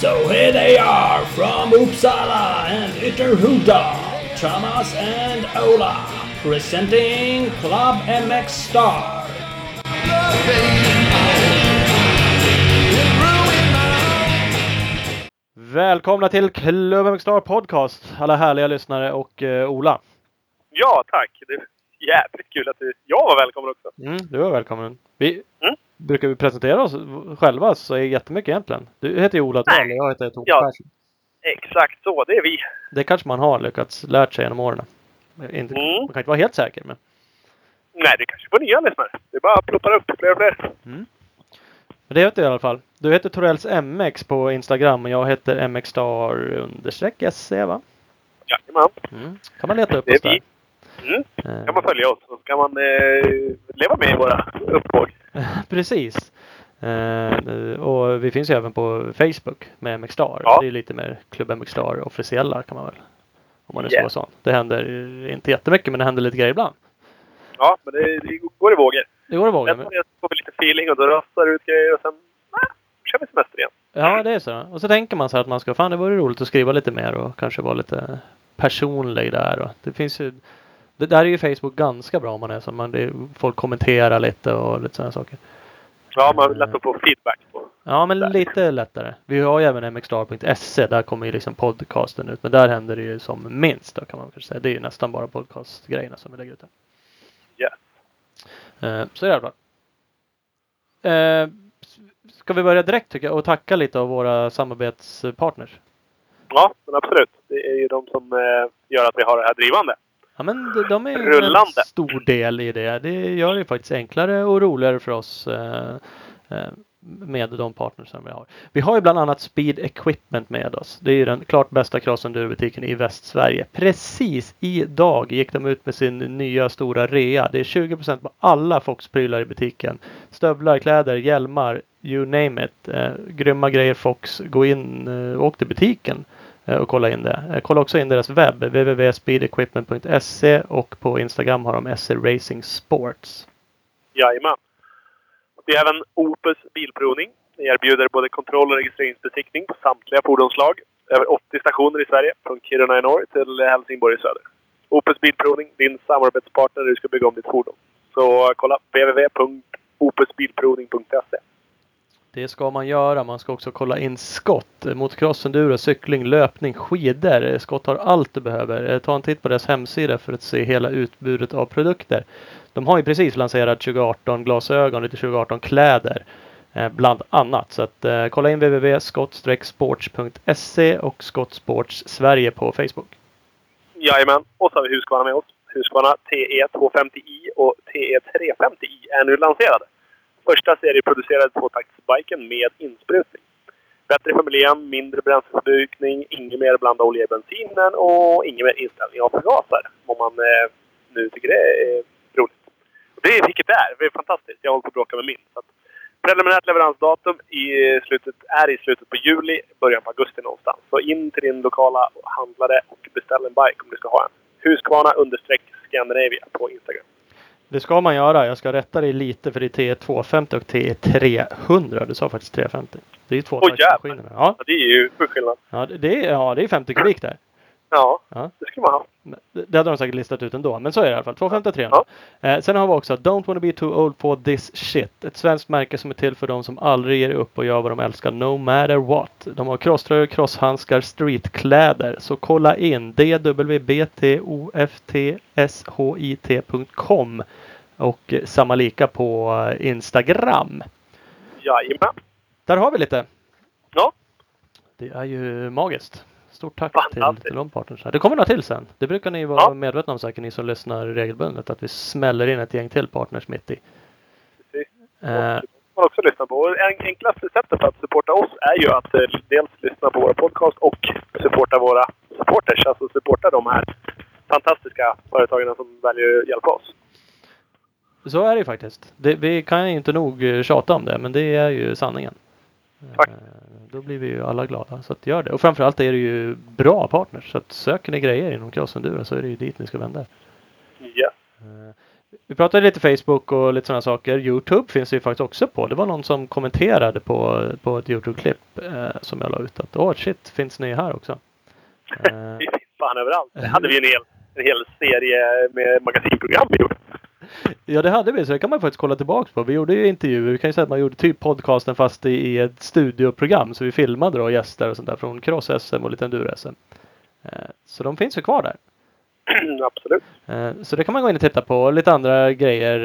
So here they are from Uppsala and Ytterhuda, Thomas and Ola, presenting Club MX Star. Välkomna till Club MX Star Podcast, alla härliga lyssnare och eh, Ola. Ja, tack. Det är jävligt kul att du, jag var välkommen också. Mm, du är välkommen. Vi, Mm. Brukar vi presentera oss själva så är det jättemycket egentligen. Du heter ju Ola Dahl och jag heter Tove Ja. Persson. Exakt så, det är vi. Det kanske man har lyckats lärt sig genom åren. Inte, Mm. Man kan inte vara helt säker men. Nej, det kanske får nya lyssnare. Det bara ploppar upp fler och fler. Men det heter du i alla fall. Du heter Torells MX på Instagram och jag heter MXstar understreck SC va? Jajamän. Mm. Kan man leta upp oss där. vi. Mm. Eh, kan man följa oss så kan man eh, leva med i våra upptåg. Precis. Eh, och vi finns ju även på Facebook med MXstar. Ja. Det är lite mer Klubb MXstar officiella kan man väl. Om man nu ska Yeah. vara sån. Det händer inte jättemycket men det händer lite grejer ibland. Ja, men det, det går i vågor. Det går att våga. Sen får vi lite feeling och då rastar det ut grejer och sen äh, kör vi semester igen. Ja det är så. Och så tänker man så här att man ska, fan det vore roligt att skriva lite mer och kanske vara lite personlig där. Och det finns ju det där är ju Facebook ganska bra om man är så. Man, det, folk kommenterar lite och lite sådana saker. Ja, man lätt att få feedback på. Ja, men lite lättare. Vi har ju även mxstar.se. Där kommer ju liksom podcasten ut. Men där händer det ju som minst då kan man kanske säga. Det är ju nästan bara podcastgrejerna som vi lägger ut där. Yes. Eh, så i alla fall. Eh, ska vi börja direkt tycker jag och tacka lite av våra samarbetspartners. Ja, men absolut. Det är ju de som eh, gör att vi har det här drivande. Ja men de- de är ju en Rullande. stor del i det. Det gör det faktiskt enklare och roligare för oss eh, eh, med de partners som vi har. Vi har ju bland annat Speed Equipment med oss. Det är ju den klart bästa cross-enduro-butiken i Västsverige. Precis idag gick de ut med sin nya stora rea. Det är 20% på alla Fox-prylar i butiken. Stövlar, kläder, hjälmar, you name it. Eh, grymma grejer Fox. Gå in eh, och åk till butiken Eh, och kolla in det. Eh, kolla också in deras webb, www.speedequipment.se och på Instagram har de SE Racing Sports. Jajamän. Det är även Opus Bilprovning. Vi erbjuder både kontroll och registreringsbesiktning på samtliga fordonslag. Över 80 stationer i Sverige, från Kiruna i norr till Helsingborg i söder. Opus Bilprovning, din samarbetspartner när du ska bygga om ditt fordon. Så eh, kolla www.opusbilprovning.se. Det ska man göra. Man ska också kolla in skott. Motocross, enduro, cykling, löpning, skidor. Skott har allt du behöver. Eh, ta en titt på deras hemsida för att se hela utbudet av produkter. De har ju precis lanserat 2018 glasögon, lite 2018 kläder. Eh, bland annat. Så att eh, kolla in www.skott-sports.se och Skottsports Sverige på Facebook. Jajamän. Och så har vi Husqvarna med oss. Husqvarna TE250i och TE350i är nu lanserade. Första serieproducerade tvåtaktsbiken med insprutning. Bättre för miljön, mindre bränsleförbrukning, inget mer blanda olja i bensinen och ingen mer inställning av förgasare. Om man eh, nu tycker det är roligt. Och det är vilket det är. Det är fantastiskt. Jag håller på att bråka med min. Så att preliminärt leveransdatum i slutet, är i slutet på juli, början på augusti någonstans. Så in till din lokala handlare och beställ en bike om du ska ha en. Husqvarna understreck Scandinavia på Instagram. Det ska man göra. Jag ska rätta dig lite för det är TE250 och TE300. Du sa faktiskt 350. Det är ju två Oj, jävlar. taktmaskinerna. Ja, Ja, det är ju stor skillnad. ja, det är, ja, det är 50 kubik där. Ja, Ja. det ska man ha. Det hade de säkert listat ut ändå, men så är det i alla fall. 250 300. Eh, sen har vi också Don't wanna be too old for this shit. Ett svenskt märke som är till för de som aldrig ger upp och gör vad de älskar no matter what. De har crosströjor, crosshandskar, streetkläder. Så kolla in www.boftshit.com och eh, samma lika på eh, Instagram. Jajamän. Där har vi lite. Ja, Det är ju magiskt. Stort tack till, Fantastiskt. till de partners. Det kommer några till sen. Det brukar ni vara Ja. medvetna om säkert, ni som lyssnar regelbundet. Att vi smäller in ett gäng till partners mitt i. precis. Eh, man också lyssna på. Och en- enklaste sättet att supporta oss är ju att eh, dels lyssna på våra podcast och supporta våra supporters. Alltså supporta de här fantastiska företagen som väljer att hjälpa oss. så är det ju faktiskt. Det, vi kan ju inte nog eh, tjata om det, men det är ju sanningen. Tack. Då blir vi ju alla glada. Så att gör det. Och framförallt är det ju bra partners. Så att söker ni grejer inom crossenduro så är det ju dit ni ska vända. Yes. Eh, Vi pratade lite Facebook och lite sådana saker. Youtube finns det ju faktiskt också på. Det var någon som kommenterade på, på ett Youtube-klipp eh, som jag la ut att åh shit, finns ni här också? Eh, Vi finns fan överallt. Det hade vi en hel, en hel serie med magasinprogram vi gjorde. Ja det hade vi, så det kan man faktiskt kolla tillbaks på. Vi gjorde ju intervjuer, vi kan ju säga att man gjorde typ podcasten fast i, ett studioprogram. Så vi filmade då gäster och sånt där från Cross-SM och lite Enduro-SM. Eh, Så de finns ju kvar där. Absolut. Eh, Så det kan man gå in och titta på. Lite andra grejer,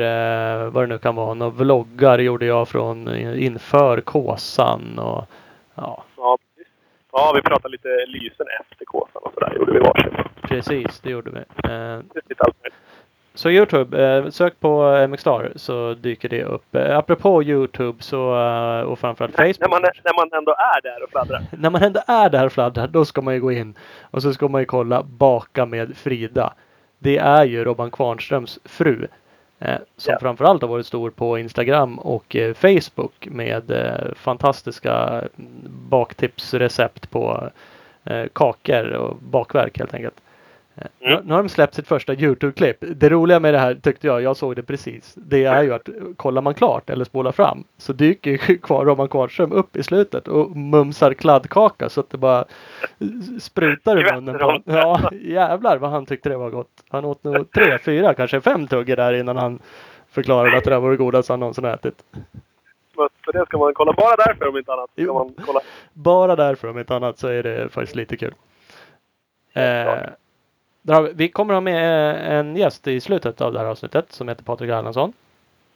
eh, vad det nu kan vara. Några vloggar gjorde jag från inför Kåsan och ja, Ja, vi pratade lite lysen efter kåsan och sådär. gjorde vi varsin. precis det gjorde vi. Eh, Lite allt möjligt. Så Youtube, eh, sök på MXstar så dyker det upp. Eh, apropå Youtube så, eh, och framförallt Facebook. När man, när man ändå är där och fladdrar. när man ändå är där och fladdrar, då ska man ju gå in och så ska man ju kolla Baka med Frida. Det är ju Robban Kvarnströms fru. Eh, som Ja. framförallt har varit stor på Instagram och eh, Facebook med eh, fantastiska baktipsrecept på eh, kakor och bakverk helt enkelt. Mm. Nu, har de släppt sitt första Youtube-klipp. Det roliga med det här tyckte jag, jag såg det precis. Det är ju att kollar man klart eller spolar fram så dyker ju kvar Robban Kvarnström upp i slutet och mumsar kladdkaka så att det bara sprutar i munnen på honom. Ja, jävlar vad han tyckte det var gott. Han åt nog tre, fyra, kanske fem tuggor där innan han förklarade att det där var det godaste han någonsin ätit. För det ska man kolla. Bara därför om inte annat. Ska man kolla. Bara därför om inte annat så är det faktiskt lite kul. Eh, vi, kommer ha med eh, en gäst i slutet av det här avsnittet som heter Patrik Erlandsson.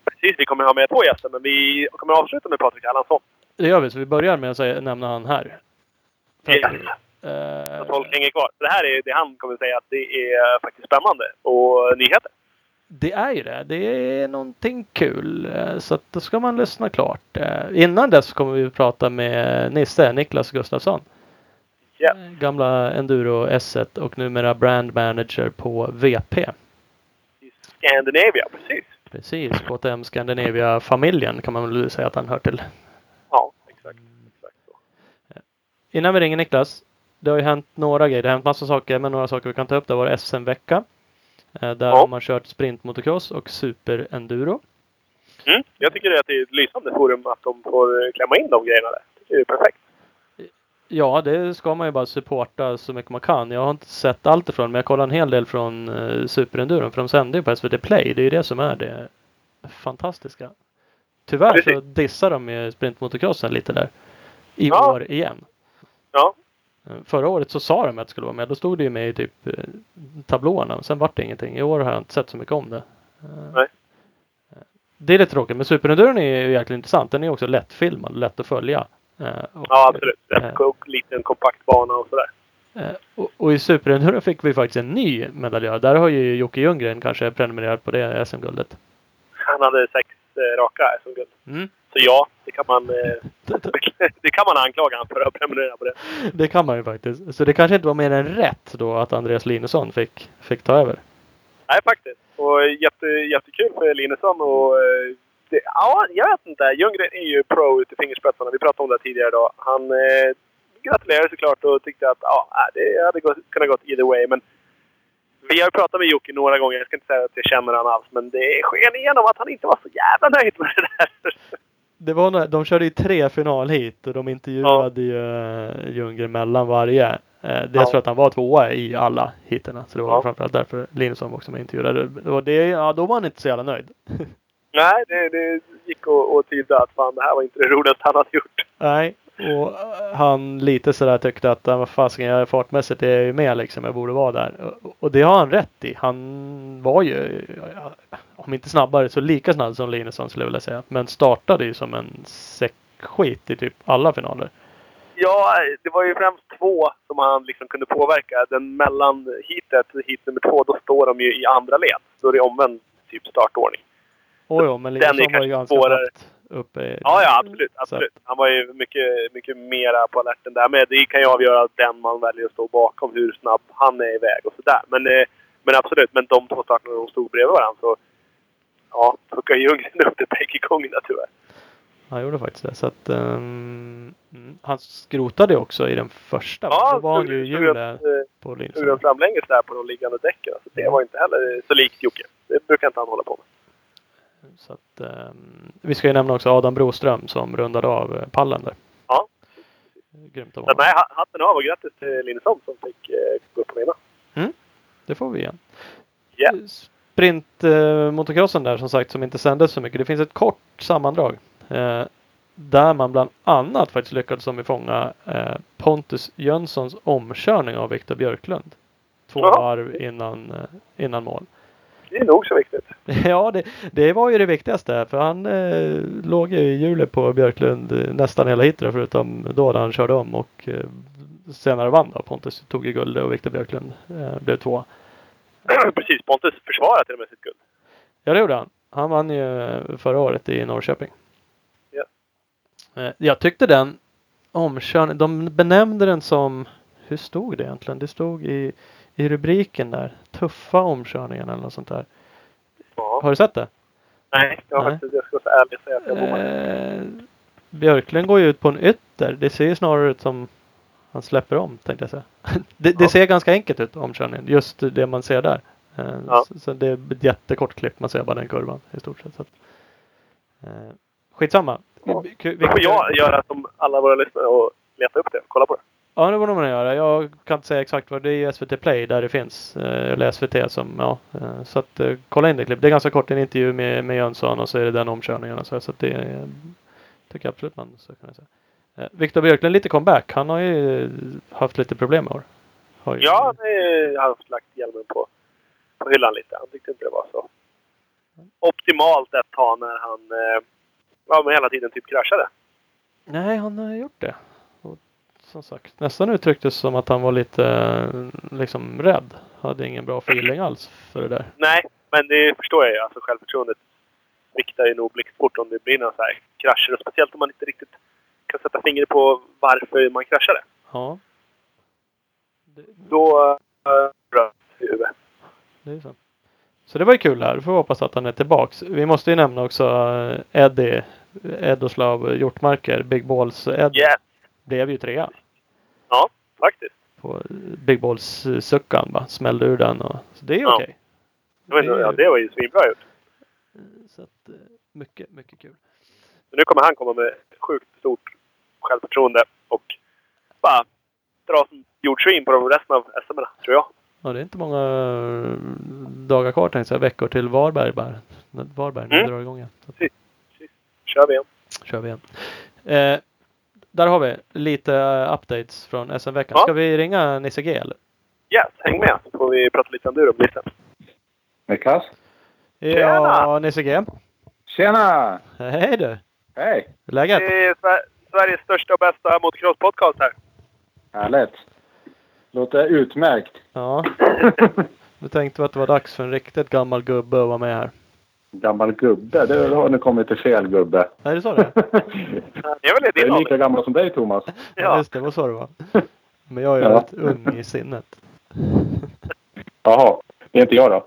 Precis, vi kommer ha med två gäster. Men vi kommer avsluta med Patrik Erlandsson. Det gör vi, så vi börjar med att säga, nämna han här. Att, Yes. eh, Så folk hänger kvar. Det här är det han kommer säga att det är faktiskt spännande. Och nyheter. det är ju det. Det är någonting kul. eh, Så att då ska man lyssna klart. Eh, Innan dess kommer vi prata med Nisse, Niklas Gustafsson. Eh, Gamla Enduro S1 och numera brand manager på VP. I Scandinavia, precis. Precis, KTM Scandinavia-familjen kan man väl säga att han hör till. Ja, exakt. exakt så. Innan vi ringer Niklas. Det har ju hänt några grejer. Det har hänt massa saker, men några saker vi kan ta upp. Det var SM-vecka. Eh, Där Ja. har man kört sprint motocross och super-enduro. Mm. Jag tycker det är ett lysande forum att de får klämma in de grejerna där. Det är perfekt. Ja, det ska man ju bara supporta så mycket man kan. Jag har inte sett allt ifrån, men jag kollar en hel del från uh, Superenduron. För de sänder ju på SVT Play. Det är ju det som är det fantastiska. Tyvärr så dissar de ju sprintmotocrossen lite där. I Ja. år igen. Ja, Eh, Förra året så sa de att det skulle vara med. Då stod det ju med i typ eh, tablåerna. Sen vart det ingenting. I år har jag inte sett så mycket om det. Eh, Nej. eh, Det är lite tråkigt. Men Superenduron är ju jäkligt intressant. Den är också lättfilmad. Lätt att följa. Eh, och, ja absolut. Rätt eh, liten kompakt bana och sådär. Eh, Och, och i Superenduro fick vi faktiskt en ny medaljör. Där har ju Jocke Ljunggren kanske prenumererat på det SM-guldet. Han hade sex eh, raka SM-guld. Mm. Så ja, det kan man, det kan man anklaga honom för att prenumerera på det. Det kan man ju faktiskt. Så det kanske inte var mer än rätt då att Andreas Linusson fick, fick ta över. Nej, faktiskt. Och jätte, jättekul för Linusson och... eh, Det, ja, jag vet inte. Ljunggren är ju pro ut i fingerspetsarna. Vi pratade om det tidigare idag. Han eh, gratulerade såklart och tyckte att ja, nej, det hade gått, kunnat gått either way. Men vi har ju pratat med Jocke några gånger. Jag ska inte säga att jag känner honom alls. Men det sken igenom att han inte var så jävla nöjd med det där. Det var, när- de körde ju tre finalhit och de intervjuade ju uh, Ljunggren mellan varje. Eh, dels Ja. för att han var tvåa i alla hiterna. Så det var Ja. framförallt därför Linusson också var intervjuad. Det var det, ja, då var han inte så jävla nöjd. nej, det, det gick att, tyda att fan, det här var inte det roligaste han hade gjort. Nej, och eh, han lite sådär tyckte att "Ja, vad fasiken, jag fartmässigt är jag ju med liksom. Jag borde vara där. Och, det har han rätt i. Han var ju, om inte snabbare, så lika snabb som Linusson skulle jag vilja säga. Men startade ju som en säckskit i typ alla finaler. Ja, det var ju främst två som han liksom kunde påverka. Den mellan heatet, hit nummer två, då står de ju i andra led. Då är det omvänd typ startordning. Och jo, men Den är Linusson var ju ganska svårare. uppe. i- Ja, ja, absolut. Så- absolut. Han var ju mycket, mycket mera på alerten där. Men det kan ju avgöra den man väljer att stå bakom, hur snabb han är iväg och sådär. Men, eh, men absolut, men de två starterna de stod bredvid varandra så... Ja, fuckade Ljunggren upp det bägge gångerna tyvärr. Han gjorde faktiskt det. Så att, mm, han skrotade också i den första. Ja, Då var han ju i hjulet eh, på linsen. den framlänges där på de liggande däcken. Så det var inte heller så likt Jocke. Det brukar inte han hålla på med. Så att, ehm, vi ska ju nämna också Adam Broström som rundade av eh, pallen där. Ja. Grymt av honom. nej, hatten av och grattis till Linnesson som fick eh, gå upp och vinna. Det får vi igen. Ja. Sprint eh, där som sagt som inte sändes så mycket. Det finns ett kort sammandrag. Där man bland annat faktiskt lyckades som vi fånga eh, Pontus Jönssons omkörning av Viktor Björklund. Två varv innan, innan mål. Det är nog så viktigt. Ja, det, det var ju det viktigaste för han eh, låg ju i hjulet på Björklund eh, nästan hela heatet förutom då när han körde om och eh, senare vann då. Pontus tog ju guld och Viktor Björklund eh, blev två. Precis, Pontus försvarar till och med sitt guld. Ja, det gjorde han. Han vann ju eh, förra året i Norrköping. Ja. Eh, Jag tyckte den omkörningen, de benämnde den som, hur stod det egentligen? Det stod i, i rubriken där, tuffa omkörningen eller något sånt där. Har du sett det? Nej, jag, Nej. faktiskt, jag ska vara ärlig och säga att jag bommade. Eh, Björklund går ju ut på en ytter. Det ser ju snarare ut som han släpper om tänkte jag säga. det, det Ja. ser ganska enkelt ut omkörningen. Just det man ser där. Eh, Ja. så, så det är ett jättekort klipp. Man ser bara den kurvan i stort sett. Så att, eh, skitsamma. Ja. Då får jag göra som alla våra lyssnare och leta upp det och kolla på det. Ja, det borde man göra. Jag kan inte säga exakt vad det är i SVT Play där det finns. Eh, eller SVT som, ja. Eh, så att eh, kolla in det klippet. Det är ganska kort. En intervju med, med Jönsson och så är det den omkörningen. Och så, så att det tycker jag absolut man ska kunna säga. Viktor Björklund lite comeback. Han har ju haft lite problem i år. Har ju- Ja, det har haft lagt hjälmen på, på hyllan lite. Han tyckte inte det var så optimalt ett tag när han ja, men hela tiden typ kraschade. Nej, han har gjort det. Som sagt, nästan uttrycktes som att han var lite eh, liksom rädd. Hade ingen bra feeling alls för det där. Nej, men det förstår jag ju. Alltså självförtroendet sviktar ju nog blixtfort om det blir några så här krascher. Och speciellt om man inte riktigt kan sätta fingret på varför man kraschade. Ja. Det, Då äh, bröt i huvudet. Det är så. Så det var ju kul här. Får hoppas att han är tillbaks. Vi måste ju nämna också eh, Eddie Edoslav Hjortmarker, Big Balls Ed Yes! Blev ju trea Ja, faktiskt. på eh, Big Balls eh, va. Smällde ur den och så det är Ja. okej. Men, Det ja, det var ju svinbra gjort. Så att, eh, mycket, mycket kul. Men nu kommer han komma med sjukt stort självförtroende och bara dra som jordsvin på de resten av SM tror jag. Ja, det är inte många eh, dagar kvar tänkte jag. Veckor till Varberg bara. Varberg när Mm. drar igång igen. Så att, Kör vi igen. kör vi igen. Eh, där har vi lite eh, updates från SM-veckan. Ja. Ska vi ringa Nisse G eller? Yes, häng med så får vi prata lite enduro med Nisse. Niklas? Ja, Tjena! Nisse G. Tjena! Hej du! Hej! Läget? Det är Sver- Sveriges största och bästa motocross-podcast här. Härligt! Låter utmärkt. Ja. Nu tänkte vi att det var dags för en riktigt gammal gubbe att vara med här. Gammal gubbe. Det har ni kommit till fel gubbe. Är det så det är? Det är väl i Jag din är lika gammal som dig Thomas. Ja, Ja. just det. Var så det var. Men jag är Ja. väldigt ung i sinnet. Jaha, det är inte jag då.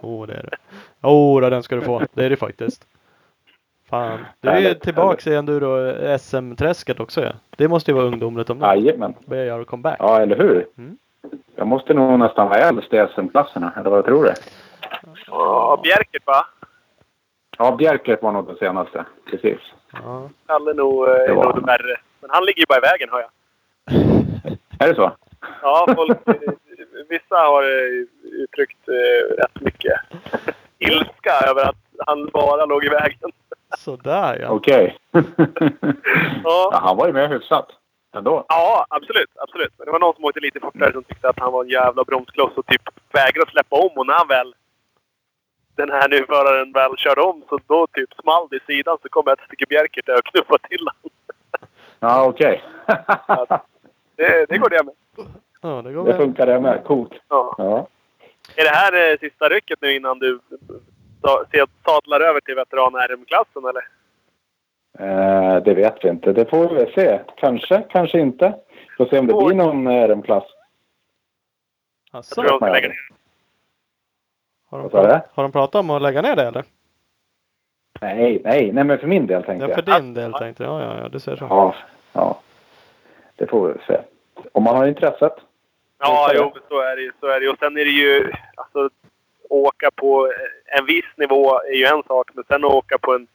Åh, oh, det är det. Åh, oh, den ska du få. Det är det faktiskt. Fan. Du är ju Härligt, tillbaks i enduro SM-träsket också ja. Det måste ju vara ungdomligt om något. Jajamän. Börjar göra comeback. Ja, eller hur? Mm. Jag måste nog nästan vara äldst i SM-klasserna, eller vad tror du? Ja, Bjerkert va? Ja, Bjerkert var nog den senaste. Precis. Ja. Kalle är nog, eh, är nog det värre. Men han ligger ju bara i vägen hör jag. Är det så? Ja, folk, eh, vissa har eh, uttryckt eh, rätt mycket ilska över att han bara låg i vägen. Sådär ja. Okej. ja, Ja. han var ju med hyfsat. Ändå. Ja, absolut. absolut. Men det var någon som åkte lite fortare som tyckte att han var en jävla bromskloss och typ vägrade släppa om. Och när han väl, den här nu föraren väl körde om så då typ small det i sidan så kom ett stycke Bjerkert där och knuffade till honom. Ja, okej. Det, det går det med. Ja, det går det funkar det med. Coolt. Ja. Ja. Är det här eh, sista rycket nu innan du se- sadlar över till veteran-RM-klassen eller? Eh, det vet vi inte. Det får vi se. Kanske, kanske inte. Får se om det blir någon eh, RM-klass. Jag tror de ska lägga ner. Har, de pratat, har de pratat om att lägga ner det eller? Nej, nej, nej men för min del tänkte Ja, för jag. din del tänkte jag. Ja, ja, ja, du ser så. Ja, ja. Det får vi se. Om man har intresset. Ja, jo, så är det ju. Så är det. Och sen är det ju... Alltså, åka på en viss nivå är ju en sak, men sen att åka på en,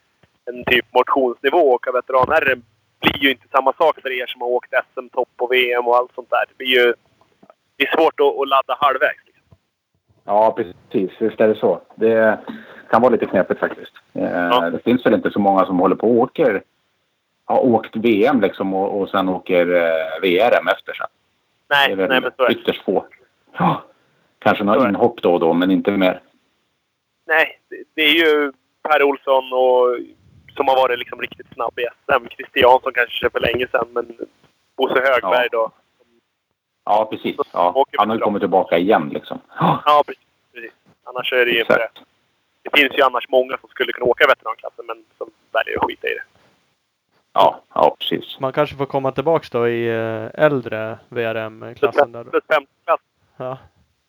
en typ motionsnivå och åka veteran blir ju inte samma sak för er som har åkt SM-topp och VM och allt sånt där. Det blir ju... Det är svårt att, att ladda halvvägs. Ja, precis. Visst är det så. Det kan vara lite knepigt faktiskt. Eh, Det finns väl inte så många som håller på och åker... Har åkt VM liksom och, och sen åker eh, VRM efter sen. Nej, det är nej men så är det. ytterst få. Ja. Kanske några inhopp då och då, men inte mer. Nej, det, är ju Per Olsson och, som har varit liksom riktigt snabb i SM. Christiansson kanske för länge sedan, men Bosse Högberg då. Ja, precis. Ja. Han har ju kommit tillbaka igen liksom. Ja, precis. precis. Annars är det ju inte det. Det finns ju annars många som skulle kunna åka veteranklassen, men som väljer att skita i det. Ja, ja, precis. Man kanske får komma tillbaks då i eh, äldre VRM-klassen. Plus femteklass. Ja.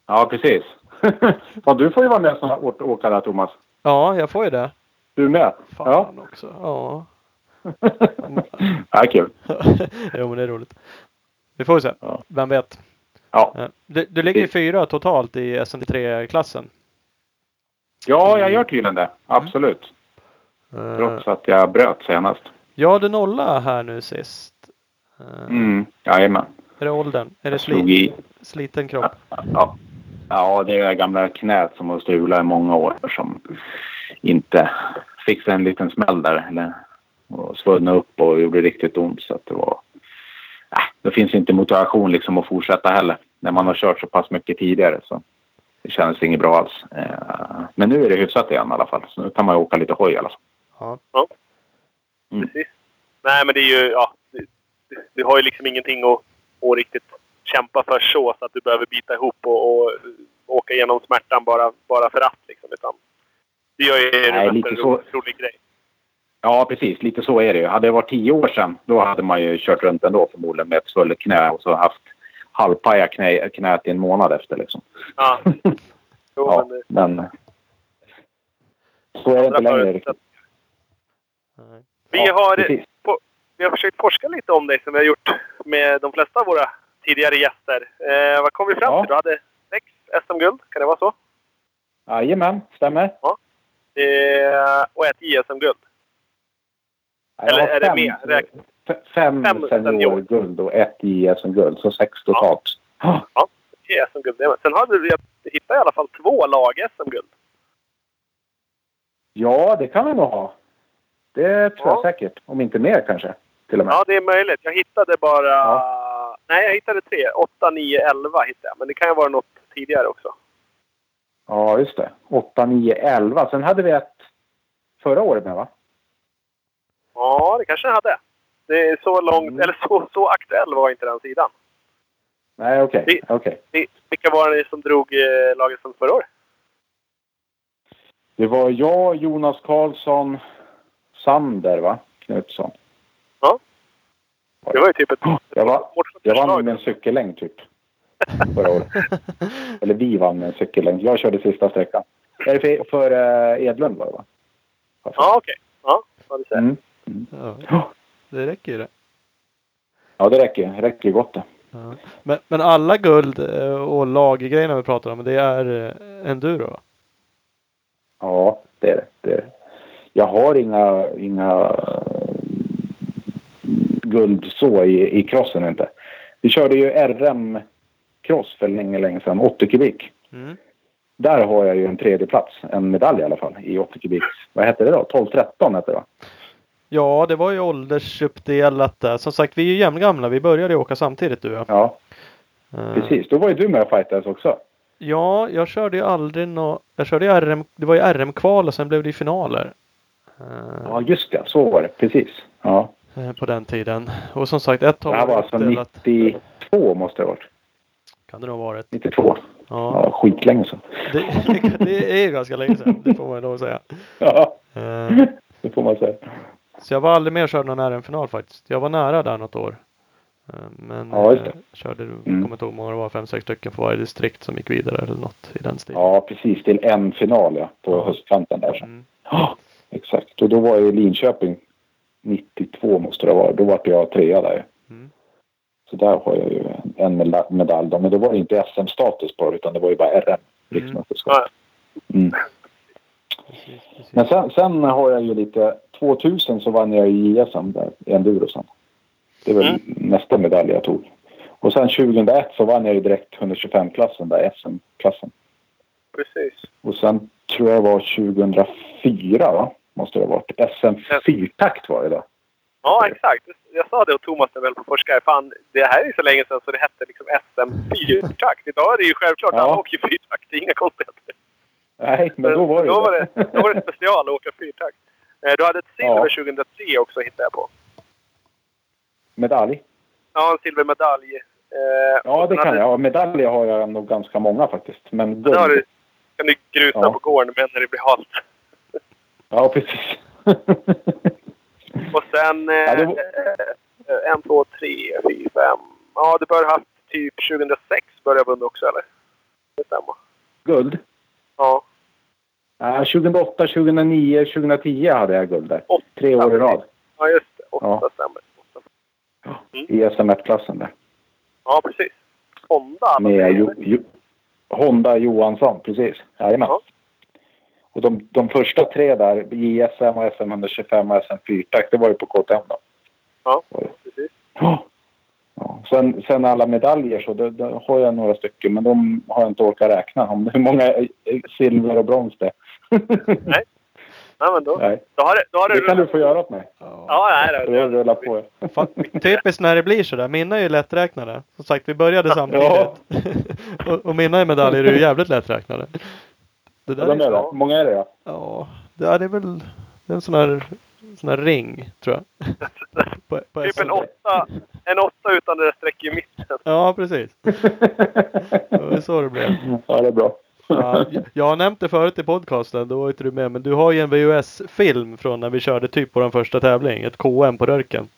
Ja, precis. ja, du får ju vara med som åkare, Thomas. ja, jag får ju det. Du med? Fan Ja. också. Ja. ja, kul. jo, men det är roligt. Vi får se. Ja. Vem vet. Ja. Eh, Du, du ligger fyra totalt i SM3-klassen. ja, jag gör tydligen det. Absolut. Eh, Trots att jag bröt senast. Ja, du nolla här nu sist. Eh, Mm, jajamän. Är det åldern? Är det slit, i. sliten kropp? Ja. ja, det är det gamla knät som har strulat i många år som inte fick sig en liten smäll där. Eller, och svullnade upp och gjorde riktigt ont. Så det var... Äh, det finns inte motivation liksom att fortsätta heller. När man har kört så pass mycket tidigare så det kändes inget bra alls. Eh, Men nu är det hyfsat igen i alla fall. Så nu kan man ju åka lite hoj i alla fall. Ja. Mm. Precis. Nej, men det är ju... Ja, du, har ju liksom ingenting att, att riktigt kämpa för så, så att du behöver bita ihop och, och åka igenom smärtan bara, bara för att. Liksom, utan du gör ju det Nej, mest lite en så. rolig grej. Ja, precis. Lite så är det ju. Hade det varit tio år sedan, då hade man ju kört runt ändå förmodligen med ett svullet knä och så haft halvpaja knä, knät i en månad efter liksom. Ja. Jo, Ja, men. Så är det inte längre. Vi, Ja, har, precis. vi har försökt forska lite om dig som vi har gjort med de flesta av våra tidigare gäster. Eh, vad kom vi fram Ja. till? Du hade sex SM-guld, kan det vara så? Jajamän, stämmer. Eh, och ett JSM-guld. Jag Eller är det mer? Räk- f- fem, Fem seniorguld och ett JSM-guld, så sex totalt. Ja. SM-guld. det med. Sen hade vi hittat i alla fall två lag-SM-guld. ja, det kan vi nog ha. Det tror jag Ja. säkert. Om inte mer kanske. Till och med. Ja, det är möjligt. Jag hittade bara... Ja. Nej, jag hittade tre. 8, 9, 11 hittade jag. Men det kan ju vara något tidigare också. Ja, just det. 8, 9, 11. Sen hade vi ett förra året med va? Ja, det kanske jag hade. Det är så långt... Mm. Eller så, så aktuell var inte den sidan. Nej, okej. Vi- okej. Vil- Vilka var det som drog eh, laget som förra året? Det var jag, Jonas Karlsson, Sander va? Knutsson. Det var ju typ ett... Jag, var, jag vann med en cykellängd typ. Förra året. Eller vi vann med en cykellängd. Jag körde sista sträckan. Är det för, för eh, Edlund var det va? Ja, okej. Ja, vad du säger. Mm. Ja, Ja. det räcker ju det. Ja, det räcker. Det räcker gott det. Ja. Men, men alla guld eh, och laggrejerna vi pratar om, det är eh, enduro? va? Ja, det är det. det, är det. Jag har inga, inga eh, guld så i, i crossen inte. Vi körde ju RM-cross för länge, länge sedan. 80 kubik. Mm. Där har jag ju en tredje plats, en medalj i alla fall, i 80 kubik. Vad hette det då? 12-13 hette det va? Ja, det var ju åldersuppdelat där. Som sagt, vi är ju jämngamla. Vi började åka samtidigt du och jag. Ja, Eh, precis. Då var ju du med och fightades också. Ja, jag körde ju aldrig nå... Jag körde ju RM... Det var ju RM-kval och sen blev det ju finaler. Eh, Ja, just det. Så var det. Precis. Ja. eh, På den tiden. Och som sagt, ett Det här var alltså uppdelat. 92 måste det ha varit. Kan det nog ha varit. 92. Ja, Ja, skitlänge sedan. det, det är ju ganska länge sedan. Det får man ju lov att säga. Ja, det får man säga. Så jag var aldrig med och körde någon RM-final faktiskt. Jag var nära där något år. Eh, Men Ja, eh, körde, Mm. kommer inte ihåg många det var, fem, sex stycken för varje distrikt som gick vidare eller något i den stilen. Ja, precis. Till en final ja, på Ja. höstkanten där. Så. Mm. Ja, exakt. Och då var jag i Linköping 92 måste det vara. Då var jag trea där. Mm. Så där har jag ju en meda- medalj då. Men då var det inte SM-status på det utan det var ju bara RM. Riksmästerskap. Ja. Mm. Precis, precis. Men sen, sen har jag ju lite... 2000 så vann jag i JSM där, i enduro sen. Det väl Mm. nästa medalj jag tog. Och sen 2001 så vann jag ju direkt 125-klassen där, SM-klassen. Precis. Och sen tror jag det var 2004 va? Måste det ha varit. SM fyrtakt var det då. Ja, exakt. Jag sa det åt Thomas höll på forskare. Fan, det här är ju så länge sedan så det hette liksom SM fyrtakt. Idag är det ju självklart. Ja. Alla åker ju fyrtakt. Det är inga konstigheter. Nej, men då var det då var det, då var det special att åka fyrtakt. Eh, Du hade ett silver Ja. 2003 också hittade jag på. Medalj? Ja, en silvermedalj. Eh, Ja, det kan hade- jag. Ja, medaljer har jag nog ganska många faktiskt. Men Sen har du, guld. kan du grusa Ja. på gården med när det blir halt. Ja, precis. Och sen eh, Ja, det var- eh, en, två, tre, fyra, fem. Ja, du bör ha haft typ 2006 började jag också, eller? Det stämmer. guld? Ja. Ja, 2008, 2009, 2010 hade jag guld där. Åtta. Tre år i rad. Ja, just det. Åtta Ja. stämmer. Åtta. I SM1-klassen där. Ja, precis. Honda. Med jo, jo, Honda Johansson, precis. Jajamän. Ja. Och de, de första tre där, JSM och SM 125 och SM fyrtakt, det var ju på KTM då. Ja, precis. Ja. Ja. Sen, sen alla medaljer så det, det har jag några stycken men de har jag inte orkat räkna om hur många eh, silver och brons det är. Nej. Nej, men då, Nej. då har det... Då har det, Det kan du få göra åt mig. Ja. Ja, nej, Då rullar på. Fa- Typiskt när det blir sådär. Mina är ju lätträknade. Som sagt, vi började samtidigt. Ja. och, och mina medaljer är ju jävligt lätträknade. Det Ja, de är det. många är det då? Ja, det är är väl det är en sån här, sån här ring, tror jag. på, på Typ en åtta, en åtta utan det där streck i mitten. Ja, precis. Det var så det blev. Ja, det är bra. Ja, jag- har nämnt det förut i podcasten, då var inte du med. Men du har ju en VHS-film från när vi körde typ på den första tävling. Ett KM på Rörken.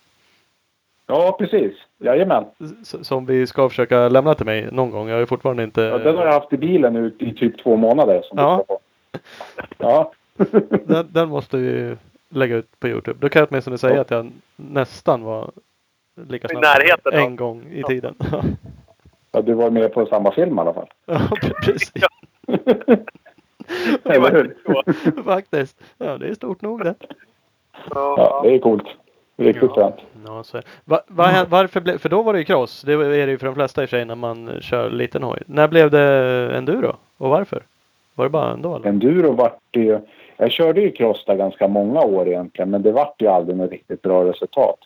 Ja, precis. Jajamän. Som vi ska försöka lämna till mig någon gång. Jag har ju fortfarande inte... Ja, den har jag haft i bilen nu i typ två månader. Som Ja. Ja. den, den måste vi lägga ut på Youtube. Då kan jag åtminstone säga Ja. att jag nästan var lika I snabb närheten då. en gång i tiden. ja, du var med på samma film i alla fall. ja, precis. Eller hur? Faktiskt. Ja, det är stort nog det. Ja, det är coolt. Riktigt Ja. fränt. Ja, så va, va, hä- varför blev, för då var det ju cross. Det är det ju för de flesta i och för sig när man kör liten hoj. När blev det enduro? Och varför? Var det bara ändå eller? Enduro vart det ju... Jag körde ju cross där ganska många år egentligen men det vart ju aldrig något riktigt bra resultat.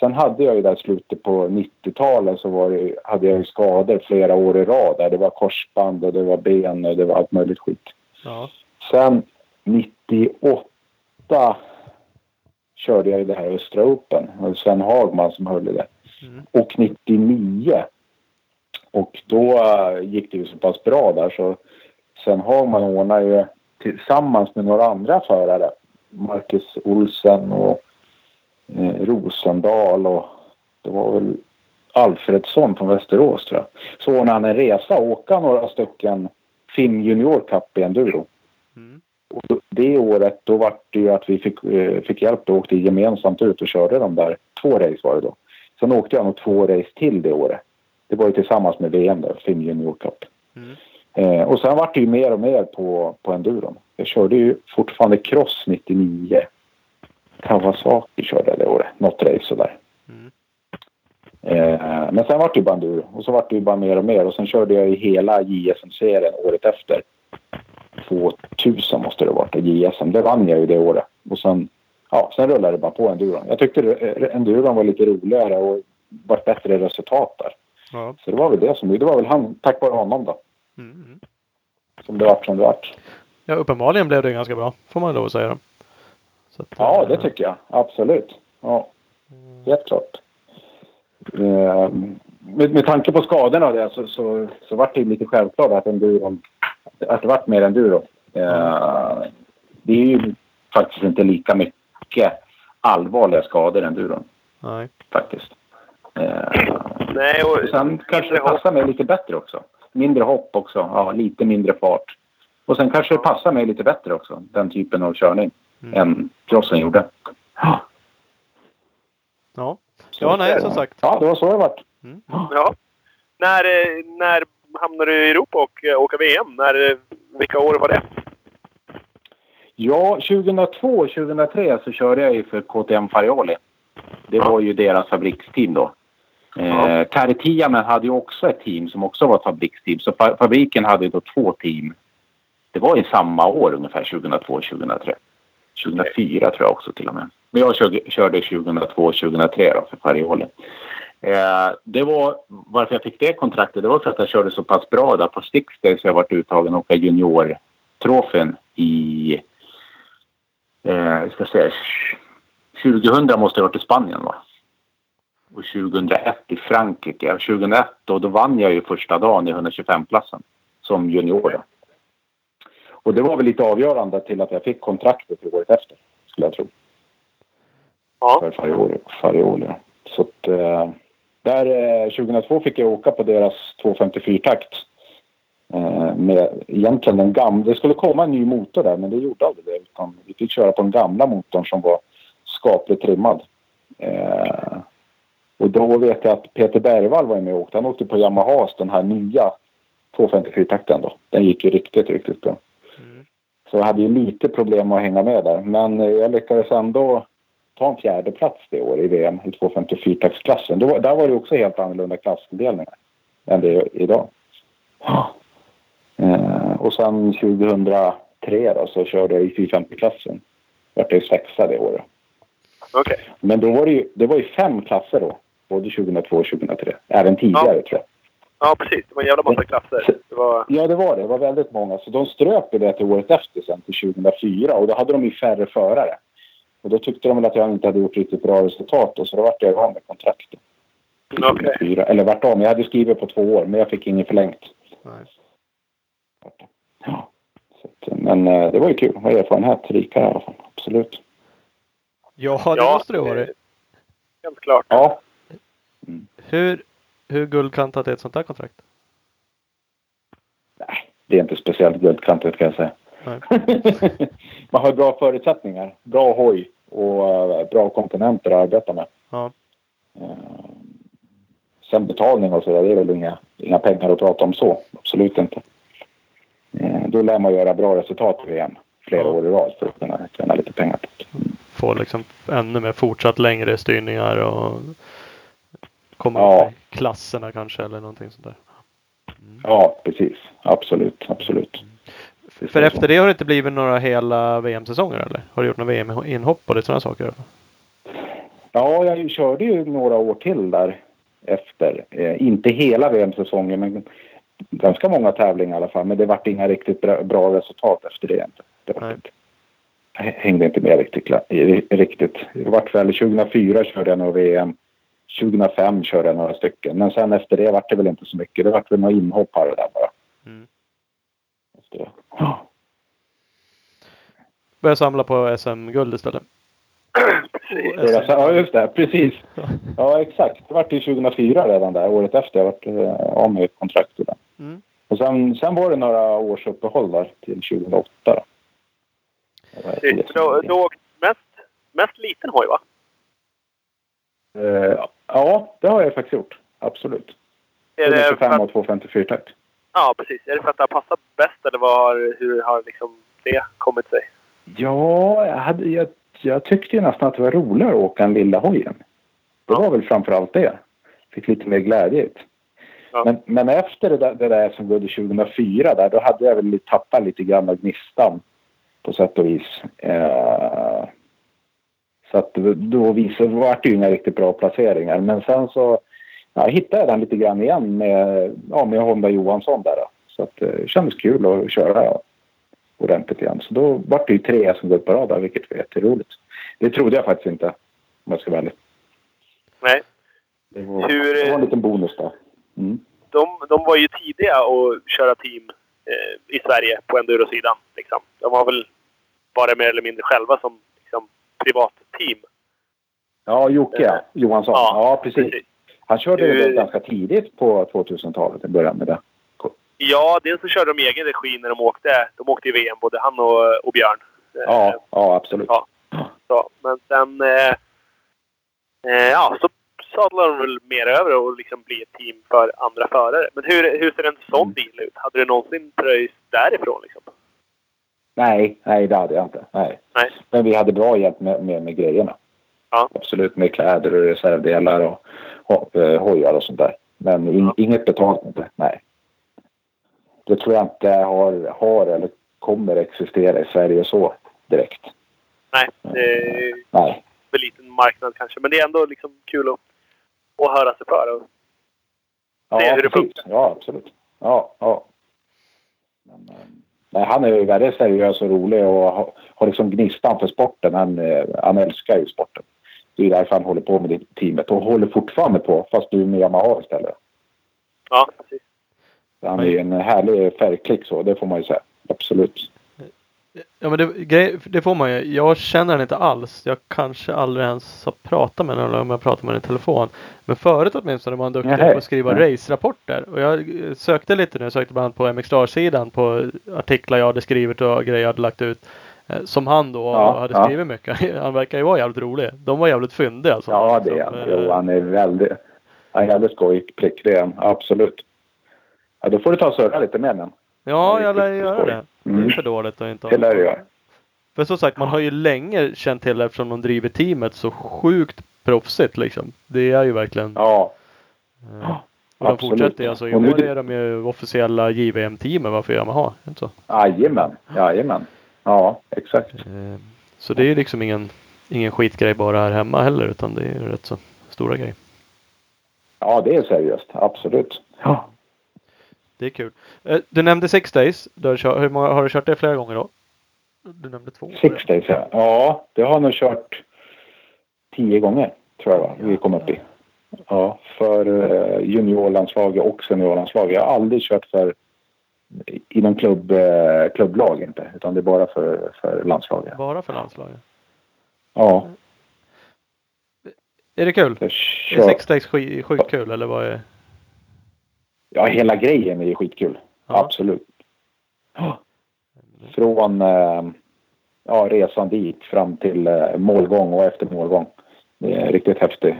Sen hade jag ju där slutet på 90-talet så var det, hade jag ju skador flera år i rad. Där. Det var korsband och det var ben och det var allt möjligt skit. Ja. Sen 98 körde jag i det här Östra Open. Det var Sven Hagman som höll i det. Mm. Och 99. Och då äh, gick det ju så pass bra där så Sven Hagman ordnade ju tillsammans med några andra förare. Marcus Olsen och eh, Rosendal och det var väl Alfredsson från Västerås tror jag. Så ordnade han en resa och åka några stycken FIM Junior Cup i enduro. Mm. Och det året då var det ju att vi fick, eh, fick hjälp och åkte gemensamt ut och körde de där. Två race var det då. Sen åkte jag nog två race till det året. Det var ju tillsammans med VM där, FIM Junior Cup. Mm. Eh, och sen var det ju mer och mer på, på enduron. Jag körde ju fortfarande cross 99. Kawasaki körde det året. Något race sådär. Mm. Eh, men sen var det ju bara enduro. Och så var det ju bara mer och mer. Och sen körde jag i hela JSM-serien året efter. 2000 måste det ha varit, JSM. Det vann jag ju det året. Och sen, ja, sen rullade det bara på enduron. Jag tyckte eh, enduron var lite roligare och var bättre resultat där. Ja. Så det var väl det som, det var väl han, tack vare honom då. Mm. mm. Som det vart som det vart. ja, uppenbarligen blev det ganska bra. Får man lov att säga. Så att, Ja, eh, det tycker jag. Absolut. Ja, helt klart. Eh, med, med tanke på skadorna och det så, så, så vart det lite självklart att, enduron, att det vart mer enduro. Eh, det är ju faktiskt inte lika mycket allvarliga skador enduron Nej. faktiskt. Eh, Nej, och sen kanske det passar mig lite bättre också. Mindre hopp också. Ja, lite mindre fart. Och sen kanske det passar mig lite bättre också, den typen av körning. Mm. än crossen gjorde. Ja, Ja. så Ja, nej, som sagt. Ja, det var så det var. Ja. När, eh, när hamnade du i Europa och eh, åka VM? När, eh, vilka år var det? Ja, 2002 och 2003 så körde jag ju för KTM Farioli. Det Ja. var ju deras fabriksteam då. Ja. Eh, hade ju också ett team som också var ett fabriksteam. Så fa- fabriken hade ju då två team. Det var i samma år ungefär, 2002 och 2003. 2004 tror jag också till och med. Men jag körde, 2002 och 2003 då för Farioli. Eh, det var, varför jag fick det kontraktet, det var för att jag körde så pass bra där på Stickstay så jag varit uttagen och åka Juniortrofen i eh, ska säga, 2000 måste jag ha varit i Spanien va? Och 2001 i Frankrike. 2001 då, då vann jag ju första dagen i 125-klassen som junior. Då. Och det var väl lite avgörande till att jag fick kontraktet för året efter, skulle jag tro. Ja. För Farioli. Farioli. Så att, eh, där eh, 2002 fick jag åka på deras 254-takt. Eh, med egentligen den gamla. Det skulle komma en ny motor där men det gjorde aldrig det. Utan vi fick köra på den gamla motorn som var skapligt trimmad. Eh, och då vet jag att Peter Bergvall var med och åkte. Han åkte på Yamahas den här nya 254-takten då. Den gick ju riktigt, riktigt bra. Så jag hade ju lite problem att hänga med där. Men eh, jag lyckades ändå ta en fjärde plats det år i VM i 254-taktsklassen. Då, där var det också helt annorlunda klassindelningar än det är idag. Ja. Eh, och sen 2003 då så körde jag i 450-klassen. Vart jag sexa det året. Okej. Men då var det ju, det var ju fem klasser då. Både 2002 och 2003. Även tidigare tror jag. Ja, precis. Det var en jävla massa klasser. Det var... Ja, det var det. Det var väldigt många. Så de ströp det till året efter sen, till 2004. Och då hade de ju färre förare. Och då tyckte de väl att jag inte hade gjort riktigt bra resultat. Och så då vart jag av med kontraktet. 2004. Eller vart om. Jag hade skrivit på två år, men jag fick inget förlängt. Nej. Ja. Att, men eh, det var ju kul. Det var erfarenhet rikare i alla fall. Absolut. Ja, det måste det ha varit. Helt klart. Ja. Hur, hur guldkantat är ett sånt där kontrakt? Nej, det är inte speciellt guldkantigt kan jag säga. Man har bra förutsättningar. Bra hoj och eh, bra komponenter att arbeta med. Ja. Eh, Sen betalning och sådär, det är väl inga, inga pengar att prata om så. Absolut inte. Eh, Då lär man göra bra resultat i VM flera år i rad för att kunna tjäna lite pengar. på det. Få liksom ännu mer fortsatt längre styrningar och komma Ja. upp i klasserna kanske eller någonting sånt där. Ja, precis. Absolut, absolut. Är För så. efter det har det inte blivit några hela VM-säsonger eller? Har du gjort några VM-inhopp och lite sådana saker? eller? Ja, jag körde ju några år till där efter. Eh, inte hela VM-säsongen, men ganska många tävlingar i alla fall. Men det vart inga riktigt bra, bra resultat efter det. Inte. Det Nej. inte. Hängde inte med riktigt. Riktigt. Det vart väl 2004 körde jag några VM. 2005 körde jag några stycken. Men sen efter det vart det väl inte så mycket. Det vart väl några inhopp här och där bara. Mm. Efter det. Ja. Börja samla på SM-guld istället. SM Ja, just det. Precis. Ja, exakt. Det vart ju 2004 redan där. Året efter. Jag vart eh, av med kontraktet. Mm. Och sen, sen var det några års uppehåll där till 2008. Då. Var Precis. Då, då mest, mest liten hoj, va? Eh, ja, det har jag faktiskt gjort. Absolut. Är det för 125 att, och 254 takt. ja, precis. Är det för att det har passat bäst eller vad har, hur har liksom det kommit sig? Ja, jag, hade, jag, jag tyckte ju nästan att det var roligare att åka en lilla hojen. Det Ja. var väl framför allt det. Fick lite mer glädje ut. Ja. Men, men efter det där, det där som guld 2004 där, då hade jag väl tappat lite grann av gnistan. På sätt och vis. Eh, så att då visade, vart det ju inga riktigt bra placeringar. Men sen så ja, hittade jag den lite grann igen med, ja, med Honda Johansson där. Så att, eh, det kändes kul att köra ordentligt igen. Så då vart det ju tre som guld på rad där, vilket var jätteroligt. Det trodde jag faktiskt inte, om jag ska vara ärlig. Nej. Det var, Hur, det var en eh, liten bonus där. Mm. De, de var ju tidiga att köra team eh, i Sverige på endurosidan. Liksom. De har väl varit mer eller mindre själva som liksom, privatteam. Ja, Jocke Eh, Johansson. Ja, precis. Han körde Hur- väl ganska tidigt på 2000-talet i början med det. Ja, dels så körde de i egen regi när de åkte. De åkte i VM, både han och, och Björn. Ja, ja absolut. Ja. Så, men sen... Eh, eh, ja, så sadlar de väl mer över och liksom blir ett team för andra förare. Men hur, hur ser en sån bil ut? Hade du någonsin pröjs därifrån liksom? Nej, nej det hade jag inte. Nej. Nej. Men vi hade bra hjälp med, med, med grejerna. Ja. Absolut med kläder och reservdelar och, och eh, hojar och sånt där. Men in, Ja. inget betalt inte. Nej. Det tror jag inte har, har eller kommer existera i Sverige så direkt. Nej, det är Nej. väl liten marknad kanske. Men det är ändå liksom kul att, att höra sig för. Och, Ja, Se hur det funkar. Ja, absolut. Ja, ja. Men, eh, nej, han är ju väldigt seriös och rolig och har, liksom gnistan för sporten. Han, eh, han älskar ju sporten. Det är därför han håller på med det teamet och håller fortfarande på fast nu med Yamaha istället. ja, precis. Han är en härlig färgklick så, det får man ju säga. Absolut. Ja men det, grej, det får man ju. Jag känner den inte alls. Jag kanske aldrig ens har pratat med eller om jag pratat med den i telefon. Men förut åtminstone var han duktig på att skriva Nej. race-rapporter. Och jag eh, sökte lite nu. Jag sökte bland annat på MXstar-sidan på artiklar jag hade skrivit och grejer jag hade lagt ut. eh, Som han då Ja, hade ja. skrivit mycket. Han verkar ju vara jävligt rolig. De var jävligt fyndiga alltså. Ja, det är han. eh, Jo, han är väldigt... Han är jävligt skojig, prickren. Absolut. Ja, då får du ta och surra lite med den. Ja, Ja, jag lär göra det. Det är Mm. för dåligt att inte ha Det lär göra. För som sagt, man har ju länge känt till eftersom de driver teamet så sjukt proffsigt liksom. Det är ju verkligen. Ja, eh, och de absolut. fortsätter. Alltså, I Och nu- år är de ju officiella JVM-teamet. Varför Yamaha? Inte så? jajamän. Jajamän. Ja, exakt. Eh, Så det är ju liksom ingen, ingen skitgrej bara här hemma heller. Utan det är ju rätt så stora grejer. Ja, det är seriöst. Absolut. Ja. Det är kul. Eh, Du nämnde Six Days. Du har, kört, hur många, har du kört det flera gånger då? Du nämnde två. Six days, ja. Ja, det har jag nog kört tio gånger, tror jag va? vi kom upp i. Ja, för eh, juniorlandslaget och seniorlandslaget. Jag har aldrig kört för inom klubb, eh, klubblag inte, utan det är bara för, för landslaget. Bara för landslaget. Ja, Är det kul? Är kör. Six Days sk- sjukt kul eller vad är? Ja, hela grejen är ju skitkul. Ja. Absolut. Från eh, ja, resan dit fram till eh, målgång och efter målgång. Det är riktigt häftigt.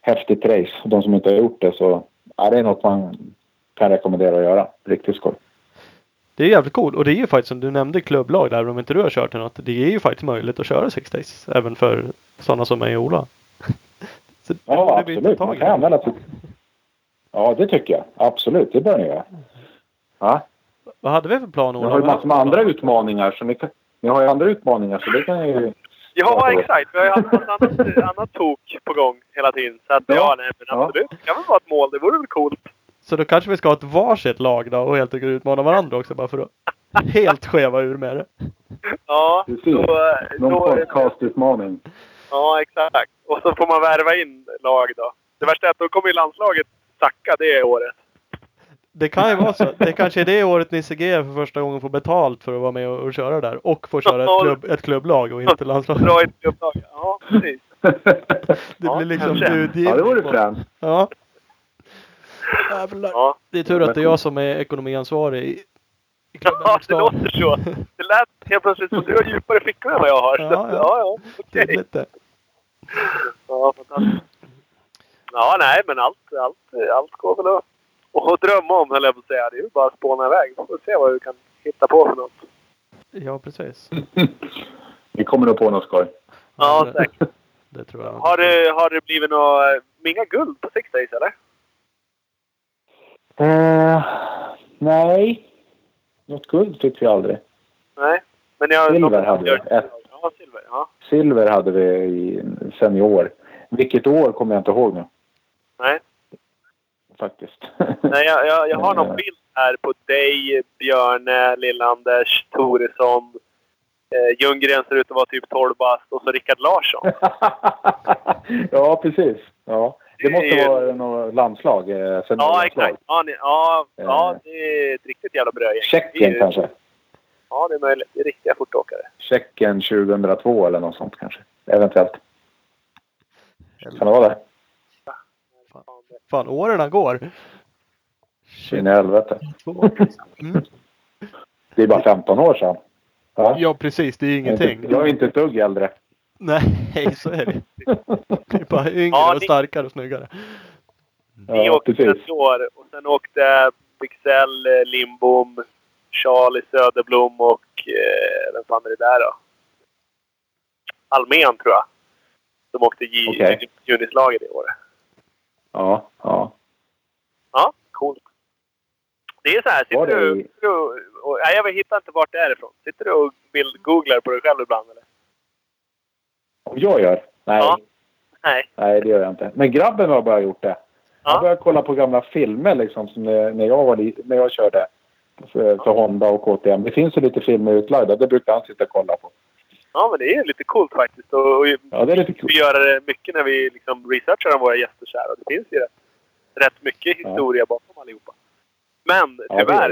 Häftigt race. De som inte har gjort det så ja, det är något man kan rekommendera att göra. Riktigt skoj. Det är jävligt cool och det är ju faktiskt som du nämnde klubblag där om inte du har kört något. Det är ju faktiskt möjligt att köra Six Days även för sådana som mig och Ola. Så Ja, absolut. Man kan använda sig. Ja, det tycker jag. Absolut, det bör ni göra. Ja. Vad hade vi för plan Ni Ola? har ju massor med andra utmaningar. Så ni, kan, ni har ju andra utmaningar så det kan ju... Ja, Ja, exakt. Vi har ju haft något annat, annat tok på gång hela tiden. Så att, ja, Ja. nej, men Ja. absolut. Det kan väl vara ett mål. Det vore väl coolt. Så då kanske vi ska ha ett varsitt lag då och helt enkelt utmana varandra också bara för att helt skeva ur med det. Ja, Precis. då, Någon då, podcastutmaning. ja, exakt. Och så får man värva in lag då. Det värsta är att då kommer ju landslaget sacka det året. Det kan ju vara så. Det kanske är det året Nisse G för första gången får betalt för att vara med och, och köra där. Och får köra ett, klubb, ett klubblag och inte landslag. Dra ett klubblag. Ja, precis. Det Ja, blir liksom kanske. budgivning. Ja, det vore fränt. Ja. Jävlar. Ja, Det är tur att det är jag som är ekonomiansvarig i, i klubben ja det låter så. Det lät helt plötsligt som du har djupare fickor än vad jag har. Ja, ja. ja, ja. Det. Ja, fantastiskt. Ja, nej, men allt, allt, allt går väl att, att drömma om, höll jag på att säga. Det är ju bara att spåna iväg. Vi får se vad vi kan hitta på för något. Ja, precis. Vi kommer nog på något skoj. Ja, säkert. Det tror jag. Har det, har det blivit något... Inga guld på Six Days, eller? Eh, nej. Något guld fick vi aldrig. Nej. Men jag Silver hade vi. Ett. Ja, silver. Ja. Silver hade vi i senior. Vilket år kommer jag inte ihåg nu. Nej. Faktiskt. Nej, jag, jag, jag har Eh. någon bild här på dig, Björne, Lillanders, Toresson. Eh, Ljunggren ser ut att vara typ 12 bast och så Rickard Larsson. ja, precis. Ja. Det Det måste är ju- vara något landslag. Eh, Ja, exakt. Ja, ni, ja, ja, Eh. det är ett riktigt jävla brödgäng. Det Tjeckien ju- kanske. Ja, det är möjligt. Det är riktiga fortåkare. Tjeckien 2002 eller något sånt kanske. Eventuellt. Kan det vara det? Fan, åren går. In i helvete. Mm. Det är bara 15 år sedan. Ja. Ja, precis. Det är ingenting. Jag är inte ett dugg äldre. Nej, så är det. Det är bara yngre Ja, och starkare och snyggare. Ni Ja, åkte ett år och sen åkte Bixell, eh, Lindbom, Charlie Söderblom och eh, vem fan är det där då? Almen tror jag. De åkte J- Okej. Junislaget i år. Ja, ja. Ja, coolt. Det är så här, sitter det du du och, nej, jag hittar inte vart det är ifrån. Sitter du och vill googlar på dig själv ibland eller? Om jag gör? Nej, Ja. Nej. nej det gör jag inte. Men grabben har bara gjort det. Ja. började kolla på gamla filmer liksom som när, när, jag, var, när jag körde för, för Honda och KTM. Det finns ju lite filmer utlagda. Det brukar han sitta och kolla på. Ja, men det är lite coolt faktiskt. Och, och Ja, det är lite kul. vi gör det mycket när vi liksom researchar om våra gäster så här. Och det finns ju rätt, rätt mycket Ja. historia bakom allihopa. Men Ja, det är tyvärr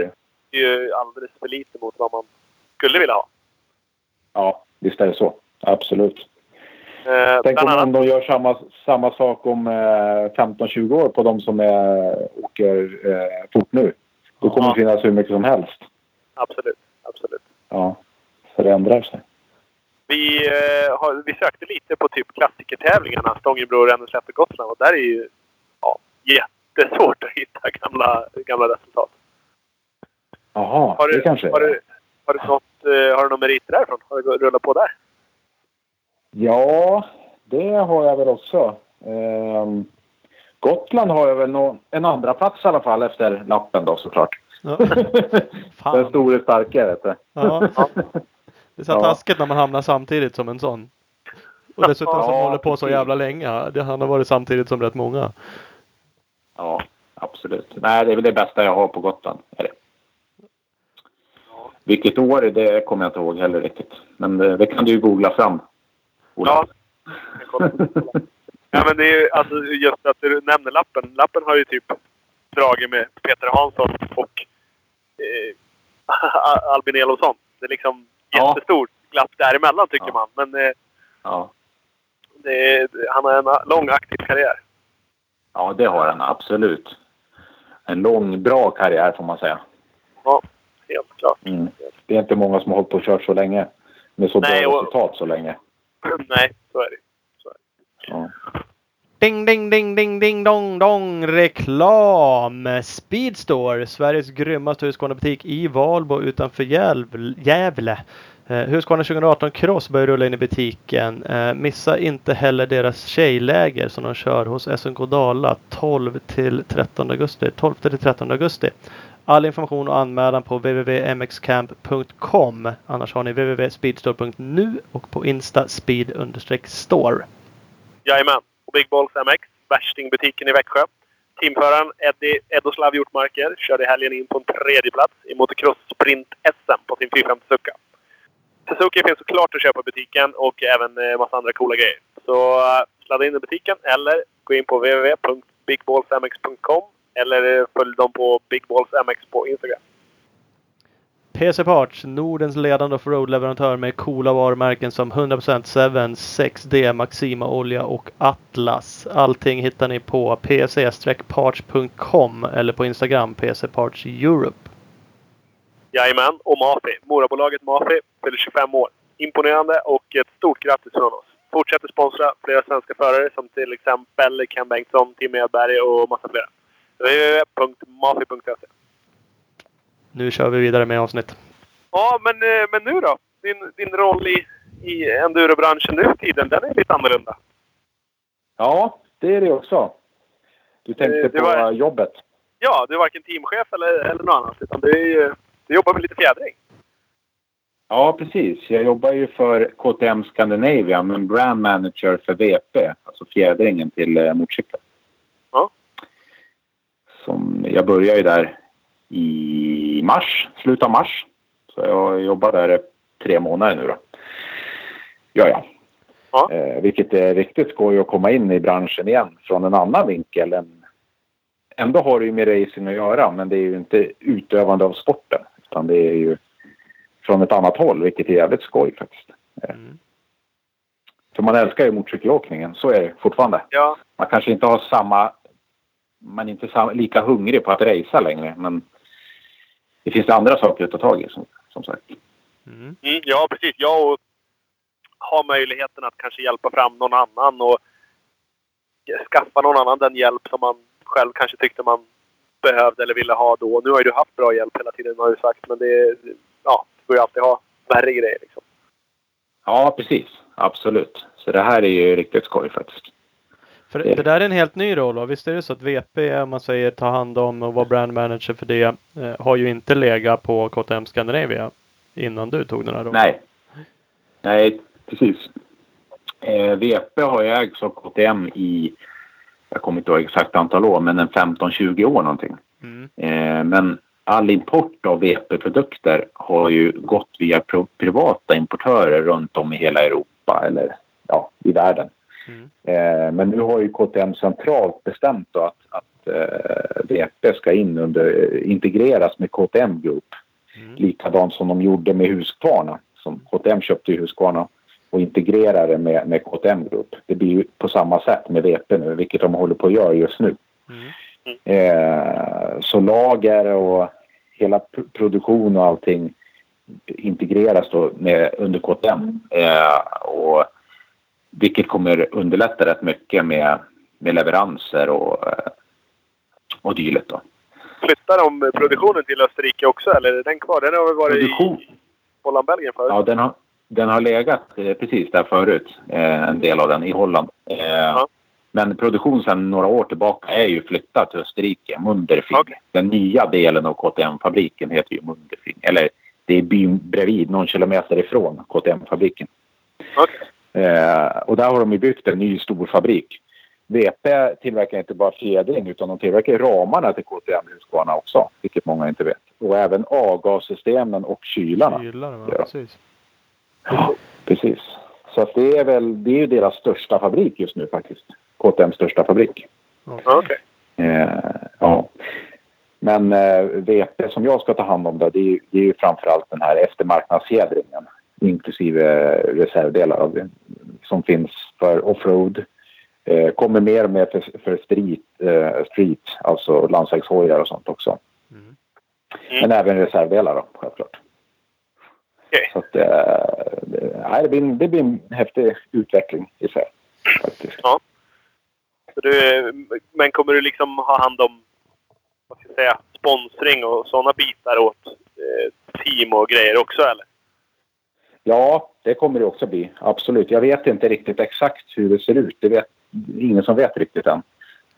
det. är ju alldeles för lite mot vad man skulle vilja ha. Ja, visst är det så. Absolut. Eh, Tänk om, annat, de gör samma, samma sak om eh, 15-20 år på de som är, åker eh, fort nu. Då kommer Ja. det finnas hur mycket som helst. absolut. absolut. Ja, så det ändrar sig. Vi, eh, har, vi sökte lite på typ klassikertävlingarna, Stångebro, Ränneslätt och Gotland. Och där är ju ja, jättesvårt att hitta gamla, gamla resultat. Jaha, Har det du, kanske har du, har du, något, eh, har du någon meriter därifrån? Har du rullat på där? Ja, det har jag väl också. Ehm, Gotland har jag väl nå en andra plats i alla fall efter lappen då såklart. Ja. Den store starka vet du. Ja. Det är så Ja. taskigt när man hamnar samtidigt som en sån. Och dessutom som håller på så jävla länge. Det, han har varit samtidigt som rätt många. Ja, absolut. Nej, det är väl det bästa jag har på Gotland. Är det. Vilket år det kommer jag inte ihåg heller riktigt. Men det, det kan du ju googla fram. Ola. Ja. Ja, men det är ju alltså just att du nämner lappen. Lappen har ju typ dragit med Peter Hansson och eh, Albin Elofsson. Det är liksom Ja. jättestort glapp däremellan tycker Ja. man. Men eh, Ja. det är, han har en lång aktiv karriär. ja, det har han absolut. En lång, bra karriär får man säga. Ja, helt klart. Mm. Det är inte många som har hållit på och kört så länge. Med så Nej, bra och- resultat så länge. Nej, så är det. Ja. Ding, ding, ding, ding, ding, dong, dong. Reklam! Speedstore, Sveriges grymmaste Husqvarna-butik i Valbo utanför Gävle. Eh, husqvarna 2018 Cross börjar rulla in i butiken. Eh, missa inte heller deras tjejläger som de kör hos SNK Dala 12 till 13 augusti. 12 till 13 augusti. All information och anmälan på www.mxcamp.com. Annars har ni www.speedstore.nu och på Insta speed-store. Jajamän. Big Balls MX, värstingbutiken i Växjö. Teamföraren Eddie Edoslav Hjortmarker körde i helgen in på en tredjeplats i motocross sprint SM på sin 450 Suzuka. Suzuki finns såklart att köpa i butiken och även eh, massa andra coola grejer. Så eh, sladda in i butiken eller gå in på www.bigballsmx.com eller eh, följ dem på Big Balls MX på Instagram. PC Parts, Nordens ledande offroad-leverantör med coola varumärken som 100% Seven, 6D, Maxima Olja och Atlas. Allting hittar ni på pc-parts.com eller på Instagram PC Parts Europe. Jajamän, och Mafi. Morabolaget Mafi fyller 25 år. Imponerande och ett stort grattis från oss. Fortsätter sponsra flera svenska förare som till exempel Ken Bengtsson, Tim Edberg och massa fler. www.mafi.se nu kör vi vidare med avsnitt. Ja, men, eh, men nu då? Din, din roll i, i endurobranschen nu tiden, den är lite annorlunda. ja, det är det också. Du tänkte Eh, det på var- jobbet. Ja, du är varken teamchef eller, eller något annat. Utan du, du jobbar med lite fjädring. Ja, precis. Jag jobbar ju för KTM Scandinavia, men brand manager för VP, alltså fjädringen till eh, motorcyklar. Ja. Som, jag började ju där i mars, slutet av mars. Så jag jobbar där tre månader nu då. Ja, ja. Ja. Eh, vilket är riktigt skoj att komma in i branschen igen från en annan vinkel. Än, ändå har det ju med racing att göra, men det är ju inte utövande av sporten. Utan det är ju från ett annat håll, vilket är jävligt skoj faktiskt. Mm. För man älskar ju motorcykelåkningen, så är det fortfarande. Ja, Man kanske inte har samma... Man är inte lika hungrig på att racea längre, men det finns andra saker att ta tag i som, som sagt. Mm. Mm, ja, precis. Ja, och ha möjligheten att kanske hjälpa fram någon annan och skaffa någon annan den hjälp som man själv kanske tyckte man behövde eller ville ha då. Nu har ju du haft bra hjälp hela tiden har du sagt, men det, ja, du får ju alltid ha värre grejer. Liksom. Ja, precis. Absolut. Så det här är ju riktigt skoj faktiskt. För det där är en helt ny roll va? Visst är det så att VP, om man säger ta hand om och vara brand manager för det, eh, har ju inte legat på KTM Scandinavia innan du tog den här rollen? Nej. Nej, precis. Eh, VP har ju ägts av KTM i, jag kommer inte ihåg exakt antal år, men en 15-20 år någonting. Mm. Eh, men all import av VP-produkter har ju gått via privata importörer runt om i hela Europa eller ja, i världen. Mm. Eh, men nu har ju KTM centralt bestämt då att, att eh, VP ska in under, integreras med KTM Group. Mm. Likadant som de gjorde med Husqvarna. Som KTM köpte Husqvarna och integrerade med, med KTM Group. Det blir ju på samma sätt med VP nu, vilket de håller på att göra just nu. Mm. Eh, så lager och hela pr- produktion och allting integreras då med, under KTM. Eh, och, vilket kommer underlätta rätt mycket med, med leveranser och, eh, och dylikt. Då. Flyttar de produktionen till Österrike också, eller är den kvar? Den har väl varit Produktion? i Holland, Belgien förut? Ja, den har, den har legat eh, precis där förut, eh, en del av den i Holland. Eh, Men produktion sedan några år tillbaka är ju flyttad till Österrike, Munderfing. Okej. Den nya delen av KTM-fabriken heter ju Munderfing. Eller det är byn bredvid, någon kilometer ifrån KTM-fabriken. Okej. Eh, och där har de ju byggt en ny stor fabrik. VP tillverkar inte bara fjädring utan de tillverkar ramarna till KTM Husqvarna också, vilket många inte vet. Och även avgassystemen och kylarna. Kylare, va? Ja. Precis. Ja, precis. Så att det är väl det är ju deras största fabrik just nu faktiskt. KTMs största fabrik. Okej. Eh, ja. Men eh, VP som jag ska ta hand om då, det är, ju- det är ju framförallt den här eftermarknadsfjädringen inklusive reservdelar av som finns för offroad. Eh, kommer mer med för, för street, eh, street, alltså landsvägshojar och sånt också. Mm. Men även reservdelar då, självklart. Okej. Så att, eh, det, det, blir, en- det blir en häftig utveckling i sig. Faktiskt. Så du, men kommer du liksom ha hand om vad ska jag säga, sponsring och sådana bitar åt eh, team och grejer också eller? Ja, det kommer det också bli. Absolut. Jag vet inte riktigt exakt hur det ser ut. Det vet ingen som vet riktigt än.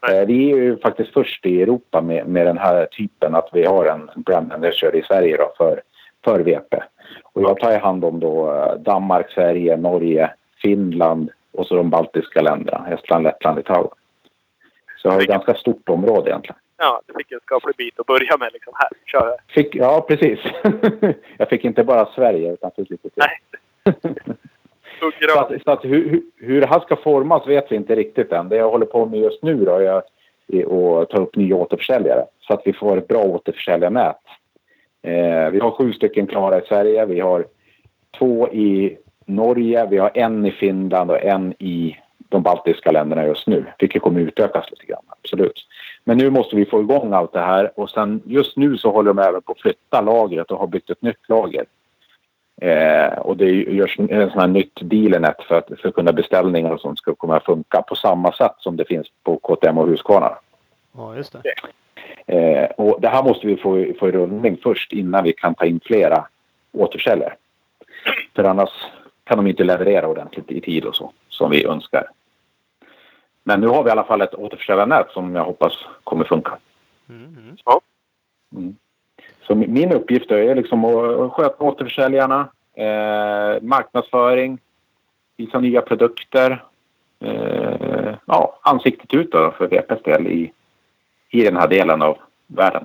Nej. Eh, Vi är ju faktiskt först i Europa med, med den här typen att vi har en brand manager i Sverige då för, för VP. Och jag tar i hand om då eh, Danmark, Sverige, Norge, Finland och så de baltiska länderna. Estland, Lettland, Litauen. Så jag har ett ganska stort område egentligen. Ja, du fick en skaplig bit att börja med liksom. Här, kör här. Fick, ja, precis. jag fick inte bara Sverige utan fick lite till. Nej. Så att, så att hur, hur- det här ska formas vet vi inte riktigt än. Det jag håller på med just nu då är att ta upp nya återförsäljare så att vi får ett bra återförsäljarnät. Eh, vi har sju stycken klara i Sverige. Vi har två i Norge, vi har en i Finland och en i de baltiska länderna just nu. Vilket kommer utökas lite grann, absolut. Men nu måste vi få igång allt det här och sen just nu så håller de även på att flytta lagret och har byggt ett nytt lager. Eh, och det görs en sån här nytt dealernet för att, för att kunna beställningar och sånt ska kunna funka på samma sätt som det finns på KTM och Husqvarna. Ja, just det. Eh, och det här måste vi få, få i rullning först innan vi kan ta in flera återförsäljare. För annars kan de inte leverera ordentligt i tid och så, som vi önskar. Men nu har vi i alla fall ett återförsäljarnät som jag hoppas kommer funka. Mm, mm. Mm. Så mi- min uppgift är liksom att sköta återförsäljarna, eh, marknadsföring, visa nya produkter. Eh, ja, ansiktet ut då för VPs del i, i den här delen av världen.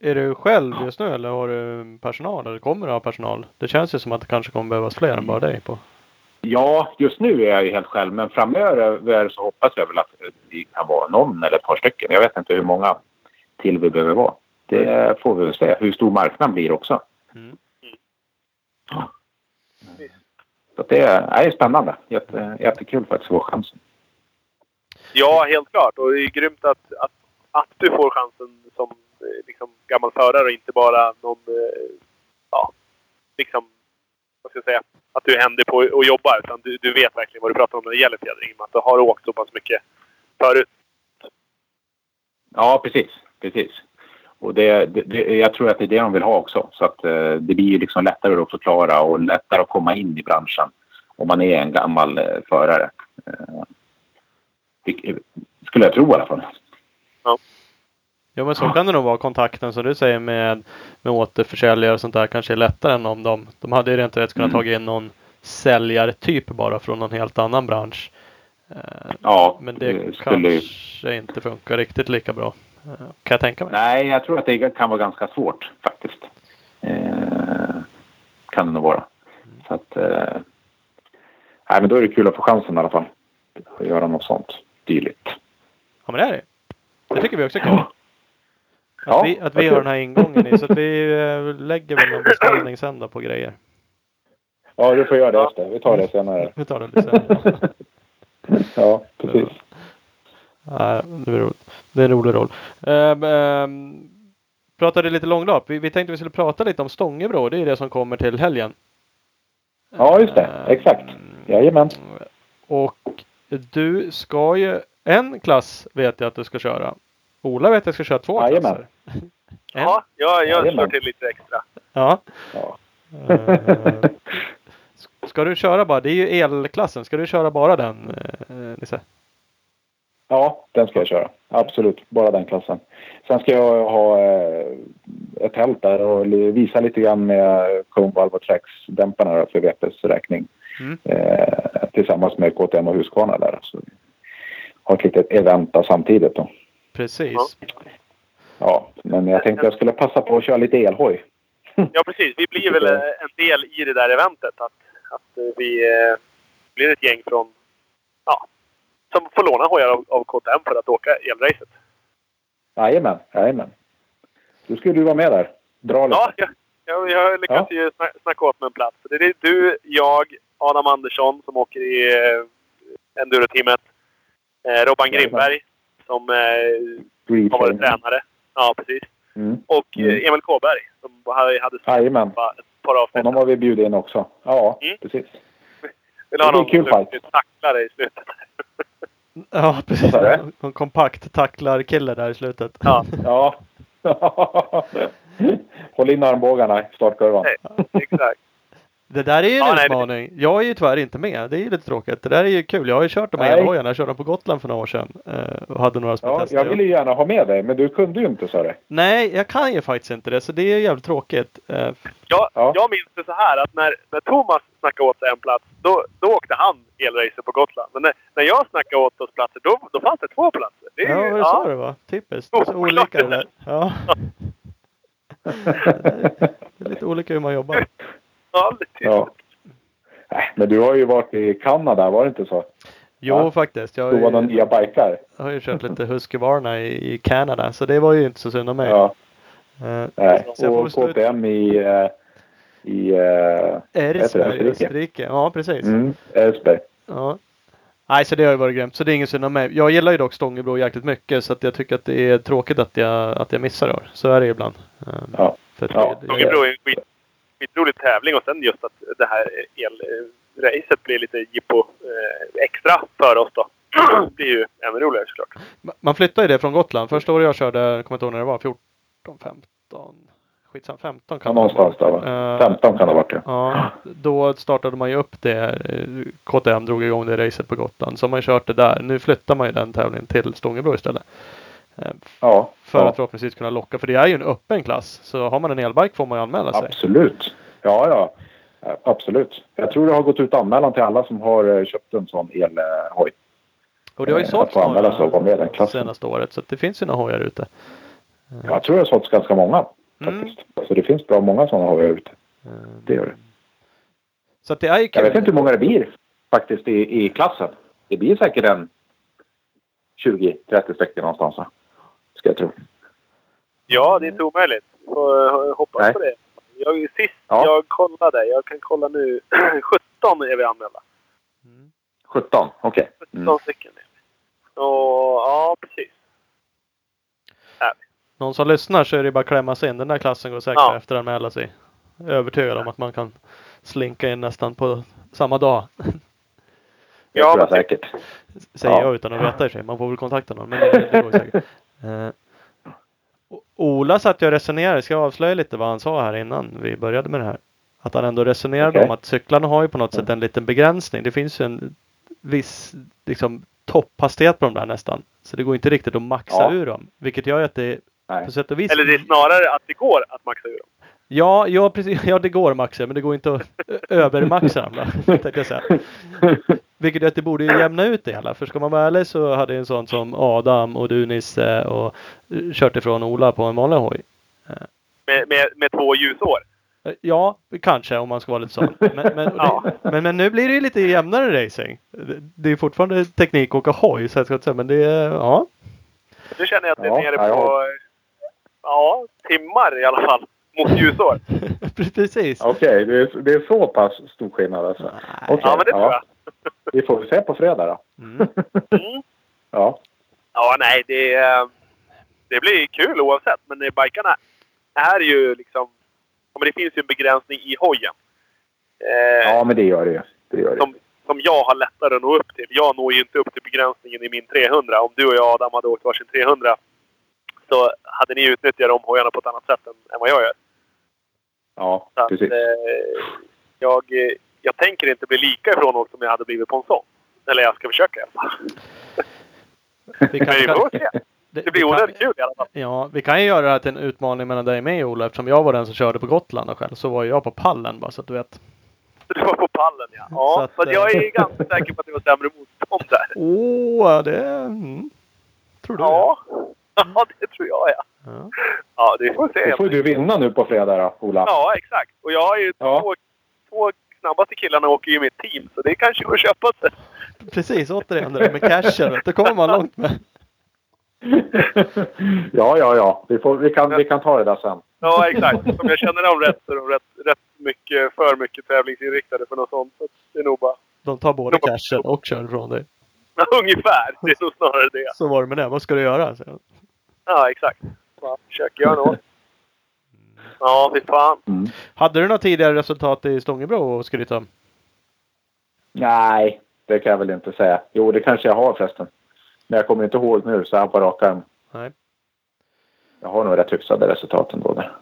Är du själv just nu eller har du personal? Eller kommer du ha personal? Det känns ju som att det kanske kommer behövas fler än bara dig på. Ja, just nu är jag ju helt själv, men framöver så hoppas jag väl att vi kan vara någon eller ett par stycken. Jag vet inte hur många till vi behöver vara. Det får vi väl se. Hur stor marknaden blir också. Mm. Så det är, är spännande. Jätte, jättekul faktiskt att få chansen. Ja, helt klart. Och det är grymt att, att, att du får chansen som eh, liksom, gammal förare och inte bara någon eh, ja, liksom, vad ska jag säga, att du är händig på att jobba. Utan du, du vet verkligen vad du pratar om när det gäller fjädring. i och med Att du har åkt så pass mycket förut. Ja, precis. precis. Och det, det, jag tror att det är det de vill ha också. Så att eh, det blir liksom lättare att förklara och lättare att komma in i branschen om man är en gammal eh, förare. Eh, skulle jag tro i alla fall. Jo men så kan det nog vara. Kontakten som du säger med, med återförsäljare och sånt där kanske är lättare än om de, de hade ju rent rätt kunnat Mm. tagit in någon säljartyp bara från någon helt annan bransch. Eh, Ja, Men det det skulle kanske inte funkar riktigt lika bra. eh, Kan jag tänka mig. Nej, jag tror att det kan vara ganska svårt faktiskt. Eh, kan det nog vara. Så att, eh, nej, men då är det kul att få chansen i alla fall. Att göra något sånt dylikt. Ja men det är det. Det tycker vi också är kul. Att Ja, vi, att vi har den här ingången i. Så att vi eh, lägger väl en beställning sen då på grejer. Ja, du får göra det efter. Vi tar det senare. Vi tar det lite sen. Ja, precis. Ja, det är roligt. Det är en rolig roll. Um, um, pratade lite långlopp. Vi, vi tänkte vi skulle prata lite om Stångebro. Det är det som kommer till helgen. Ja, just det. Ehm, Exakt. Jajamän. Och du ska ju, en klass vet jag att du ska köra. Ola vet jag ska köra två Jajamän. klasser. En? Ja, jag, jag Jajamän. slår till lite extra. Ja. Ja. Eh, ska du köra bara, det är ju elklassen. Ska du köra bara den eh, Nisse? ja, den ska jag köra. Absolut. Bara den klassen. Sen ska jag ha eh, ett tält där och visa lite grann med och Trax-dämparna då för VPs räkning. Mm. Eh, tillsammans med KTM och Husqvarna där. Så har ett litet event samtidigt då. Precis. Ja, men jag tänkte jag skulle passa på att köra lite elhoj. Ja, precis. Vi blir väl eh, en del i det där eventet. Att, att eh, vi eh, blir ett gäng från... Ja, som får låna hojar av, av KTM för att åka elracet. Jajamän, jajamän. Då skulle du vara med där. Dra lite. Ja, jag, jag, jag lyckas ju sna- snacka åt mig en plats. Det är du, jag, Adam Andersson som åker i eh, Enduro-teamet. Eh, Robban Jajamän. Grimberg som eh, har varit tränare. Ja, precis. Mm. Och Mm. eh, Emil Kåberg som hade, Jajamän. ett par avsnitt. Honom har vi bjudit in också. Ja, Mm. precis. Vill ha det blir någon kul som fight. tacklar i slutet. Ja, precis. En kompakt tacklar-kille där i slutet. Ja, Ja. Håll in armbågarna i startkurvan. Nej. exakt. Det där är ju en Ja, nej, utmaning. Jag är ju tyvärr inte med. Det är ju lite tråkigt. Det där är ju kul. Jag har ju kört de här Nej. elhojarna. Jag körde dem på Gotland för några år sedan. eh, Och hade några små Ja, tester. jag ville ju gärna ha med dig, men du kunde ju inte sa du. Nej, jag kan ju faktiskt inte det. Så det är jävligt tråkigt. Eh, Jag, Ja. jag minns det så här att när, när Thomas snackade åt sig en plats, då, då åkte han elracer på Gotland. Men när, när jag snackade åt oss platser, då, då fanns det två platser. Det är Ja, ju- det så det var? Typiskt. Det är så Oh, olika det där. Ja. Det är lite olika hur man jobbar. Ja, lite. Ja. Men du har ju varit i Kanada, var det inte så? Jo, Ja. faktiskt. Jag har några ju, nya bikar. jag har ju kört lite Husqvarna i, i Kanada. Så det var ju inte så synd om mig. Ja, Eh, nej. Så jag får Och KTM i... eh, i eh, Erzberg, Österrike. Ja, precis. mm, Älvsberg. Ja. Nej, så det har ju varit grymt. Så det är ingen synd om mig. Jag gillar ju dock Stångebro jäkligt mycket så att jag tycker att det är tråkigt att jag, att jag missar det. Så är det ju ibland. Um, Ja. För Ja. Stångebro är en skit, skitrolig tävling och sen just att det här elracet blir lite jippo eh, extra för oss då. Det blir ju ännu roligare såklart. man flyttar ju det från Gotland. Första året jag körde, jag kommer inte ihåg när det var, 14, 15, skitsamma, 15 Ja, kan det någonstans där vara. va? Eh, 15 kan det ha varit. Ja, då startade man ju upp det. eh, KTM drog igång det racet på Gotland. Så har man kört det där. Nu flyttar man ju den tävlingen till Stångebro istället. Eh, Ja, För ja. att förhoppningsvis kunna locka. För det är ju en öppen klass. Så har man en elbike får man ju anmäla sig. Absolut. Ja, ja. Ja, Absolut. Jag tror det har gått ut anmälan till alla som har eh, köpt en sån elhoj. Och det har ju Eh, sålts anmäla sig och med den några klassen. senaste året. Så det finns ju några hojar ute. Jag tror det har sålts ganska många Mm. faktiskt. Så det finns bra många sådana hojar ute. Eh, Det gör det. Så det är ju Jag vet inte hur många det blir faktiskt i, i klassen. Det blir säkert en 20-30 stycken någonstans. Ska jag tro. Ja, det är inte omöjligt. Får eh, hoppas Nej. på det. Jag, sist Ja. jag kollade, jag kan kolla nu, 17 är vi anmälda. Mm. 17, okej. 17 Mm. stycken är vi. Och ja, precis. Någon som lyssnar så är det bara att klämma sig in. Den där klassen går säkert Ja. att efteranmäla sig. övertygad om att man kan slinka in nästan på samma dag. Det Ja, tror jag säkert. Säger Ja. jag utan att veta i sig. Man får väl kontakta någon. Men det, det går säkert. Eh, Ola satt ju och resonerade. Ska jag avslöja lite vad han sa här innan vi började med det här? Att han ändå resonerade Okej. om att cyklarna har ju på något sätt en liten begränsning. Det finns ju en viss liksom, topphastighet på de där nästan. Så det går inte riktigt att maxa Ja. ur dem. Vilket gör att det Nej. på sätt och vis Eller det är snarare att det går att maxa ur dem. Ja, ja, precis. Ja, det går att maxa, men det går inte att övermaxa jag säga. Vilket gör att det borde ju jämna ut det hela. För ska man vara ärlig så hade en sån som Adam och du Nisse och eh, kört ifrån Ola på en vanlig hoj. Med, med, med två ljusår. Eh, Ja, kanske om man ska vara lite sån. Men, men, Ja. men, men nu blir det ju lite jämnare racing. Det- är fortfarande teknik att åka hoj, så jag ska inte säga, men det är, ja. Nu känner jag att det är nere på ja, timmar i alla fall. Mot ljusår. Precis. Okej, det, är, det är så pass stor skillnad alltså. Okej, Ja, men det tror jag. Vi får väl se på fredag då. Mm. Mm. Ja. Ja, nej, det, eh, det blir kul oavsett. Men bikarna är ju liksom... Men det finns ju en begränsning i hojen. Eh, ja, men det gör det ju. Det gör det. som, som jag har lättare att nå upp till. Jag når ju inte upp till begränsningen i min 300. Om du och jag Adam hade åkt varsin 300 så hade ni utnyttjat de hojarna på ett annat sätt än, än vad jag gör. Ja, Så att, precis. eh, jag, eh, jag tänker inte bli lika ifrån åkt som jag hade blivit på en sån. Eller jag ska försöka i alla fall. Vi Men vi får se. det, Det blir onödigt kul i alla fall. Ja, vi kan ju göra det här till en utmaning mellan dig och mig Ola. Eftersom jag var den som körde på Gotland och själv så var jag på pallen bara så att du vet. Så du var på pallen ja. Så Ja, att, så att jag eh, är ganska säker på att det var sämre motstånd där. Åh, det... Mm. Tror du? Ja. Ja, det tror jag ja. Ja. Ja, det får vi se. Då får du vinna nu på fredag då, Ola. Ja, exakt. Och jag har ju Ja. två, två snabbaste killarna åker ju i mitt team. Så det kanske går att köpa sig. Precis, återigen det där med cashen. Det kommer man långt med. ja, ja, ja. Vi, får, vi, kan, vi kan ta det där sen. Ja, exakt. Om jag känner dem rätt så är de rätt, rätt mycket, för mycket tävlingsinriktade för något sånt. Så det är nog bara... De tar både cashen och kör ifrån dig. Ja, ungefär. Det är nog snarare det. Så var det med det. Vad ska du göra? Så, Ja, exakt. Bara försöker göra något. Ja, fy fan. Mm. Hade du några tidigare resultat i Stångebro att skryta om? Nej, det kan jag väl inte säga. Jo, det kanske jag har förresten. Men jag kommer inte ihåg nu så här på rak arm. Nej. Jag har nog rätt hyfsade resultat ändå där.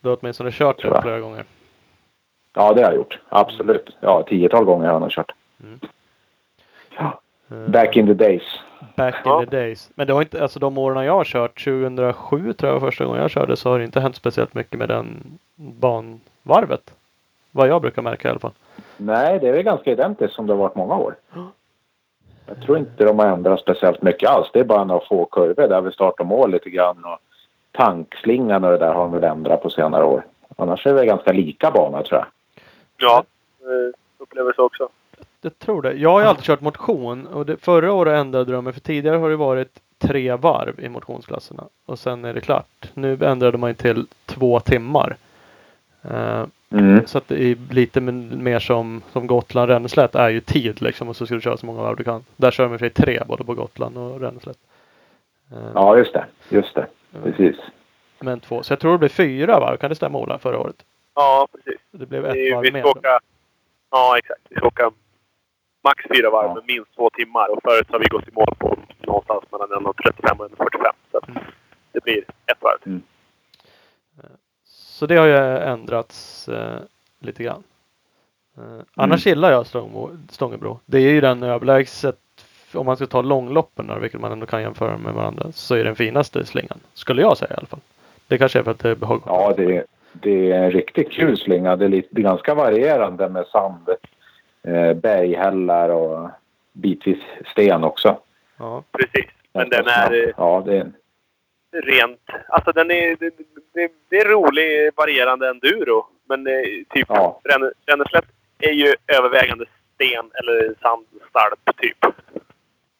Du har åtminstone kört det flera gånger. Ja, det har jag gjort. Absolut. Ja, tiotal gånger har jag nog kört. Mm. Ja. Eh, Back in the days. Back Ja. in the days. Men det har inte, alltså de åren jag har kört, 2007 tror jag första gången jag körde, så har det inte hänt speciellt mycket med den banvarvet. Vad jag brukar märka i alla fall. Nej, det är väl ganska identiskt som det har varit många år. Ja. Jag tror inte de har ändrat speciellt mycket alls. Det är bara några få kurvor där vid start och mål lite grann. Och tankslingan och det där har de väl ändrat på senare år. Annars är det ganska lika bana tror jag. Ja, eh, upplever så också. Jag tror det. Jag har ju alltid kört motion och det, förra året ändrade de mig för tidigare har det varit tre varv i motionsklasserna och sen är det klart. Nu ändrade man ju till två timmar. Eh, Mm. så att det är lite mer som, som Gotland Ränneslätt är ju tid liksom och så ska du köra så många varv du kan. Där kör de i sig tre både på Gotland och Ränneslätt. Eh, Ja, just det. Just det. Precis. Men två. Så jag tror det blev fyra varv. Kan det stämma Ola? Förra året? Ja, precis. Det blev ett varv vi mer. Ja, exakt. Vi ska åka max fyra varv Ja. med minst två timmar. Och förut har vi gått i mål på någonstans mellan 1.35 och 1.45. Så Mm. det blir ett varv till. Så det har ju ändrats eh, lite grann. Eh, annars gillar jag Stångbo, Stångebro. Det är ju den överlägset, om man ska ta långloppen där, vilket man ändå kan jämföra med varandra, så är den finaste slingan. Skulle jag säga i alla fall. Det kanske är för att det är behagligt. Ja, det är, det är en riktigt kul slinga. Det är, lite, det är ganska varierande med sand, eh, berghällar och bitvis sten också. Ja. Precis. Men den är eh, Ja, det är, rent... Alltså den är... Det, det, det är rolig varierande enduro. Men eh, typ Ja. Ränneslätt är ju övervägande sten eller sandstalp typ.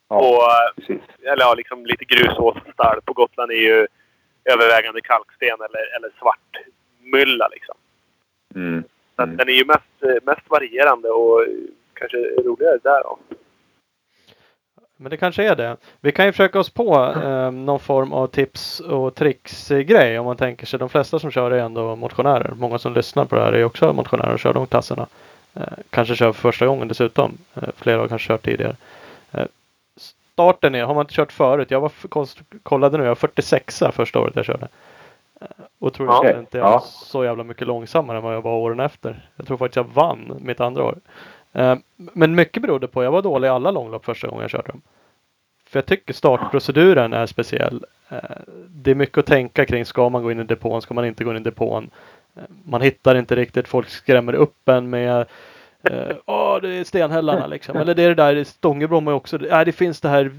ja, Och, precis. eller ja, liksom lite grusåsstalp. På Gotland är ju övervägande kalksten eller, eller svart mylla liksom. Mm. Så Mm. den är ju mest, eh, mest varierande och kanske roligare där då. Men det kanske är det. Vi kan ju försöka oss på eh, någon form av tips och tricks-grej om man tänker sig. De flesta som kör är ändå motionärer. Många som lyssnar på det här är också motionärer och kör de klasserna. Eh, kanske kör för första gången dessutom. Eh, flera har kanske kört tidigare. Eh, starten är, har man inte kört förut. Jag var kollade nu, jag var 46 första året jag körde. Och tror Ja. inte jag var Ja. så jävla mycket långsammare än vad jag var åren efter. Jag tror faktiskt jag vann mitt andra år. Eh, Men mycket berodde på, jag var dålig i alla långlopp första gången jag körde dem. För jag tycker startproceduren är speciell. Eh, Det är mycket att tänka kring. Ska man gå in i depån? Ska man inte gå in i depån? Eh, Man hittar inte riktigt. Folk skrämmer upp en med eh, Åh, det är stenhällarna liksom. Eller det är det där i Stångebrom är också. Nej, det finns det här.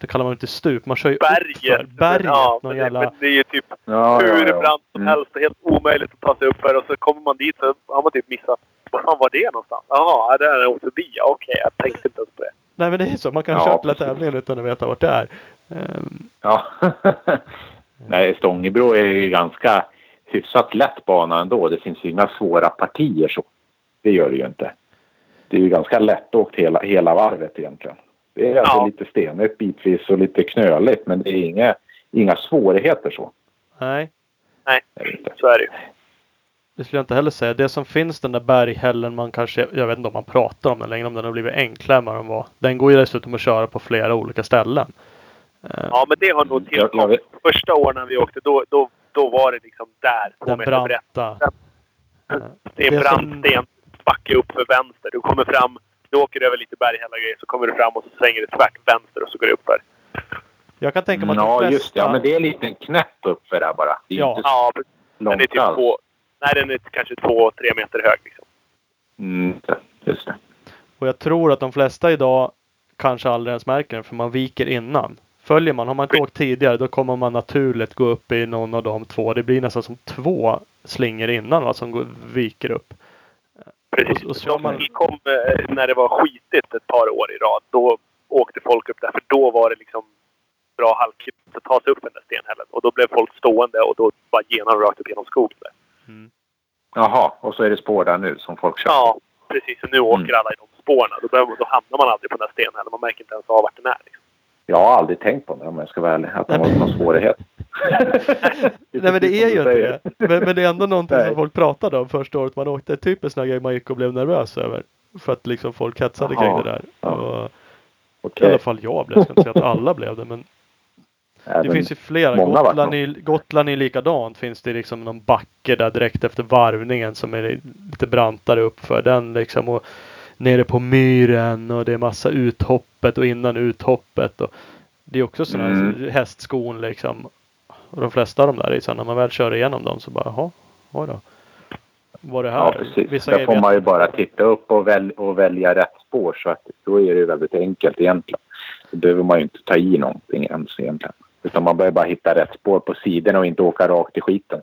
Det kallar man inte stup. Man kör ju Berget. Berget. ja, någon det, jävla... men det är ju typ Ja, hur ja, ja. brant som Mm. helst och helt omöjligt att ta sig upp här. Och så kommer man dit så har man typ missat. Var fan var det någonstans? Jaha, där är åkt förbi. Ja, Okej, jag tänkte inte ens på det. Nej men det är så. Man kan Ja, köra hela tävlingen utan att veta vart det är. Ehm, Ja. Nej, Stångebro är ju ganska hyfsat lätt bana ändå. Det finns ju inga svåra partier så. Det gör det ju inte. Det är ju ganska lättåkt hela, hela varvet egentligen. Det är alltså Ja. lite stenigt bitvis och lite knöligt men det är inga, inga svårigheter så. nej. Inte. Så är det ju. Det skulle jag inte heller säga. Det som finns den där berghällen man kanske, jag vet inte om man pratar om den längre, om den har blivit enklare än vad den var. Den går ju dessutom att köra på flera olika ställen. Ehm, Ja, men det har nog tillkommit. Första åren när vi åkte, då, då, då var det liksom där. Den branta. Det är Det brant som- sten. Backe upp för vänster. Du kommer fram. Du åker över lite berghällar och grejer. Så kommer du fram och så svänger du tvärt vänster och så går du upp här. Jag kan tänka mig att de Ja, flesta... just det. Ja, men det är en liten knäpp uppför där bara. Det är Ja. inte Ja, den är långt typ alls. två... Nej, den är kanske två, tre meter hög. Liksom. Mm, just det. Och jag tror att de flesta idag kanske aldrig ens märker den för man viker innan. Följer man, har man inte åkt tidigare då kommer man naturligt gå upp i någon av de två. Det blir nästan som två slingor innan va, som går, viker upp. Precis. Och- och så man- tillkom eh, när det var skitigt ett par år i rad. Då åkte folk upp där. För då var det liksom bra halkigt att ta sig upp den där stenhällen. Och då blev folk stående och då bara genom rakt upp genom skogen. Där. Mm. Jaha, och så är det spår där nu som folk kör. Ja, precis. Och nu åker Mm. alla i de spåren. Då, behöver- då hamnar man aldrig på den där stenhällen. Man märker inte ens av vart den är. Liksom. Jag har aldrig tänkt på det om jag ska vara ärlig. Att det var någon svårighet. Nej men det är ju inte det. Men, men det är ändå någonting Nej. som folk pratade om första året man åkte. Typ en sån grej man gick och blev nervös över. För att liksom folk hetsade kring det där. ja. Och, I Okej. alla fall jag blev. Jag ska inte säga att alla blev det. Men det Även- finns ju flera. Gotland är, Gotland är likadant. Finns det liksom någon backe där direkt efter varvningen som är lite brantare uppför den liksom. Och nere på myren och det är massa uthoppet och innan uthoppet. Och det är också sådana mm. hästskon liksom. Och de flesta av dem där är så när man väl kör igenom dem så bara jaha, oj då. Var det här? Ja, precis. Vissa Där får man ju bara titta upp och, väl, och välja rätt spår. Så att då är det ju väldigt enkelt egentligen. Då behöver man ju inte ta i någonting ens egentligen. Utan man behöver bara hitta rätt spår på sidorna och inte åka rakt i skiten.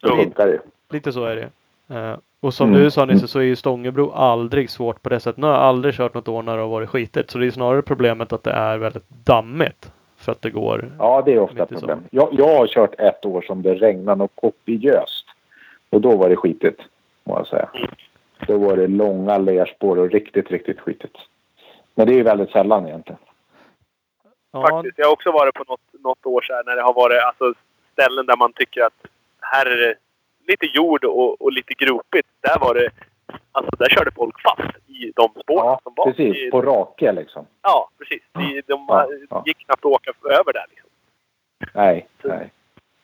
Så Jo. funkar det. Lite så är det. Eh, och som Mm. du sa Nisse så är ju Stångebro aldrig svårt på det sättet. Nu har jag aldrig kört något år när det har varit skitigt. Så det är snarare problemet att det är väldigt dammigt. För att det går. Ja, det är ofta i problem. Jag, jag har kört ett år som det regnade och kopiöst. Och då var det skitigt, må jag säga. Då var det långa lerspår och riktigt, riktigt skitigt. Men det är ju väldigt sällan egentligen. Ja, Faktiskt. Jag har också varit på något, något år så här när det har varit alltså, ställen där man tycker att här är det lite jord och, och lite gropigt. Där var det... Alltså där körde folk fast i de spåren Ja, som var. precis. I, På rake liksom. ja, precis. I, de Ja, ja. gick knappt att åka över där. Liksom. Nej, nej.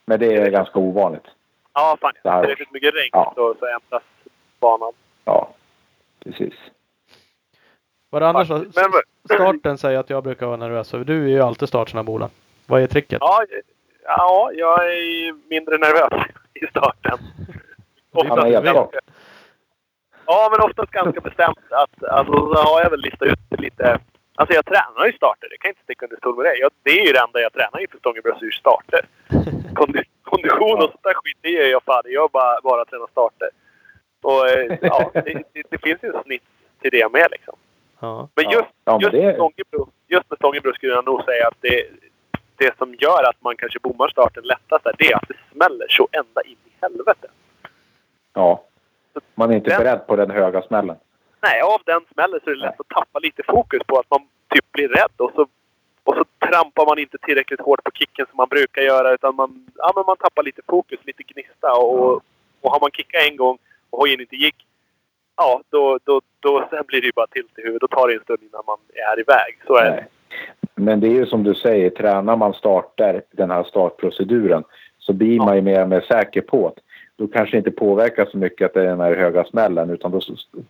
Men det är ganska ovanligt. Ja, fan. Det här- Tillräckligt mycket regn Ja. så, så ändras banan. Ja, precis. Vad det annars var, Men, starten säger att jag brukar vara nervös. För du är ju alltid startsnabb Vad är tricket? ja, ja, jag är mindre nervös i starten. Det är Ja, men oftast ganska bestämt. Att, alltså, så har jag väl listat ut lite... Alltså jag tränar ju starter. Det kan jag inte sticka under stol med det. Jag, det är ju det enda jag tränar inför Stångebros är ju starter. Kondi, kondition och sånt där skit, det gör jag fan. Jag bara, bara tränar starter. Och eh, ja, det, det, det finns ju ett snitt till det med liksom. Ja. Men Ja. just, Ja, men just, det- med Stångebro, just med Stångebro skulle jag nog säga att det, det som gör att man kanske bommar starten lättast där, det är att det smäller så ända in i helvete. Ja. Man är inte Den- beredd på den höga smällen. Nej, av den smällen så är det lätt att tappa lite fokus på att man typ blir rädd och så, och så trampar man inte tillräckligt hårt på kicken som man brukar göra utan man, ja, men man tappar lite fokus, lite gnista och, och har man kickat en gång och hojen inte gick ja, då, då, då sen blir det ju bara tilt i huvudet. Då tar det en stund innan man är iväg. Så är det. Men det är ju som du säger, tränar man startar den här startproceduren så blir man ju mer och mer säker på att då kanske inte påverkar så mycket att det är den här höga smällen utan då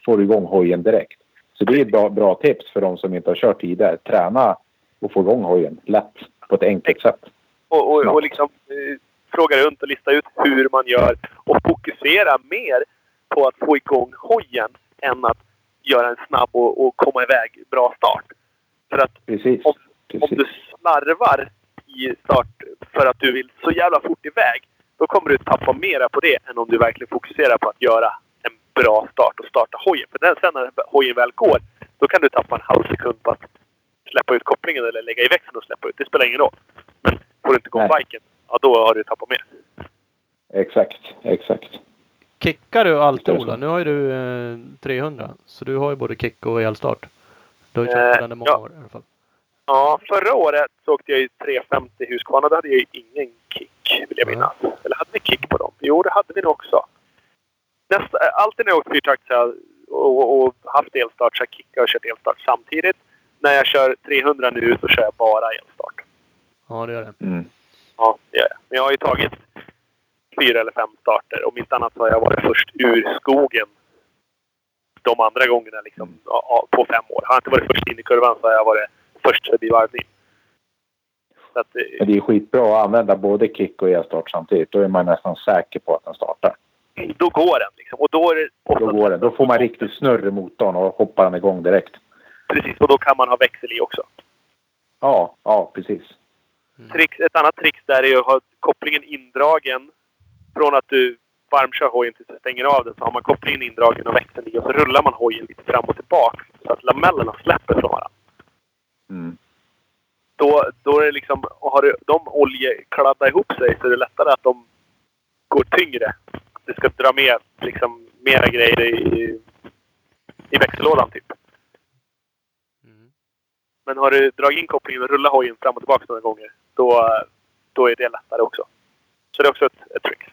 får du igång hojen direkt. Så det är ett bra, bra tips för de som inte har kört tidigare. Träna och få igång hojen lätt på ett enkelt sätt. Och, och, och Snabbt. liksom eh, fråga runt och lista ut hur man gör och fokusera mer på att få igång hojen än att göra en snabb och, och komma iväg bra start. För att Precis. Om- om Precis. du slarvar i start för att du vill så jävla fort iväg, då kommer du tappa mera på det än om du verkligen fokuserar på att göra en bra start och starta hojen. För den, sen när hojen väl går, då kan du tappa en halv sekund på att släppa ut kopplingen eller lägga i växeln och släppa ut. Det spelar ingen roll. Men får du inte Nej. biken, ja då har du tappat mer. Exakt. Exakt. Kickar du alltid. Ola? Nu har ju du eh, 300. Så du har ju både kick och elstart. Du har ju kört Eh, den i många ja. år i alla fall. Ja, förra året så åkte jag ju 350 Husqvarna. Då hade jag ju ingen kick, vill jag minnas. Eller hade vi kick på dem? Jo, det hade vi nog också. Nästa, alltid när jag åkt fyrtakt så har jag- och, och, och haft elstart så har jag kickat och kört elstart samtidigt. När jag kör 300 nu så kör jag bara elstart. Ja, det gör det. Mm. Ja, det gör jag. Men jag har ju tagit fyra eller fem starter. Om inte annat så har jag varit först ur skogen de andra gångerna liksom, ja, på fem år. Har jag inte varit först in i kurvan så har jag varit först förbi varvning. Så att, eh, Men det är skitbra att använda både kick och e-start samtidigt. Då är man nästan säker på att den startar. då går den. Liksom. Och då är det Då går det. Då får man riktigt snurr i motorn och hoppar den igång direkt. Precis, och då kan man ha växel i också. Ja, ja precis. Tricks, ett annat trick där är att ha kopplingen indragen. Från att du varmkör hojen tills du stänger av den så har man kopplingen indragen och växeln i och så rullar man hojen lite fram och tillbaka så att lamellerna släpper från varandra. Då, då är det liksom, har du, de oljekladdar ihop sig så är det lättare att de går tyngre. Det ska dra med liksom mera grejer i, i växellådan typ. Mm. Men har du dragit in kopplingen och rullat hojen fram och tillbaka några gånger, då, då är det lättare också. Så det är också ett, ett trick.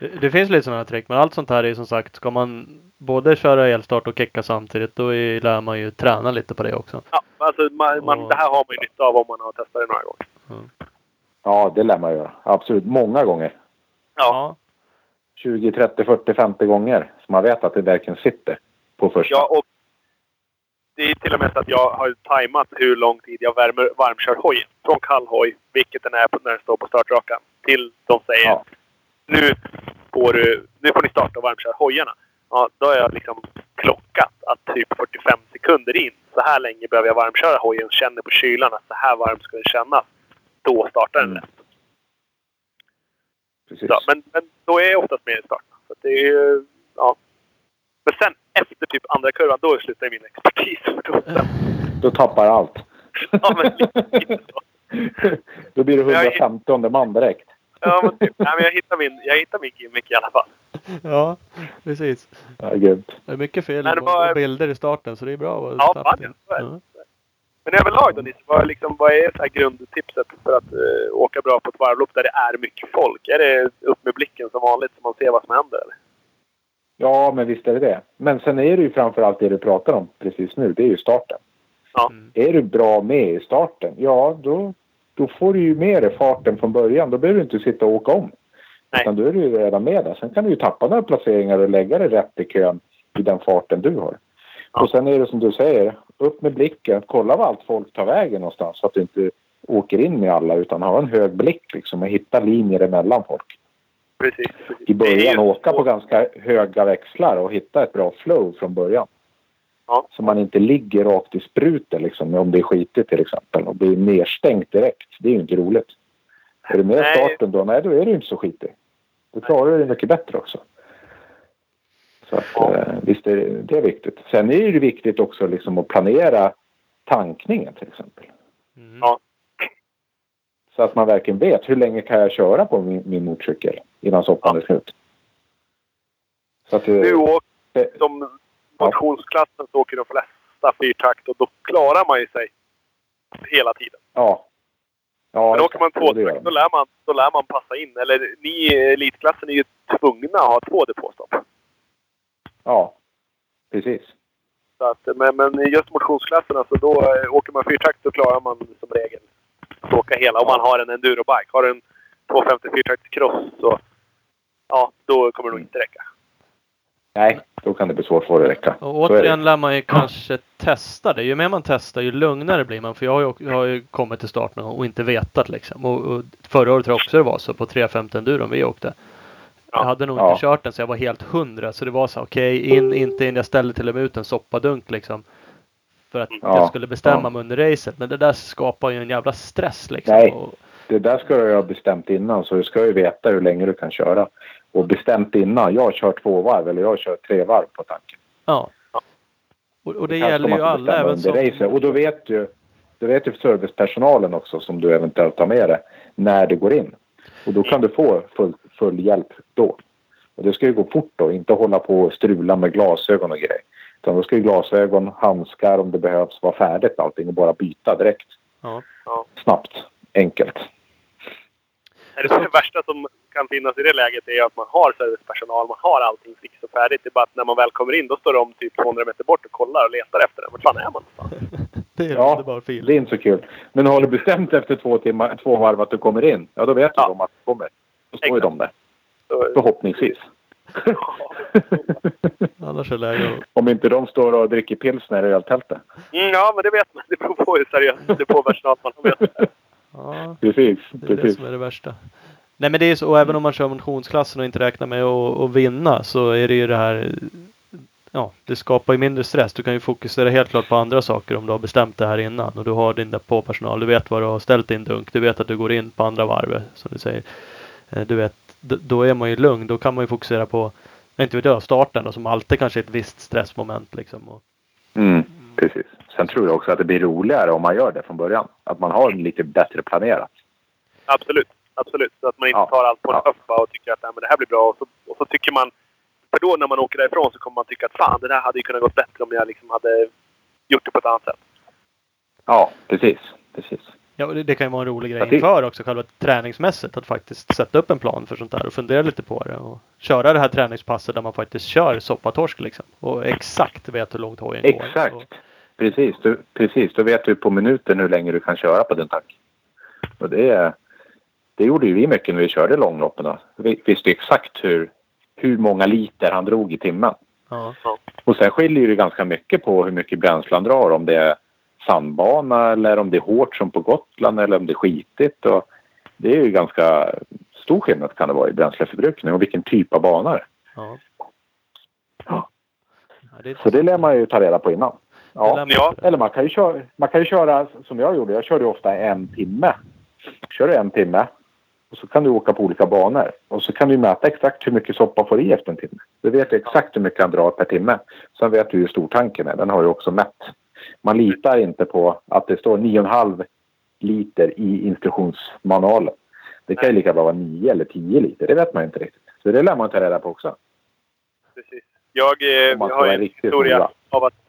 Det, finns lite sådana trick, men allt sånt här är som sagt, ska man både köra elstart och kicka samtidigt, då är, lär man ju träna lite på det också. Ja, alltså man, man, Och- det här har man ju nytta av om man har testat det några gånger. Ja, det lär man göra. Absolut. Många gånger. Ja, 20, 30, 40, 50 gånger. Så man vet att det verkligen sitter på första. ja och det är till och med så att jag har tajmat hur lång tid jag värmer, varmkör hojen. Från kall hoj, vilket den är på, när den står på startrakan, till de säger Ja. Nu, får du, nu får ni starta och varmköra hojarna. Ja, då har jag liksom klockat att typ 45 sekunder in, så här länge behöver jag varmköra hojen, känner på kylan att så här varm ska den kännas. Då startar den Mm. rätt. Precis. Så, men, men då är jag oftast med i starten. Så det är ju, ja. Men sen efter typ andra kurvan, då slutar min expertis. Då, Då tappar allt. ja, men lite så. Då blir du Jag är- 150 man direkt. Ja, men typ. Nej, men jag hittar min, jag hittar min gimmick i alla fall. Ja, precis. Ja, grymt. Det är mycket fel Nej, det var- och bilder i starten, så det är bra att Ja, snabbt fan, ja, så är det. Ja. Men överlag då Nisse, vad, liksom, vad är så här grundtipset för att eh, åka bra på ett varvlopp där det är mycket folk? Är det upp med blicken som vanligt så man ser vad som händer? Eller? Ja, men visst är det det. Men sen är det ju framförallt det du pratar om precis nu. Det är ju starten. Ja. Mm. Är du bra med i starten, ja då, då får du ju med dig farten från början. Då behöver du inte sitta och åka om. Nej. Utan då är du ju redan med där. Sen kan du ju tappa några placeringar och lägga dig rätt i kön i den farten du har. Ja. Och sen är det som du säger, upp med blicken. Kolla vart folk tar vägen någonstans så att du inte åker in med alla utan ha en hög blick liksom och hitta linjer emellan folk. Precis. I början åka på ganska höga växlar och hitta ett bra flow från början. Ja. Så man inte ligger rakt i spruten liksom, om det är skitigt till exempel och blir nedstängt direkt. Det är ju inte roligt. Är du med i starten då, nej då är du inte så skitig. Då klarar du det mycket bättre också. Så att, Ja. eh, visst är det, det är viktigt. Sen är det viktigt också liksom att planera tankningen till exempel. Mm. Ja. Så att man verkligen vet hur länge kan jag köra på min, min motorcykel innan soppan är slut. Så att, eh, Nu åker det- som motionsklassen så åker de flesta fyrtakt och då klarar man ju sig hela tiden. Ja. ja Men åker man tvåtakt då lär, man, då lär man passa in. Eller ni i elitklassen är ju tvungna att ha två depåstopp. Ja, precis. Så att, men, men just motionsklassen, alltså, då eh, åker man fyrtakt då klarar man som regel att åka hela. Om man har en endurobike. Har du en 250 fyrtakts cross så ja, då kommer det nog inte räcka. Nej, då kan det bli svårt det att räcka. Och återigen lär man ju kanske testa det. Ju mer man testar ju lugnare blir man. För jag har ju, jag har ju kommit till start någon gång och inte vetat liksom. Och, och förra året tror jag också det var så på 350 enduron vi åkte. Jag hade nog Ja. inte kört den så jag var helt hundra. Så det var så okej in, inte in. Jag ställde till och med ut en soppadunk liksom. För att Ja, jag skulle bestämma ja. mig under racet. Men det där skapar ju en jävla stress liksom. Nej. Det där ska du ha bestämt innan så du ska ju veta hur länge du kan köra. Och bestämt innan. Jag kör två varv eller jag kör tre varv på tanken. ja. Och, och det kan gäller ju alla. Även under som. Och då vet ju, då vet ju servicepersonalen också som du eventuellt har med dig när du går in. Och då kan du få full, full hjälp då. Och det ska ju gå fort då, inte hålla på och strula med glasögon och grejer. Utan då ska ju glasögon, handskar om det behövs vara färdigt allting och bara byta direkt. ja. Snabbt, enkelt. Det, det värsta som kan finnas i det läget är att man har servicepersonal, man har allting fix och färdigt. Det är bara att när man väl kommer in då står de typ 200 meter bort och kollar och letar efter den. Vart fan är man någonstans? Det är en Ja, underbar fil. Det är inte så kul. Men har du bestämt efter två, timmar, två varv att du kommer in, ja då vet Ja. du om att du kommer. Då står ju de där. Förhoppningsvis. Annars är det läge om inte de står och dricker pilsner i öltältet. mm, ja, men det vet man. Det beror på hur seriöst det på personal man har med. Ja, Precis, det är det precis. som är det värsta. Nej men det är så, och även om man kör motionsklassen och inte räknar med att, att vinna så är det ju det här Ja, det skapar ju mindre stress. Du kan ju fokusera helt klart på andra saker om du har bestämt det här innan och du har din depåpersonal. Du vet var du har ställt din dunk. Du vet att du går in på andra varvet som du säger. Eh, Du vet, då är man ju lugn. Då kan man ju fokusera på, inte vet jag, starten då, som alltid kanske är ett visst stressmoment liksom. Och, Mm, precis. Sen tror jag också att det blir roligare om man gör det från början. Att man har lite bättre planerat. Absolut. Absolut. Så att man inte Ja. tar allt på en Ja. höffa och tycker att Nej, men det här blir bra. Och så, och så tycker man... För då när man åker därifrån så kommer man tycka att fan, det där hade ju kunnat gått bättre om jag liksom hade gjort det på ett annat sätt. Ja, precis. precis. ja, det, det kan ju vara en rolig grej Ja, det- inför också, själva träningsmässigt. Att faktiskt sätta upp en plan för sånt där och fundera lite på det. Och köra det här träningspasset där man faktiskt kör soppatorsk liksom. Och exakt vet hur långt hojen går. Och, Exakt. Precis. Du, precis. Då vet du på minuten hur länge du kan köra på din tank. Och det, det gjorde ju vi mycket när vi körde långloppen. Vi visste exakt hur, hur många liter han drog i timmen. ja. Och sen skiljer det ganska mycket på hur mycket bränsle han drar. Om det är sandbana eller om det är hårt som på Gotland eller om det är skitigt. Och det är ju ganska stor skillnad kan det vara i bränsleförbrukning och vilken typ av är. Ja. Ja. Så det lär man ju ta reda på innan. Ja. Ja. Eller man kan, ju köra, man kan ju köra som jag gjorde. Jag körde ofta en timme. Kör du en timme och så kan du åka på olika banor. Och så kan du mäta exakt hur mycket soppa får i efter en timme. Du vet exakt hur mycket han drar per timme. Sen vet du hur stor tanken är. Den har ju också mätt. Man litar inte på att det står 9,5 liter i instruktionsmanualen. Det kan ju lika bra vara 9 eller 10 liter. Det vet man inte riktigt. Så det lär man ta reda på också. Precis. Jag, eh, jag har en riktigt historia av att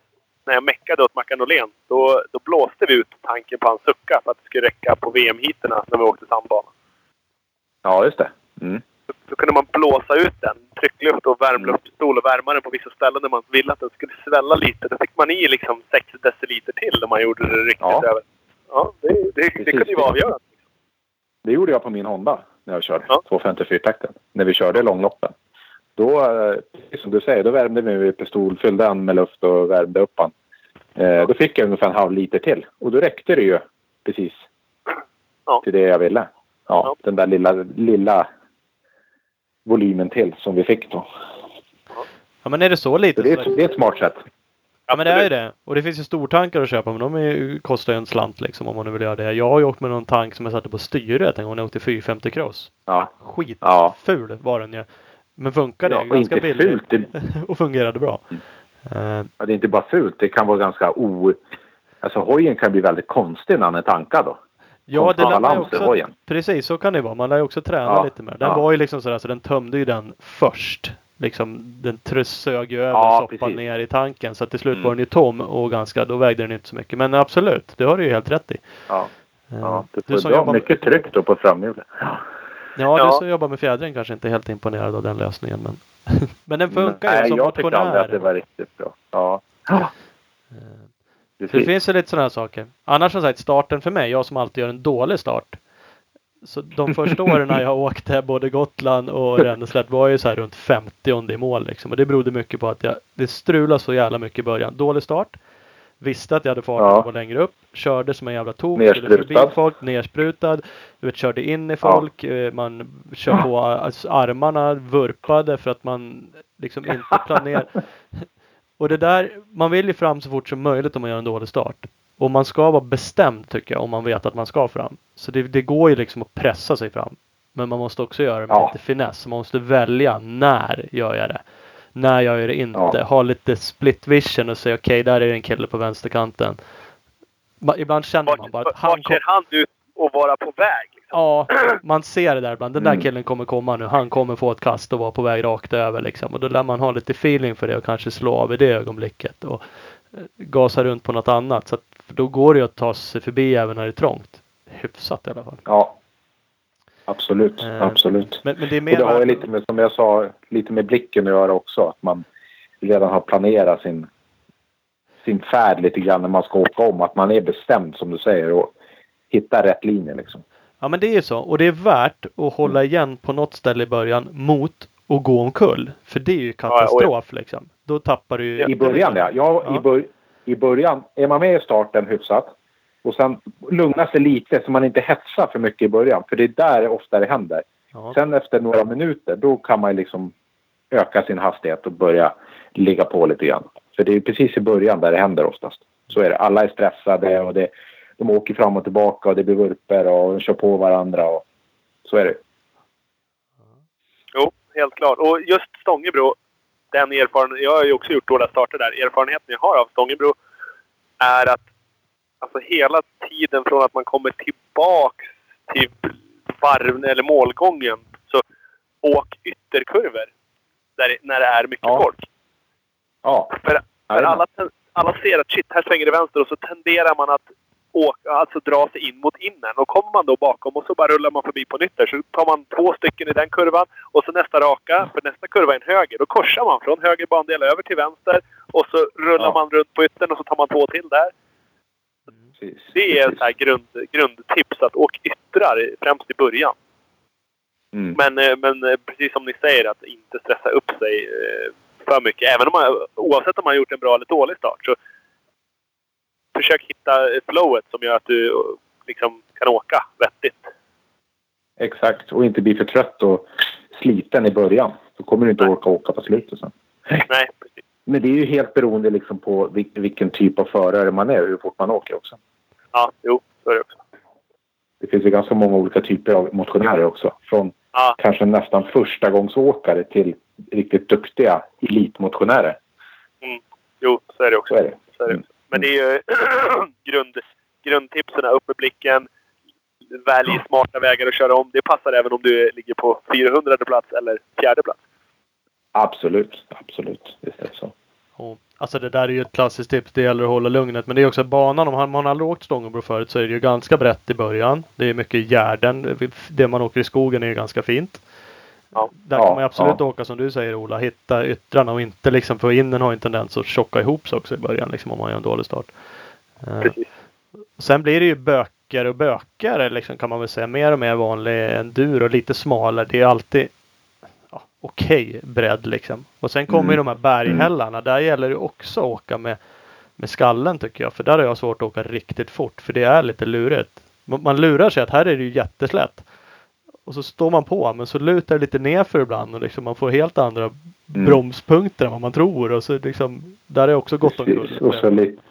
när jag meckade åt Mackan Åhlén, då, då blåste vi ut tanken på hans sucka för att det skulle räcka på VM-heaterna när vi åkte sandbana. Ja, just det. Mm. Så, så kunde man blåsa ut den, tryckluft och värmluftstol och värma den på vissa ställen där man ville att den skulle svälla lite. Då fick man i liksom 6 deciliter till om man gjorde det riktigt Ja. över. Ja, det, det, det Precis. kunde ju vara avgörande. Det gjorde jag på min Honda när jag körde Ja. 254-takten. När vi körde långloppen. Då, eh, som du säger, då värmde vi med pistol, fyllde den med luft och värmde upp den. Eh, då fick jag ungefär en halv liter till. Och då räckte det ju precis Ja. till det jag ville. Ja, Ja. Den där lilla, lilla volymen till som vi fick då. Ja men är det så lite Så det, så är, ett- det är ett smart sätt. Ja men det är ju det. Och det finns ju stortankar att köpa men de är, kostar ju en slant liksom om man nu vill göra det. Jag har ju åkt med någon tank som jag satte på styret en gång när jag åkte 450 cross. Ja, Skitful Ja. var den ju. Men funkade Ja, och ganska inte billigt. fult. Det- och fungerade bra. Eh, Ja, det är inte bara fult, det kan vara ganska o... Alltså hojen kan bli väldigt konstig när den är tankad då. ja det lär man också. hojen. Precis så kan det vara. Man lär ju också träna Ja, lite det. Den ja. var ju liksom sådär så den tömde ju den först. liksom den sög ju över Ja, soppan precis. ner i tanken. Så att till slut Mm. var den ju tom och ganska, då vägde den inte så mycket. Men absolut, det har du ju helt rätt i. Ja, Eh, ja det du får som bra jobbar mycket tryck då på framhjulet. Ja, Ja. du som jobbar med fjädring kanske inte är helt imponerad av den lösningen. Men, men den funkar ju Nej, som jag tyckte aldrig motionär. att det var riktigt bra. Ja, Eh, Så det finns ju lite sådana här saker. Annars som sagt, starten för mig, jag som alltid gör en dålig start. Så de första åren när jag åkte både Gotland och Ränneslätt var ju så här runt 50 i mål liksom. Och det berodde mycket på att jag, det strulade så jävla mycket i början. Dålig start. Visste att jag hade farten Ja. var längre upp. Körde som en jävla tok. Skulle förbi folk, nersprutad. Du vet, körde in i Ja. folk. eh, Man kör på alltså, armarna, vurpade för att man liksom inte planerar. Och det där, man vill ju fram så fort som möjligt om man gör en dålig start. Och man ska vara bestämd tycker jag om man vet att man ska fram. Så det, det går ju liksom att pressa sig fram. Men man måste också göra det med Ja. lite finess. Man måste välja när gör jag det. När gör jag det inte. Ja. Ha lite split vision och säga okej där är det en kille på vänsterkanten. Ibland känner Vart, man bara att vart han kom, ser han ut att vara på väg? Liksom? Ja, man ser det där ibland. Den där Mm. killen kommer komma nu. Han kommer få ett kast och vara på väg rakt över liksom. Och då lär man ha lite feeling för det och kanske slå av i det ögonblicket. Och eh, gasa runt på något annat. Så att, då går det ju att ta sig förbi även när det är trångt. Hyfsat i alla fall. Ja. Absolut, Eh, absolut. Men, men det Och det har ju lite med, som jag sa, lite med blicken att göra också. Att man redan har planerat sin, sin färd lite grann när man ska åka om. Att man är bestämd som du säger och hittar rätt linje liksom. Ja men det är ju så. Och det är värt att hålla igen på något ställe i början mot att gå omkull. För det är ju katastrof liksom. Då tappar du ju... I början ja. ja, Ja. I, bör, I början är man med i starten hyfsat. Och sen lugna sig lite så man inte hetsar för mycket i början. För det är där ofta det händer. Ja. Sen efter några minuter då kan man liksom öka sin hastighet och börja ligga på lite grann. För det är precis i början där det händer oftast. Så är det. Alla är stressade och det, de åker fram och tillbaka och det blir vurper och de kör på varandra. Och, så är det. Jo, helt klart. Och just Stångebro, den erfarenheten, jag har ju också gjort dåliga starter där. Erfarenheten jag har av Stångebro är att alltså hela tiden från att man kommer tillbaks till varv eller målgången så åk ytterkurvor där, när det är mycket Ja. folk. Ja, För, för alla, alla ser att shit, här svänger det vänster och så tenderar man att åka, alltså dra sig in mot innen. Och kommer man då bakom och så bara rullar man förbi på nytt där. Så tar man två stycken i den kurvan och så nästa raka, för nästa kurva är en höger. Då korsar man från höger bandel över till vänster och så rullar Ja. man runt på yttern och så tar man två till där. Precis. Det är ett grund, grundtips att åka yttrar främst i början. Mm. Men, eh, men eh, precis som ni säger, att inte stressa upp sig eh, för mycket. Även om man, oavsett om man har gjort en bra eller dålig start. Så försök hitta flowet som gör att du liksom kan åka vettigt. Exakt. Och inte bli för trött och sliten i början. Då kommer du inte Nej. orka åka på slutet sen. Nej, precis. Men det är ju helt beroende liksom på vil- vilken typ av förare man är och hur fort man åker också. Ja, jo, så är det också. Det finns ju ganska många olika typer av motionärer också. Från Ja, kanske nästan första gångsåkare till riktigt duktiga elitmotionärer. jo, så är det också. Så är det. Så är det Mm. Men det är ju grund, grundtipsen. Upp med blicken. Välj smarta vägar att köra om. Det passar även om du ligger på 400 plats eller fjärde plats. Absolut, absolut. Visst är det så. Och, alltså det där är ju ett klassiskt tips. Det gäller att hålla lugnet. Men det är också banan. Om man, man har aldrig åkt Stångebro förut så är det ju ganska brett i början. Det är mycket gärden. Det man åker i skogen är ju ganska fint. Ja. Där Ja, kan man ju absolut ja. åka som du säger Ola. Hitta yttrarna och inte liksom. För innen har ju en tendens att tjocka ihop sig också i början. Liksom om man gör en dålig start. Eh, Precis. Sen blir det ju böcker och bökare liksom kan man väl säga. Mer och mer vanlig enduro. Lite smalare. Det är alltid okej bredd liksom. Och sen kommer ju Mm. de här berghällarna. Där gäller det också att åka med, med skallen tycker jag. För där har jag svårt att åka riktigt fort. För det är lite lurigt. Man lurar sig att här är det ju jätteslätt. Och så står man på men så lutar det lite nerför ibland och liksom man får helt andra Mm. bromspunkter än vad man tror. Och så liksom, där är också gott om Precis. Och så lite,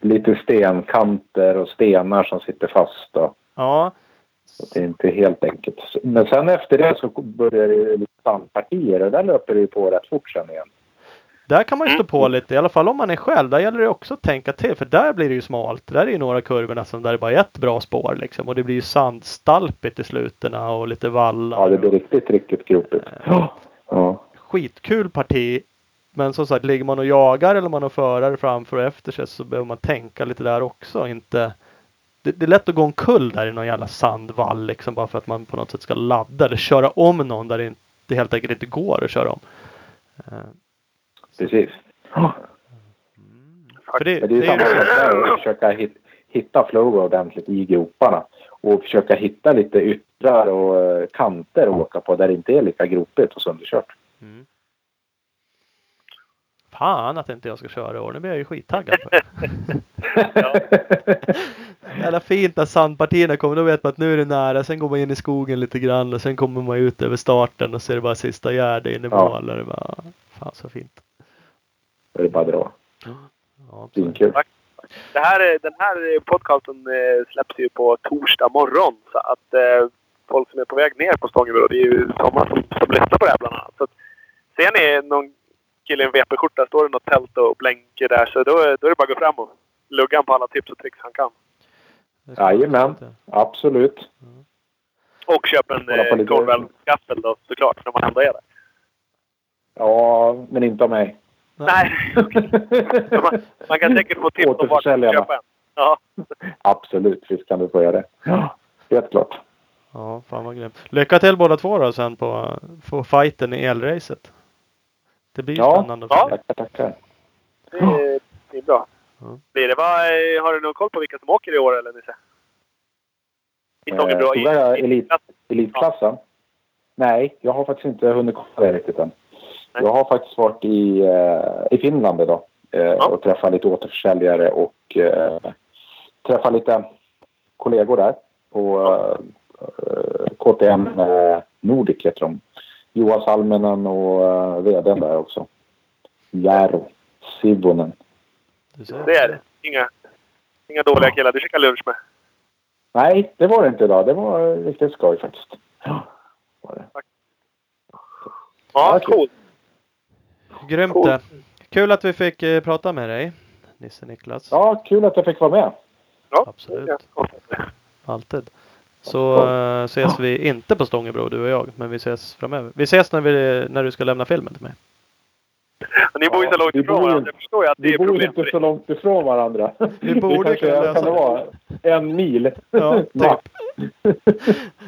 lite stenkanter och stenar som sitter fast. Och, Ja, det är inte helt enkelt. Men sen efter det så börjar det lite sandpartier och där löper det ju på rätt fort sen igen. Där kan man ju stå på lite, i alla fall om man är själv. Där gäller det också att tänka till. För där blir det ju smalt. Där är ju några kurvor nästan där det bara är ett bra spår liksom. Och det blir ju sandstalpigt i slutena och lite vallar. Ja, det blir riktigt, riktigt gropigt. Ja. Ja. skitkul parti. Men som sagt, ligger man och jagar eller man har förare framför och efter sig så behöver man tänka lite där också. Inte, det, det är lätt att gå omkull där i någon jävla sandvall liksom bara för att man på något sätt ska ladda eller köra om någon där det, inte, det helt enkelt inte går att köra om. Eh, Precis. För det, Men det är det samma sak där att försöka hit, hitta flow ordentligt i groparna. Och försöka hitta lite yttrar och eh, kanter att åka på där det inte är lika gropigt och sönderkört. Mm. Fan att inte jag ska köra i år. Nu blir jag ju skittaggad. Jävla fint när sandpartierna kommer. Då vet man att nu är det nära. Sen går man in i skogen lite grann och sen kommer man ut över starten och så är det bara sista gärdet in i Ja. mål. Och det bara, fan så fint. Då är det bara dra. Ja. Svinkul. Det här, är- den här podcasten eh, släpps ju på torsdag morgon. Så att eh, folk som är på väg ner på Stångebro, det är ju sådana som, som lyssnar på det här bland annat. Så att, ser ni någon kille i en VP-skjorta, står det något tält och blänker där, så då, är- då är det bara att gå fram och lugga på alla tips och tricks han kan. Jajamän. Absolut. Och köp en eh, Cornwell-gaffel då såklart, när man ändå är där. Ja, men inte av mig. Nej, man, man kan säkert få tips om vart man ska Återförsäljarna. köpa en. Ja, Absolut, visst kan du få göra det. Ja, helt klart. Ja, fan vad grymt. Lycka till båda två då sen på, på fighten i elracet. Det blir ju Ja. spännande. Ja. Tackar, tackar. det det är bra. Ja. Blir det, vad, eh, har du någon koll på vilka som åker i år eller Nisse? I Eh, tog jag i, elit, elitklassen? Nej, jag har faktiskt inte hunnit kolla det riktigt än. Nej. Jag har faktiskt varit i, eh, i Finland idag eh, och träffat lite återförsäljare och eh, träffat lite kollegor där på eh, KTM eh, Nordic heter de. Johan Salminen och eh, vdn där också. Jaro Sivonen. Det är det. Inga, inga dåliga killar du käkar lunch med. Nej, det var det inte idag. Det var riktigt skoj faktiskt. Ja, var det. Ja, Ja, kul. coolt. Grymt Cool. det. Kul att vi fick eh, prata med dig. Nisse Niklas. Ja, kul att jag fick vara med. Ja, Absolut. Ja. Alltid. Så eh, ses vi inte på Stångebro du och jag. Men vi ses framöver. Vi ses när, vi, när du ska lämna filmen till mig. Och Ni bor ju så långt vi ifrån bor varandra. Jag förstår ju att det Vi är bor problem. inte för så dig. långt ifrån varandra. Vi borde det kanske kunna lösa kan det det. vara en mil. Ja, typ.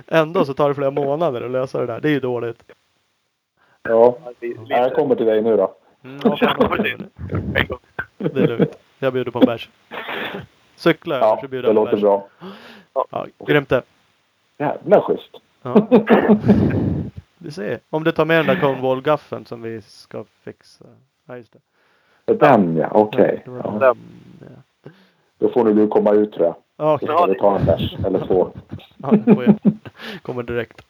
Ändå så tar det flera månader att lösa det där. Det är ju dåligt. Ja, Vi- Ja, jag kommer till dig nu då. Mm, ja, det är lugnt. Jag bjuder på en bärs. Cykla över Ja, så bjuder det jag på en låter bärs. bra. Ja, grymt det. Jävla schysst. Ja. Du ser. Om du tar med den där Cornwall-gaffeln som vi ska fixa. Ja, just det. Den ja, okej. Det var Ja. ja. Då får nog du komma ut tror jag. Ja, Så Okej, ska vi ta en bärs eller två. ja, det får jag. Kommer direkt.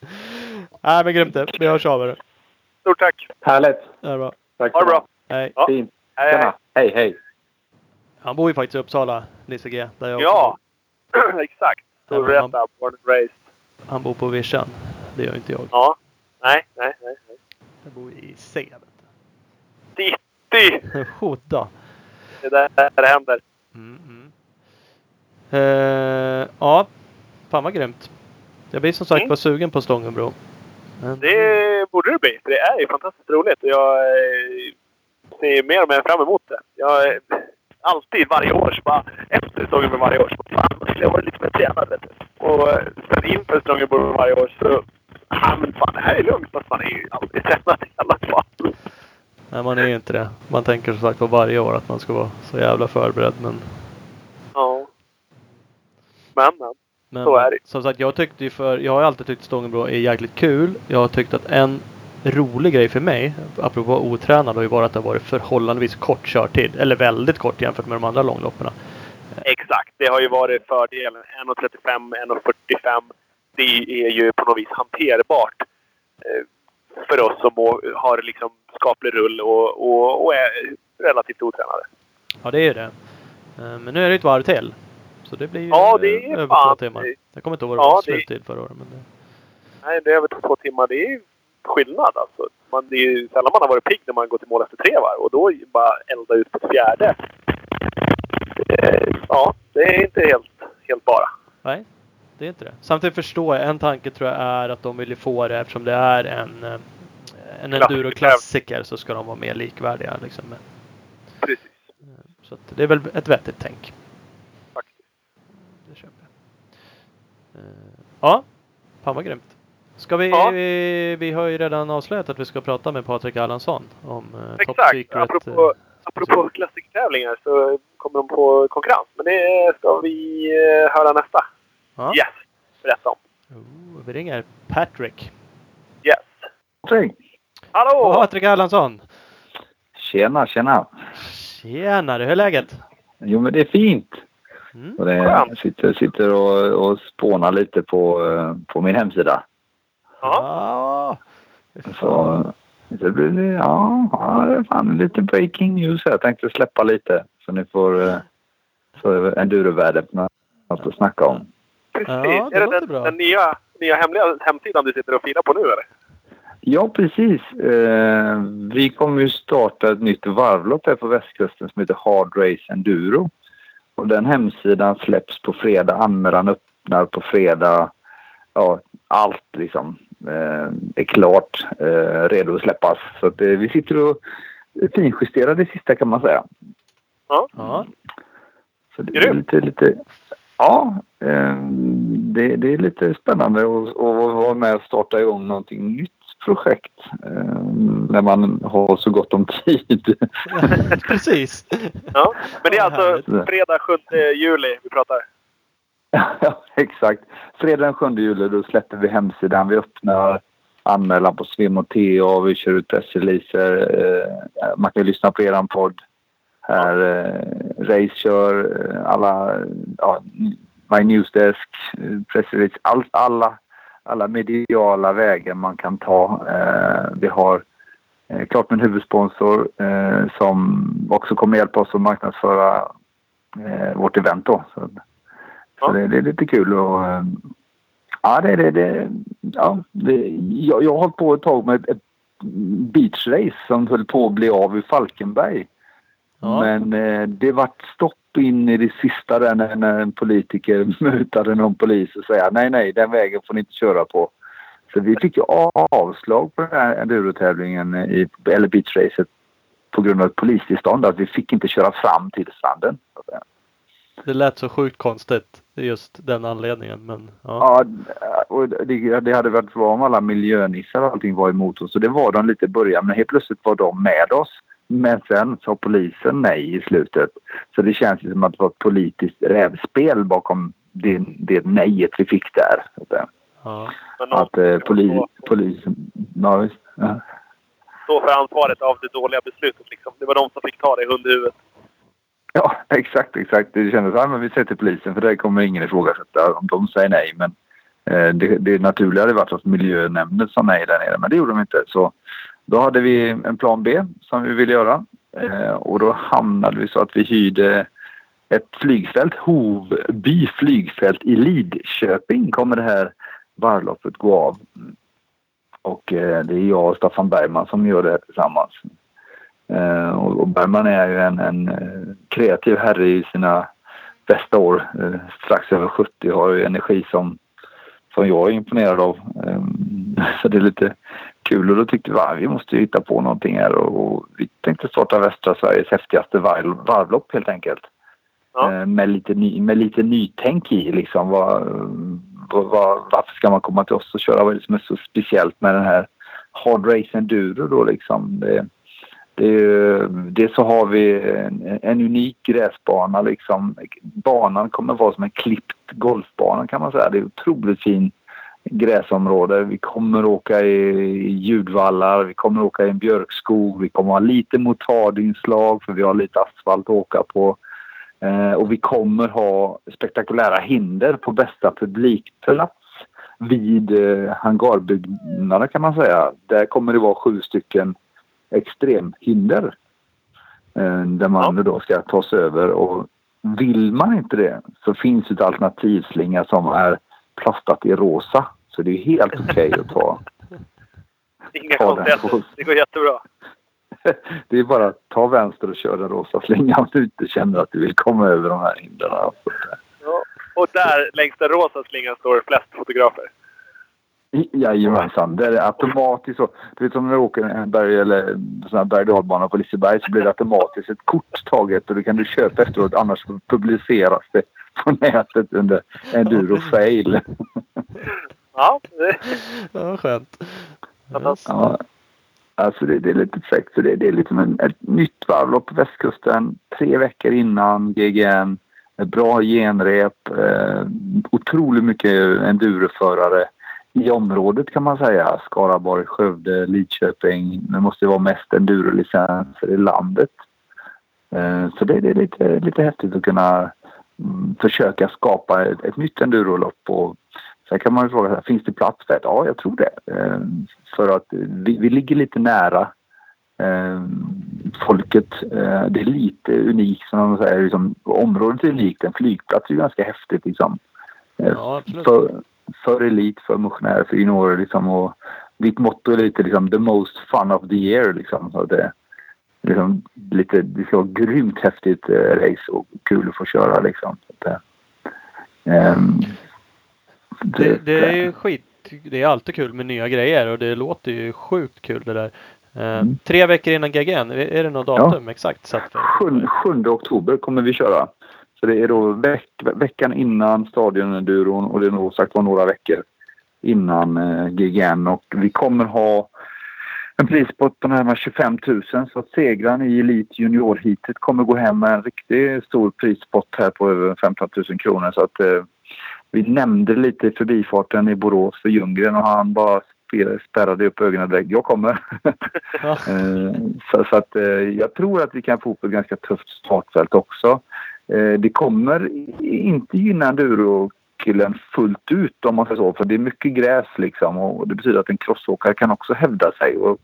Nej men grymt det. Vi hörs av er. Stort tack. Härligt. Det är bra. Tack Ha det bra. Hej. Ja. Fint. Hej, hej. Hej, hej. Han bor ju faktiskt i Uppsala, Nisse G. Där jag Ja, exakt. Men Storvreta, man- born and raised. Han bor på Vischan. Det gör inte jag. Ja. Nej, nej, nej. nej. Jag bor i C. City! Jodå. Det är där det händer. Mm, mm. Eh, ja, fan vad grymt. Jag blir som sagt Mm. var sugen på Stångenbro. Men, Det borde det bli. Det är ju fantastiskt roligt. Jag eh, ser mer och mer fram emot det. Jag eh, alltid varje år så bara efter Stångebro varje år så bara fan, jag varit lite mer tränad vet du. Och eh, sen inför Stångebro varje år så ja men fan det här är lugnt fast man är ju alltid tränad i alla fall. Nej, man är ju inte det. Man tänker som sagt på varje år att man ska vara så jävla förberedd. Men, Ja. Men men. men Så är det. som sagt, jag tyckte ju för, jag har alltid tyckt Stångenbro är jäkligt kul. Jag har tyckt att en rolig grej för mig, apropå otränad, har ju varit att det har varit förhållandevis kort körtid. Eller väldigt kort jämfört med de andra långloppen. Exakt. Det har ju varit fördelen. 1.35, 1.45. Det är ju på något vis hanterbart eh, för oss som har liksom skaplig rull och, och, och är relativt otränade. Ja, det är ju det. Eh, Men nu är det ett varv till. Så det blir ju Ja, det är över fan- två timmar. Jag kommer inte ihåg vad det Ja, var det- sluttid förra året. Men det... Nej, det är över två timmar. Det är skillnad alltså. Man, det är ju sällan man har varit pigg när man går till mål efter tre varv och då bara elda ut på ett fjärde. Eh, Ja, det är inte helt, helt bara. Nej, det är inte det. Samtidigt förstår jag, en tanke tror jag är att de vill få det eftersom det är en, eh, en Klassiker. enduro-klassiker så ska de vara mer likvärdiga. Liksom. Precis. så att det är väl ett vettigt tänk. Faktiskt. Det köper jag. Eh, Ja, fan vad grymt. Ska vi, Ja. vi, vi har ju redan avslöjat att vi ska prata med Patrik Erlandsson om uh, Top Exakt. Secret. Apropå, eh, apropå klassikertävlingar så kommer de på konkurrens. Men det ska vi eh, höra nästa. Ja. Yes! Berätta om. Oh, vi ringer Patrick. Yes. Hej. Hallå! Patrik Erlandsson! Tjena, tjena. Tjenare, hur är läget? Jo, men det är fint. Mm. Och det Skönt. sitter, sitter och, och spånar lite på, eh, på min hemsida. Ja. Ja. Så det blir ja, ja, det är fan lite breaking news här. Jag tänkte släppa lite så ni får, eh, får endurovärdet något att snacka om. Precis. Ja, det är det den, bra. den nya, nya hemliga hemsidan du sitter och filar på nu eller? Ja, precis. Eh, vi kommer ju starta ett nytt varvlopp här på västkusten som heter Hard Race Enduro. Och den hemsidan släpps på fredag. Anmälan öppnar på fredag. Ja, allt liksom eh, är klart, eh, redo att släppas. Så att, eh, vi sitter och finjusterar det sista kan man säga. Ja. Ja. Så det är lite, lite, ja, eh, det, det är lite spännande att, att vara med och starta igång någonting nytt projekt eh, när man har så gott om tid. Precis. ja. Men det är alltså fredag 7 juli vi pratar. ja, exakt. Fredag den 7 juli då släpper vi hemsidan. Vi öppnar anmälan på Svim och TA. Vi kör ut pressreleaser. Eh, man kan lyssna på eran podd. Här eh, Race kör eh, alla, ja, My Newsdesk, eh, pressrelease, all, alla, alla mediala vägar man kan ta. Eh, vi har eh, klart med en huvudsponsor eh, som också kommer hjälpa oss att marknadsföra eh, vårt event då. Så, så Ja. det, det är lite kul och ja, det, det, det, ja, det, jag, jag har hållit på ett tag med ett beachrace som höll på att bli av i Falkenberg. Ja. Men eh, det vart stopp in i det sista där när, när en politiker mutade någon polis och säga nej, nej, den vägen får ni inte köra på. Så vi fick ju avslag på den här endurotävlingen, i, eller beachracet, på grund av ett polistillstånd. Att vi fick inte köra fram till stranden. så. Det lät så sjukt konstigt. Just den anledningen. Men ja. Ja, och det, det hade varit bra om alla miljönissar och allting var emot oss. Och det var de lite i början. Men helt plötsligt var de med oss. Men sen sa polisen nej i slutet. Så det känns som att det var ett politiskt rävspel bakom det, det nejet vi fick där. Så att, säga. ja. Att eh, poli, polisen... Ja, visst. Ja. stå för ansvaret av det dåliga beslutet liksom. Det var de som fick ta det i hundhuvudet. Ja, exakt, exakt. Det kändes som att vi säger till polisen för det kommer ingen ifrågasätta om de säger nej. Men eh, det, det naturliga hade varit att miljönämnden sa nej där nere, men det gjorde de inte. Så då hade vi en plan B som vi ville göra eh, och då hamnade vi så att vi hyrde ett flygfält, Hovby flygfält i Lidköping kommer det här varvloppet gå av. Och eh, det är jag och Staffan Bergman som gör det tillsammans. Eh, och, Bergman är ju en, en kreativ herre i sina bästa år. Strax över 70 har ju energi som, som jag är imponerad av. Så det är lite kul och då tyckte vi att vi måste hitta på någonting här och, vi tänkte starta västra Sveriges häftigaste varv, varvlopp helt enkelt. Ja. Eh, med, lite ny, med lite nytänk i liksom. Vad, vad, varför ska man komma till oss och köra? Vad är det som är så speciellt med den här hard race enduro då liksom? Det, det dels så har vi en, en unik gräsbana liksom. Banan kommer vara som en klippt golfbana kan man säga. Det är otroligt fin gräsområde. Vi kommer åka i, i ljudvallar, vi kommer åka i en björkskog, vi kommer ha lite motardinslag för vi har lite asfalt att åka på. Eh, och vi kommer ha spektakulära hinder på bästa publikplats vid eh, hangarbyggnader kan man säga. Där kommer det vara sju stycken extremhinder eh, där man Ja. då ska ta sig över. Och vill man inte det så finns ett alternativslinga som är plastat i rosa. Så det är helt okej att ta. Inga konstigheter. Det går jättebra. Det är bara att ta vänster och köra den rosa slingan om du inte känner att du vill komma över de här hindren. Ja. Och där längs den rosa slingan står flest fotografer. Jajamensan, det är automatiskt så. Du vet som när du åker en berg eller sån här berg på Liseberg så blir det automatiskt ett kort taget och det kan du köpa efteråt annars publiceras det på nätet under enduro fail. Ja, Ja, skönt. Ja, alltså det, det är lite fräckt. Så det, det är liksom en, ett nytt varvlopp på västkusten tre veckor innan GGN. Bra genrep. Eh, otroligt mycket enduroförare i området kan man säga. Skaraborg, Skövde, Lidköping. Det måste vara mest endurolicenser i landet. Eh, så det, det, är lite, lite häftigt att kunna mm, försöka skapa ett, ett nytt endurolopp. Och sen kan man ju fråga, finns det plats för det? Ja, jag tror det. Eh, för att vi, vi ligger lite nära eh, folket. det är lite unikt, som man säger. Liksom, området är unikt. En flygplats är ganska häftigt. Liksom. Ja, för, för elit, för motionärer, för juniorer liksom. Och mitt motto är lite liksom the most fun of the year liksom. Så det, liksom, lite, det ska vara grymt häftigt eh, race och kul att få köra liksom. Så det, ehm, Det, det är ju skit. Det är alltid kul med nya grejer och det låter ju sjukt kul det där. Eh, Mm. Tre veckor innan GGN, är det något datum exakt satt för? 7, 7 oktober kommer vi köra. Så det är då veck, veckan innan stadionenduron och det är nog sagt var några veckor innan eh, GGN och vi kommer ha en prispott på närmare 25 000 så att segraren i Elite Junior-heatet kommer gå hem med en riktigt stor prispott här på över 15 000 kronor så att eh, vi nämnde lite i förbifarten i Borås för Ljunggren och han bara spärrade upp ögonen direkt. Jag kommer. Ja. Eh, så, så att eh, jag tror att vi kan få upp ett ganska tufft startfält också. Eh, det kommer inte gynna enduro-killen fullt ut om man säger så. För det är mycket gräs liksom och det betyder att en crossåkare kan också hävda sig. Och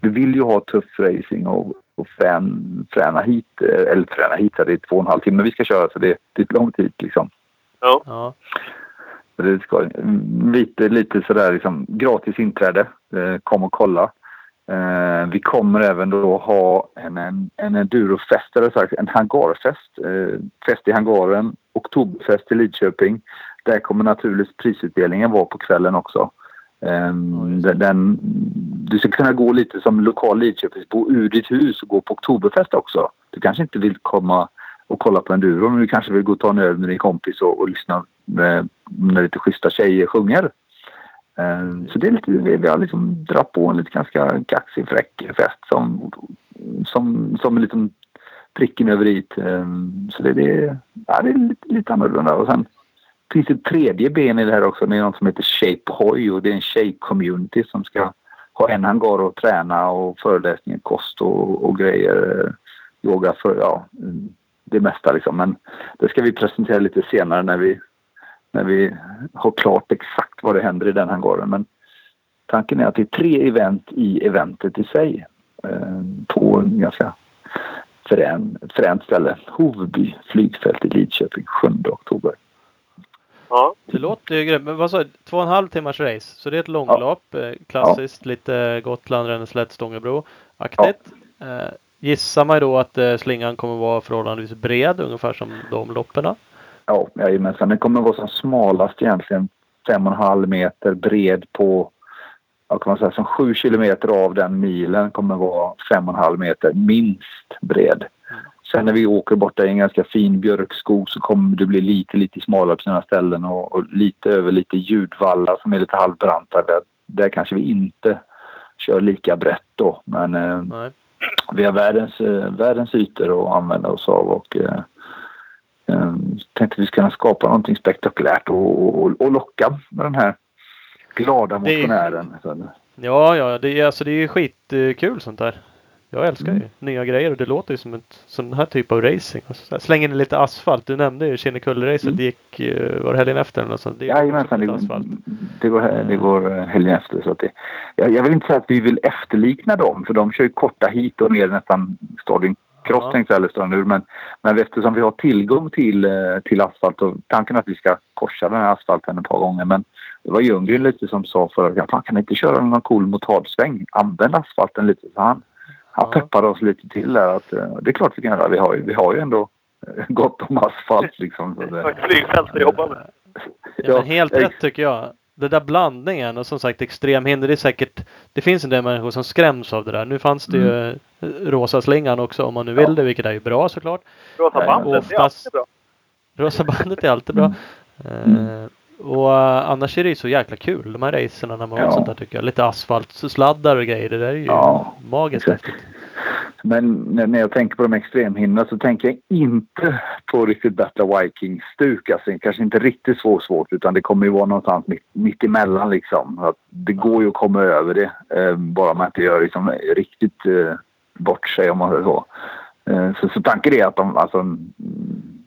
vi vill ju ha tuff racing och, och frän, fräna hit. Eller fräna hit, det är två och en halv timme vi ska köra så det, det är ett långt hit liksom. Ja. Ja. Det ska, lite, lite sådär liksom gratis inträde. Eh, kom och kolla. Eh, vi kommer även då ha en, en, en endurofest, eller sagt en hangarfest. Eh, fest i hangaren, oktoberfest i Lidköping. Där kommer naturligtvis prisutdelningen vara på kvällen också. Eh, den, den, du ska kunna gå lite som lokal Lidköpingsbo ur ditt hus och gå på oktoberfest också. Du kanske inte vill komma och kolla på enduron och du kanske vill gå och ta en öl med din kompis och, och lyssna med, när lite schyssta tjejer sjunger. Eh, så det är lite, vi vi har liksom dragit på en lite ganska kaxig fräck fest som, som, som en liten pricken över i. Eh, så det, det, ja, det är lite, lite annorlunda. Och sen finns det ett tredje ben i det här också. Det är något som heter Shape Hoy och det är en tjej-community som ska ha en hangar och träna och föreläsningar, kost och, och grejer. Eh, yoga för, ja, mm, det mesta liksom. Men det ska vi presentera lite senare när vi när vi har klart exakt vad det händer i den hangaren. Men tanken är att det är tre event i eventet i sig. Eh, på en ganska frän, fränt ställe. Hovby flygfält i Lidköping 7 oktober. ja. Det låter ju grymt. Men vad sa du? Två och en halv timmars race. Så det är ett långlopp. eh, Klassiskt lite Gotland, Ränneslätt, Stångebro-aktigt. Eh, gissar man ju då att eh, slingan kommer vara förhållandevis bred, ungefär som de loppen. Ja, jajamensan. Den kommer vara som smalast egentligen 5,5 meter bred på vad kan man säga, som 7 kilometer av den milen kommer vara 5,5 meter minst bred. Sen när vi åker borta i en ganska fin björkskog så kommer det bli lite, lite smalare på sina ställen och, och lite över lite ljudvallar som är lite halvbranta. Där, där kanske vi inte kör lika brett då. Men eh, Nej. Vi har världens, eh, världens ytor att använda oss av och eh, eh, tänkte att vi ska kunna skapa någonting spektakulärt och, och, och locka med den här glada Det är- motionären. Så, Ja, ja, det är, alltså, det är ju skitkul sånt där. Jag älskar Mm. ju nya grejer och det låter ju som ett sån här typ av racing. Och så där. Släng in lite asfalt. Du nämnde ju Kinnekulle-racet. Mm. Det gick, var det helgen efter eller något sånt? Det Jajamensan, det, asfalt. det, går, det går eh, helgen efter. Så att det, jag, jag vill inte säga att vi vill efterlikna dem för de kör ju korta hit och ner nästan stadion cross Ja. tänkte jag, eller ur. Men, men eftersom vi har tillgång till, eh, till asfalt och tanken att vi ska korsa den här asfalten ett par gånger. Men det var Ljunggren lite som sa förra veckan, kan inte köra någon cool motardsväng? Använd asfalten lite. Så han, han Ja. peppade oss lite till där. Att, eh, det är klart vi kan göra. Vi har ju, vi har ju ändå eh, gott om asfalt liksom. Så Det var ett flygfält att jobba med. Ja, men helt ex- rätt tycker jag. det där blandningen och som sagt extremhinder. Det är säkert, det finns en del människor som skräms av det där. Nu fanns det ju Mm. rosa slingan också om man nu vill Ja. det, vilket är ju bra såklart. Rosa bandet, det är oftast- alltid bra. Rosa bandet är alltid bra. Mm. Och eh, annars är det ju så jäkla kul de här racerna när man har Ja. sånt där tycker jag. Lite asfaltsladdar och grejer. Det där är ju Ja, magiskt häftigt. Men när jag tänker på de extremhindren så tänker jag inte på riktigt Battle Viking-stuk. Alltså, kanske inte riktigt så svårt utan det kommer ju vara någonstans mitt, mitt emellan liksom. Att det går ju att komma över det. Eh, bara man inte gör liksom, riktigt eh, bort sig om man säger så. Eh, så. Så tanken är att de, alltså, mm,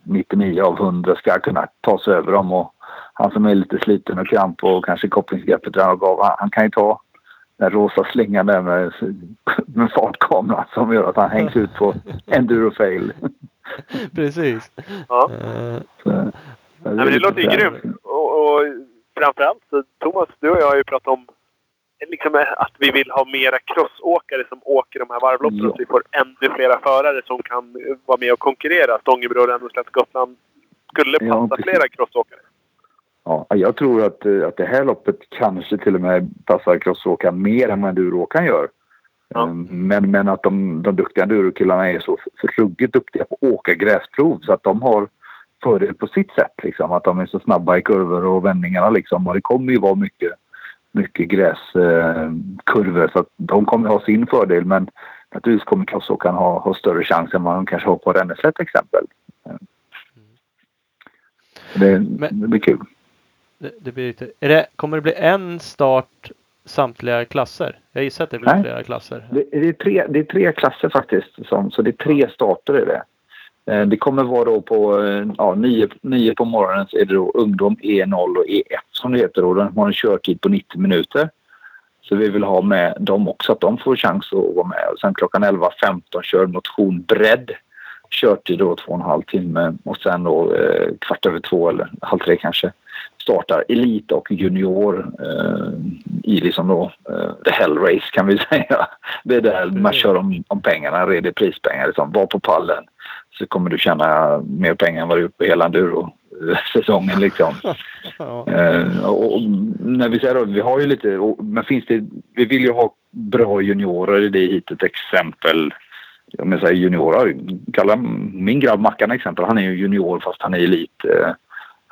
99 av 100 ska kunna ta sig över dem. Och han som är lite sliten och kramp och kanske kopplingsgreppet redan gav, han, han kan ju ta den rosa slingan där med, med fartkamera som gör att han hängs ut på enduro fail. Precis. Ja. Eh, Så, Nej, men det låter ju grymt. Och, och framförallt, så, Thomas, du och jag har ju pratat om liksom, att vi vill ha mera crossåkare som åker de här varvloppen. Ja. Så vi får ännu flera förare som kan eh, vara med och konkurrera. Stångebro, Ränneslätt, Gotland skulle Ja, passa precis. flera crossåkare. Ja, jag tror att, eh, att det här loppet kanske till och med passar crossåkaren mer än vad enduroåkaren gör. Ja. Eh, Men, men att de, de duktiga endurokillarna är så ruggigt duktiga på att åka gräsprov så att de har fördel på sitt sätt. Liksom. Att de är så snabba i kurvor och vändningarna. Liksom. Och det kommer ju vara mycket, mycket gräskurvor eh, så att de kommer ha sin fördel. Men naturligtvis kommer crossåkaren ha, ha större chans än vad de kanske har på Ränneslätt till exempel. Eh. Det, Men- det blir kul. Det, det blir lite, är det, kommer det bli en start samtliga klasser? Jag gissar att det blir Nej. flera klasser. Det, det, är tre, det är tre klasser faktiskt. Som, så det är tre starter är det. Eh, Det kommer vara då på eh, ja, nio, nio på morgonen så är det då ungdom E0 och E1 som det heter. Och den har en körtid på 90 minuter. Så vi vill ha med dem också, att de får chans att vara med. Och sen klockan 11.15 kör motion bredd. Körtid då två och en halv timme och sen då eh, kvart över två eller halv tre kanske startar elit och junior eh, i liksom då eh, the hell race kan vi säga. Det är där man kör om, om pengarna, reder prispengar. Liksom. Var på pallen så kommer du tjäna mer pengar än vad du gjort på hela enduro-säsongen. Liksom. Ja. Eh, och, och när vi säger då, vi har ju lite, och, men finns det, vi vill ju ha bra juniorer i det hitet exempel. Om jag säger juniorer, kalla min grabb Mackan exempel, han är ju junior fast han är elit. Eh,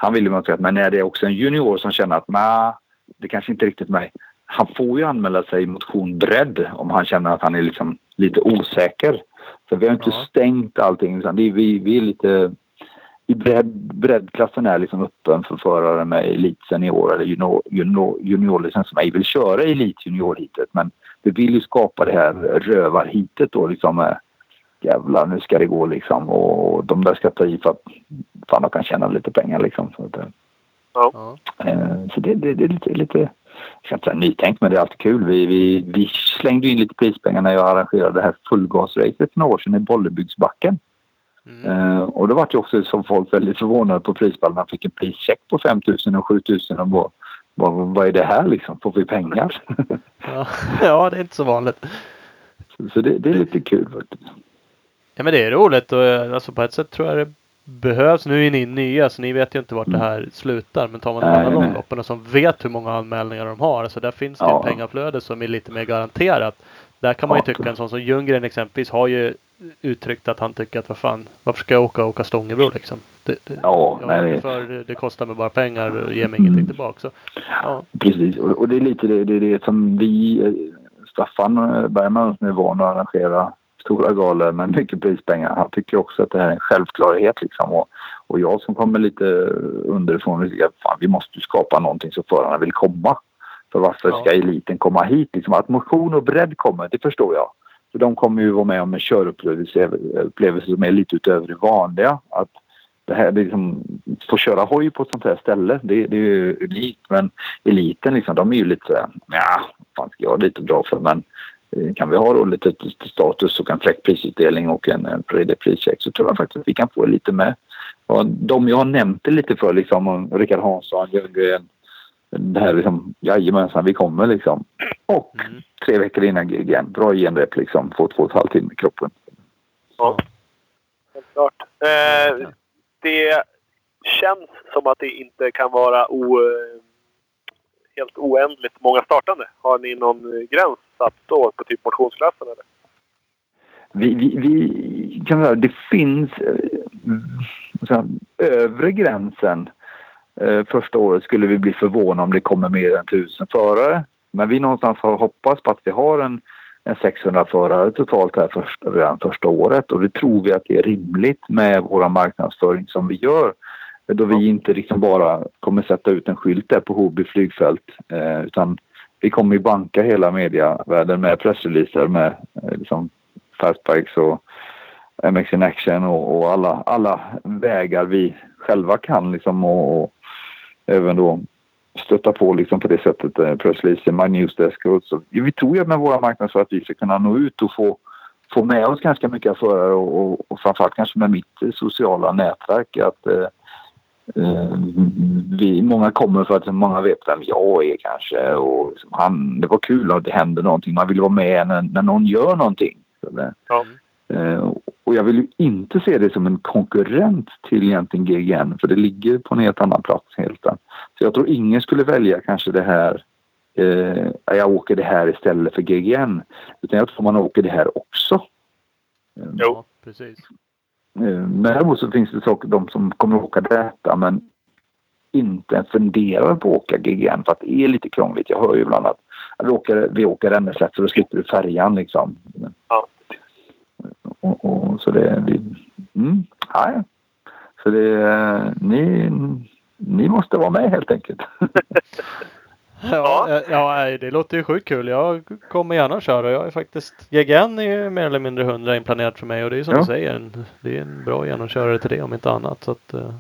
han vill ju säga, men är det också en junior som känner att nej, det kanske inte riktigt mig. Han får ju anmäla sig i motion bredd om han känner att han är liksom lite osäker. Så vi har inte Ja. stängt allting utan det är, vi, vi är lite i bredd, breddklassen är liksom öppen för förare med elit senior eller junior, junior, juniorlicens som ej vill köra elit juniorhitet. Men vi vill ju skapa det här rövarhitet då liksom med jävlar nu ska det gå liksom och de där ska ta i för att fan de kan tjäna lite pengar liksom. Så, att, eh, Ja. Eh, Så det, det, det är lite, lite jag ska inte säga nytänkt, men det är alltid kul. Vi, vi, vi slängde in lite prispengar när jag arrangerade det här fullgasracet för några år sedan i Bollebygdsbacken. Mm. Eh, och då var det också som folk väldigt förvånade på prispallen. Man fick en prischeck på 5 000 och 7 000 och bara, vad, vad är det här liksom? Får vi pengar? Ja. ja, det är inte så vanligt. så så det, det är lite kul faktiskt. Ja men det är roligt och eh, alltså på ett sätt tror jag det behövs. Nu är ni nya så ni vet ju inte vart det här slutar. Men tar man de Nej, andra nej. långloppen som vet hur många anmälningar de har. Så där finns det Ja. ett pengaflöde som är lite mer garanterat. Där kan man ju tycka en sån som Ljunggren exempelvis har ju uttryckt att han tycker att vad fan varför ska jag åka och åka Stångebro liksom. Det, det, Ja, nej, för det, kostar mig bara pengar och ger mig ingenting Mm. tillbaka. Så, ja. Precis, och, och det är lite det, det, är det som vi, eh, Staffan eh, Bergman som är van att arrangera stora galor med mycket prispengar. Han tycker också att det här är en självklarhet liksom. Och, och jag som kommer lite underifrån, tycker att fan, vi måste skapa någonting så förarna vill komma. För varför Ja. ska eliten komma hit? Liksom, att motion och bredd kommer, det förstår jag. För de kommer ju vara med om en körupplevelse upplevelse som är lite utöver det vanliga. Att det här, det liksom, få köra hoj på ett sånt här ställe, det, det är ju unikt. Men eliten liksom, de är ju lite ja, fan ska jag ha lite bra för men kan vi ha då lite status och en fräck prisutdelning och en, en prischeck så tror jag faktiskt att vi kan få lite med. Och de jag har nämnt det lite för liksom, Rickard Hansson, Ljunggren, det här liksom, jajamensan vi kommer liksom. Och Mm. tre veckor innan GGN, bra genrep liksom, få två och ett halvt timme i kroppen. Ja. Helt klart. Eh, det känns som att det inte kan vara o, helt oändligt många startande? Har ni någon eh, gräns satt då på typ motionsklassen eller? Vi, vi, vi kan säga, det finns eh, så här, övre gränsen. Eh, första året skulle vi bli förvånade om det kommer mer än tusen förare. Men vi någonstans har hoppats på att vi har en, en 600 förare totalt här första, redan första året och det tror vi att det är rimligt med vår marknadsföring som vi gör. Då vi inte liksom bara kommer sätta ut en skylt där på Hoby flygfält eh, utan vi kommer ju banka hela mediavärlden med pressreleaser med eh, liksom Fastbikes och MX in Action och, och, alla, alla vägar vi själva kan liksom och, och även då stötta på liksom på det sättet. Eh, pressreleaser, My Newsdesk och så. Vi tror ju med våra marknadsför att vi ska kunna nå ut och få, få med oss ganska mycket förare och, och, och framförallt kanske med mitt sociala nätverk att eh, eh, vi, många kommer för att många vet vem jag är kanske och liksom, han, det var kul att det hände någonting. Man vill vara med när, när någon gör någonting. Ja. Eh, och jag vill ju inte se det som en konkurrent till egentligen GGN för det ligger på en helt annan plats helt. Så jag tror ingen skulle välja kanske det här eh, jag åker det här istället för GGN. Utan jag tror man åker det här också. Jo. Ja, precis. Eh, däremot så finns det saker, de som kommer att åka detta men inte ens funderar på att åka GGN för att det är lite krångligt. Jag hör ju ibland att vi åker, vi åker så då slipper du färjan liksom. Ja. Och, och, så det... Vi, mm, ja. Så det... Ni, ni måste vara med helt enkelt. Ja, ja. ja nej, det låter ju sjukt kul. Jag kommer gärna köra. Jag är faktiskt GGN är ju mer eller mindre hundra inplanerat för mig och det är som Ja. du säger. Det är en bra genomkörare till det om inte annat. Så att, eh,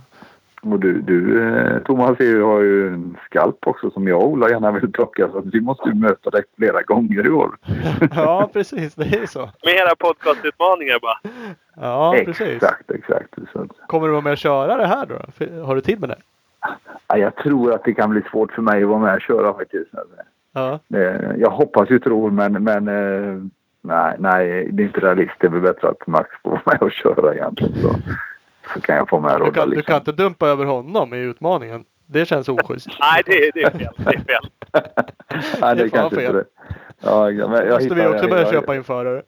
Och du, du eh, Thomas är ju- har ju en skalp också som jag och Ola gärna vill plocka så vi måste ju möta dig flera gånger i år. ja, precis. Det är så. Med era podcastutmaningar bara. Ja, precis. exakt, exakt. Kommer du vara med och köra det här då? Har du tid med det? Ja, jag tror att det kan bli svårt för mig att vara med och köra faktiskt. Ja. Det- Jag hoppas ju tror men, men eh, nej, nej, det är inte realistiskt. Det är väl bättre att Max får vara med och köra egentligen. Så, så kan jag få med Du, kan, du liksom. kan inte dumpa över honom i utmaningen. Det känns oschysst. Nej, det, är- det är fel. Det är fel. Nej, det är det fan kanske fel. inte det. Ja, ja, men jag måste vi också börja jag- köpa in förare.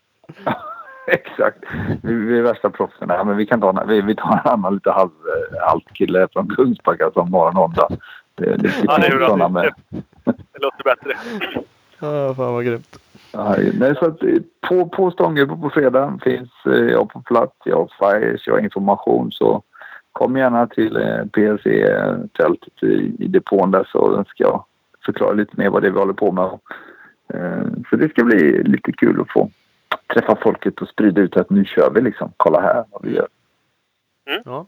Exakt. Vi, vi är värsta proffsen. Ja, men vi kan ta vi, vi tar en annan lite halv, eh, halvkille från Kungsbacka som har en Honda. Det, det Ja, det är bra. med. Det låter bättre. Ja, fan vad grymt. Ja, nej, så att, eh, på, på Stångerbo på fredag finns eh, jag på plats. Jag har flyers, jag har information. Så kom gärna till eh, PLC-tältet i, i depån där så ska jag förklara lite mer vad det är vi håller på med. Eh, så det ska bli lite kul att få träffa folket och sprida ut att nu kör vi liksom. Kolla här vad vi gör. Ja.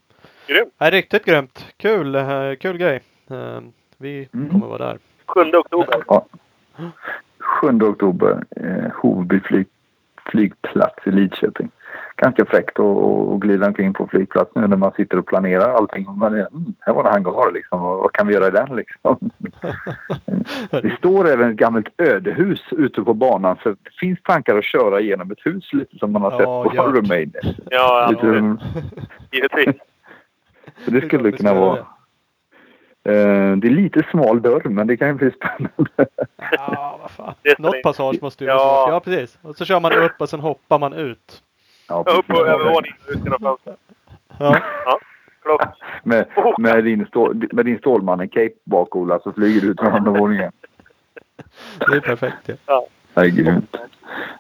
Grymt. Nej, riktigt grymt. Kul, eh, kul grej. Eh, Vi Mm. kommer vara där. 7 oktober. Ja. 7 oktober, eh, Hovby flyg, flygplats i Lidköping. Ganska fräckt att glida omkring på flygplats nu när man sitter och planerar allting. Man är, mm, här var det hangar liksom. Och vad kan vi göra i den liksom? det står även ett gammalt ödehus ute på banan. Så det finns tankar att köra igenom ett hus lite som man har Ja, sett på. Remain. Ja, Lite, absolut. så Givetvis. det skulle kunna vara. Eh, det är lite smal dörr men det kan ju bli spännande. Ja, vad fan. Något passage måste ju Ja. Ja, precis. Och så kör man upp och sen hoppar man ut. Ja, Upp precis. på övervåningen och ut genom fönstret. Ja, Klock. Med, med, din stål, med din Stålmannen-cape bak Ola så flyger du ut från andra våningen. det är perfekt. Ja. Det är grymt.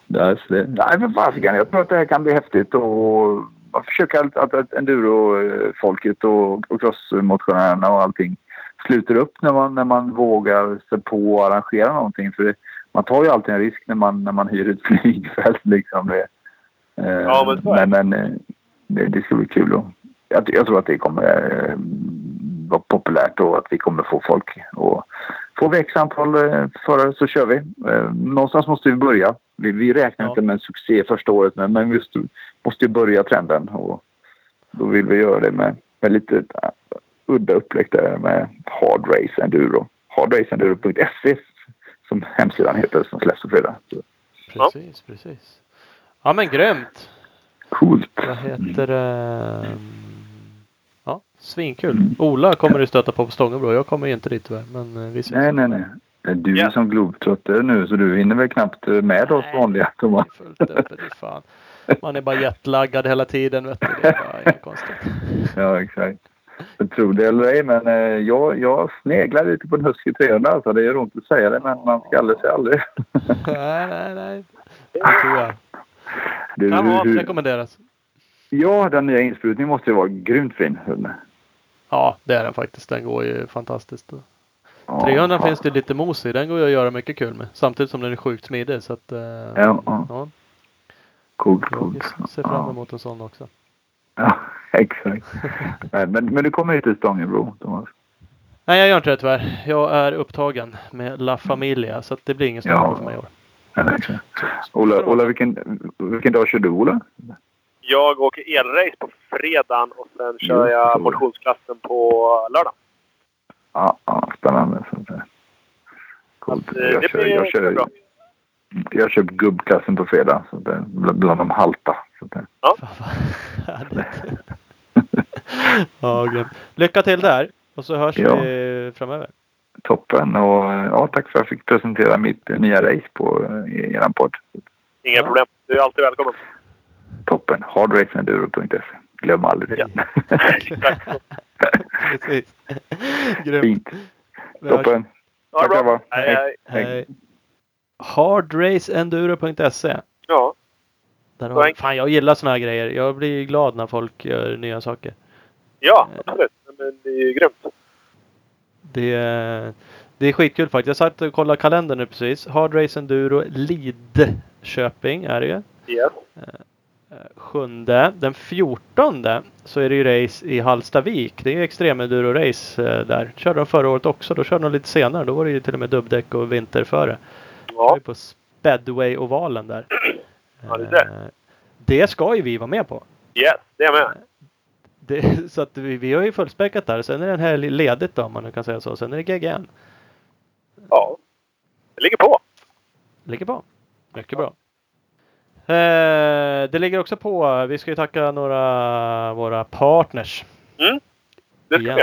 Det är så det. Nej men fasiken, jag tror att det här kan bli häftigt och man försöker att, att, att enduro-folket och, och crossmotionärerna och allting sluter upp när man, när man vågar sig på att arrangera någonting. För det, man tar ju alltid en risk när man, när man hyr ett flygfält liksom. Det, Ja, men så är men, men eh, det, det ska bli kul. Och, jag, jag tror att det kommer eh, vara populärt och att vi kommer få folk. Och får vi x antal eh, förare så kör vi. Eh, någonstans måste vi börja. Vi, vi räknar Ja. inte med en succé första året men, men vi måste, måste ju börja trenden. Och då vill vi göra det med, med lite udda upplägg där med Hard Race Enduro. Hardraceenduro.se som hemsidan heter som släpps på fredag. Precis, precis. Ja, men grymt. Coolt! Vad heter det? Ja, svinkul. Ola kommer du stöta på på Stångebro. Jag kommer ju inte dit tyvärr. Men eh, vi ses. Nej, nej, nej. Du är som globetrotter nu så du hinner väl knappt med oss vanliga Thomas. Man är bara jetlaggad hela tiden vet du. Det är bara inget konstigt. Ja, exakt. Jag tror det eller ej, men eh, jag, jag sneglar lite på en Husky 300. Alltså, det är ont att säga det, men man ska aldrig säga aldrig. Nej, nej, nej. Det tror jag. Du, Kan vara, hur- rekommenderas. ja, den nya insprutningen måste ju vara grymt fin. Ja, det är den faktiskt. Den går ju fantastiskt. Ja, 300 fan. finns det lite mos i. Den går ju att göra mycket kul med. Samtidigt som den är sjukt smidig. Så att, eh, Ja, ja. ja, Coolt, jag coolt. ser fram Ja. emot en sån också. Ja, exakt. Men, men du kommer hit till Stångebro, Thomas? Nej, jag gör inte det tyvärr. Jag är upptagen med La Familia så det blir ingen Stångebro Ja. för mig i år. Ja, exakt. Ola, Ola vilken, vilken dag kör du, Ola? Jag åker elrace på fredagen och sen kör Jo, jag motionsklassen på lördag. Ja, ja spännande. Så att. Coolt. Eh, Jag det kör, blir jag, kör, bra. jag kör gubbklassen på fredag. Så det, bland, bland de halta. Så härligt. ja, grymt. Lycka till där. Och så hörs Ja. vi framöver. Toppen. Och eh, ja, tack för att jag fick presentera mitt eh, nya race på eh, i er podd. Inga Ja. problem. Du är alltid välkommen. Toppen. Hardraceenduro.se. Glöm aldrig det. Exakt. Precis. Grymt. Toppen. Tackar, bra. va. Hej, hej. Hej. Hardraceenduro.se Ja, Där har, fan jag gillar såna här grejer. Jag blir glad när folk gör nya saker. ja absolut. Men det är ju grymt. Det är, det är skitkul faktiskt. Jag satt och kollade kalendern nu precis. Hard Race Enduro Lidköping är det ju. Yes. Eh, Sjunde. Den 14 så är det ju race i Hallstavik. Det är ju extremenduro-race eh, där. Körde de förra året också. Då körde de lite senare. Då var det ju till och med dubbdäck och vinter före. Det var Ja, på Speedway-ovalen där. Ja, det det. Eh, Det ska ju vi vara med på. yes. Det är jag med. Det, så att vi, vi har ju fullspäckat där. Sen är den här ledigt då om man nu kan säga så. Sen är det GGN. Ja. Det ligger på. Ligger på. Mycket bra. Eh, det ligger också på. Vi ska ju tacka några våra partners. Mm. Det ska vi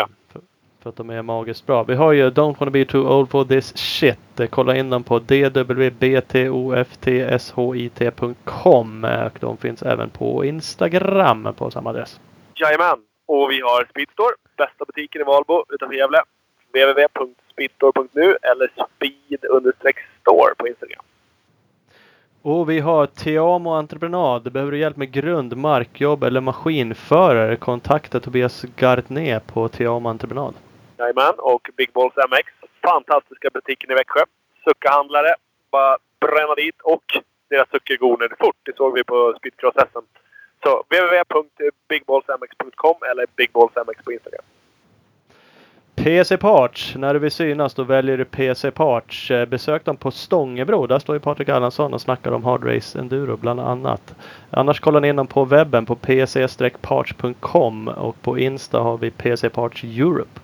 för, att de är magiskt bra. Vi har ju Don't wanna be too old for this shit. Eh, Kolla in dem på dwbtofthshit.com. Eh, De finns även på Instagram på samma adress. Jajamän. Och vi har Speedstore. Bästa butiken i Valbo utanför Gävle. www.speedstore.nu eller speed-store på Instagram. Och vi har Teamo Entreprenad. Behöver du hjälp med grund, markjobb eller maskinförare? Kontakta Tobias Gardner på Teamo Entreprenad. Jajamän. Och Big Balls MX. Fantastiska butiken i Växjö. Suckahandlare. Bara bränna dit. Och deras onödigt fort. Det såg vi på Speedcross-SM. Så www.bigballsmx.com eller bigballsmx på Instagram. PC Parts. När du vill synas då väljer du PC Parts. Eh, Besök dem på Stångebro. Där står ju Patrik Allansson och snackar om Hard Race Enduro bland annat. Annars kollar ni in dem på webben på pc-parts.com och på Insta har vi PC Parts Europe.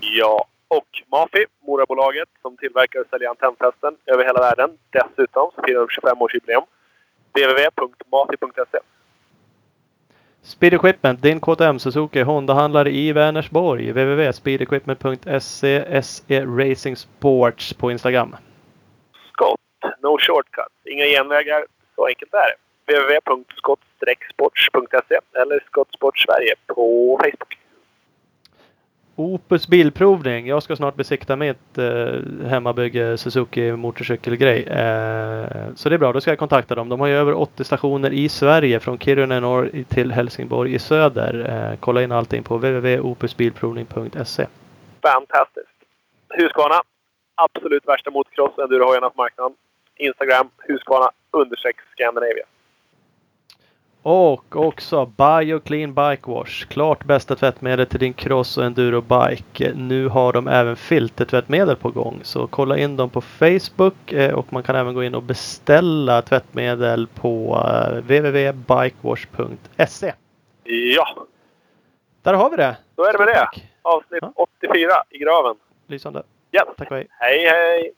Ja, och Mafi, Morabolaget, som tillverkar och säljer antennfästen över hela världen. Dessutom så firar de 25-årsjubileum. www.mafi.se Speed Equipment, din KTM Suzuki Honda-handlare i Vänersborg. www.speedequipment.se SE Racing Sports på Instagram. Skott, no shortcuts, inga genvägar. Så enkelt är det. www.skott-sports.se eller Skottsport Sverige på Facebook. Opus Bilprovning. Jag ska snart besikta mitt eh, hemmabygge Suzuki motorcykelgrej. Eh, så det är bra, då ska jag kontakta dem. De har ju över 80 stationer i Sverige från Kiruna i norr till Helsingborg i söder. Eh, kolla in allting på www.opusbilprovning.se. Fantastiskt! Husqvarna, absolut värsta motocross endurohojarna på marknaden. Instagram, Husqvarna understreck Scandinavia. Och också BioClean Bike Wash. Klart bästa tvättmedel till din cross och endurobike. Nu har de även filtertvättmedel på gång. Så kolla in dem på Facebook eh, och man kan även gå in och beställa tvättmedel på eh, www.bikewash.se. Ja, Där har vi det! då är det med det. Avsnitt Ja. 84 i graven. Lysande. Yes. Tack och hej. Hej, hej!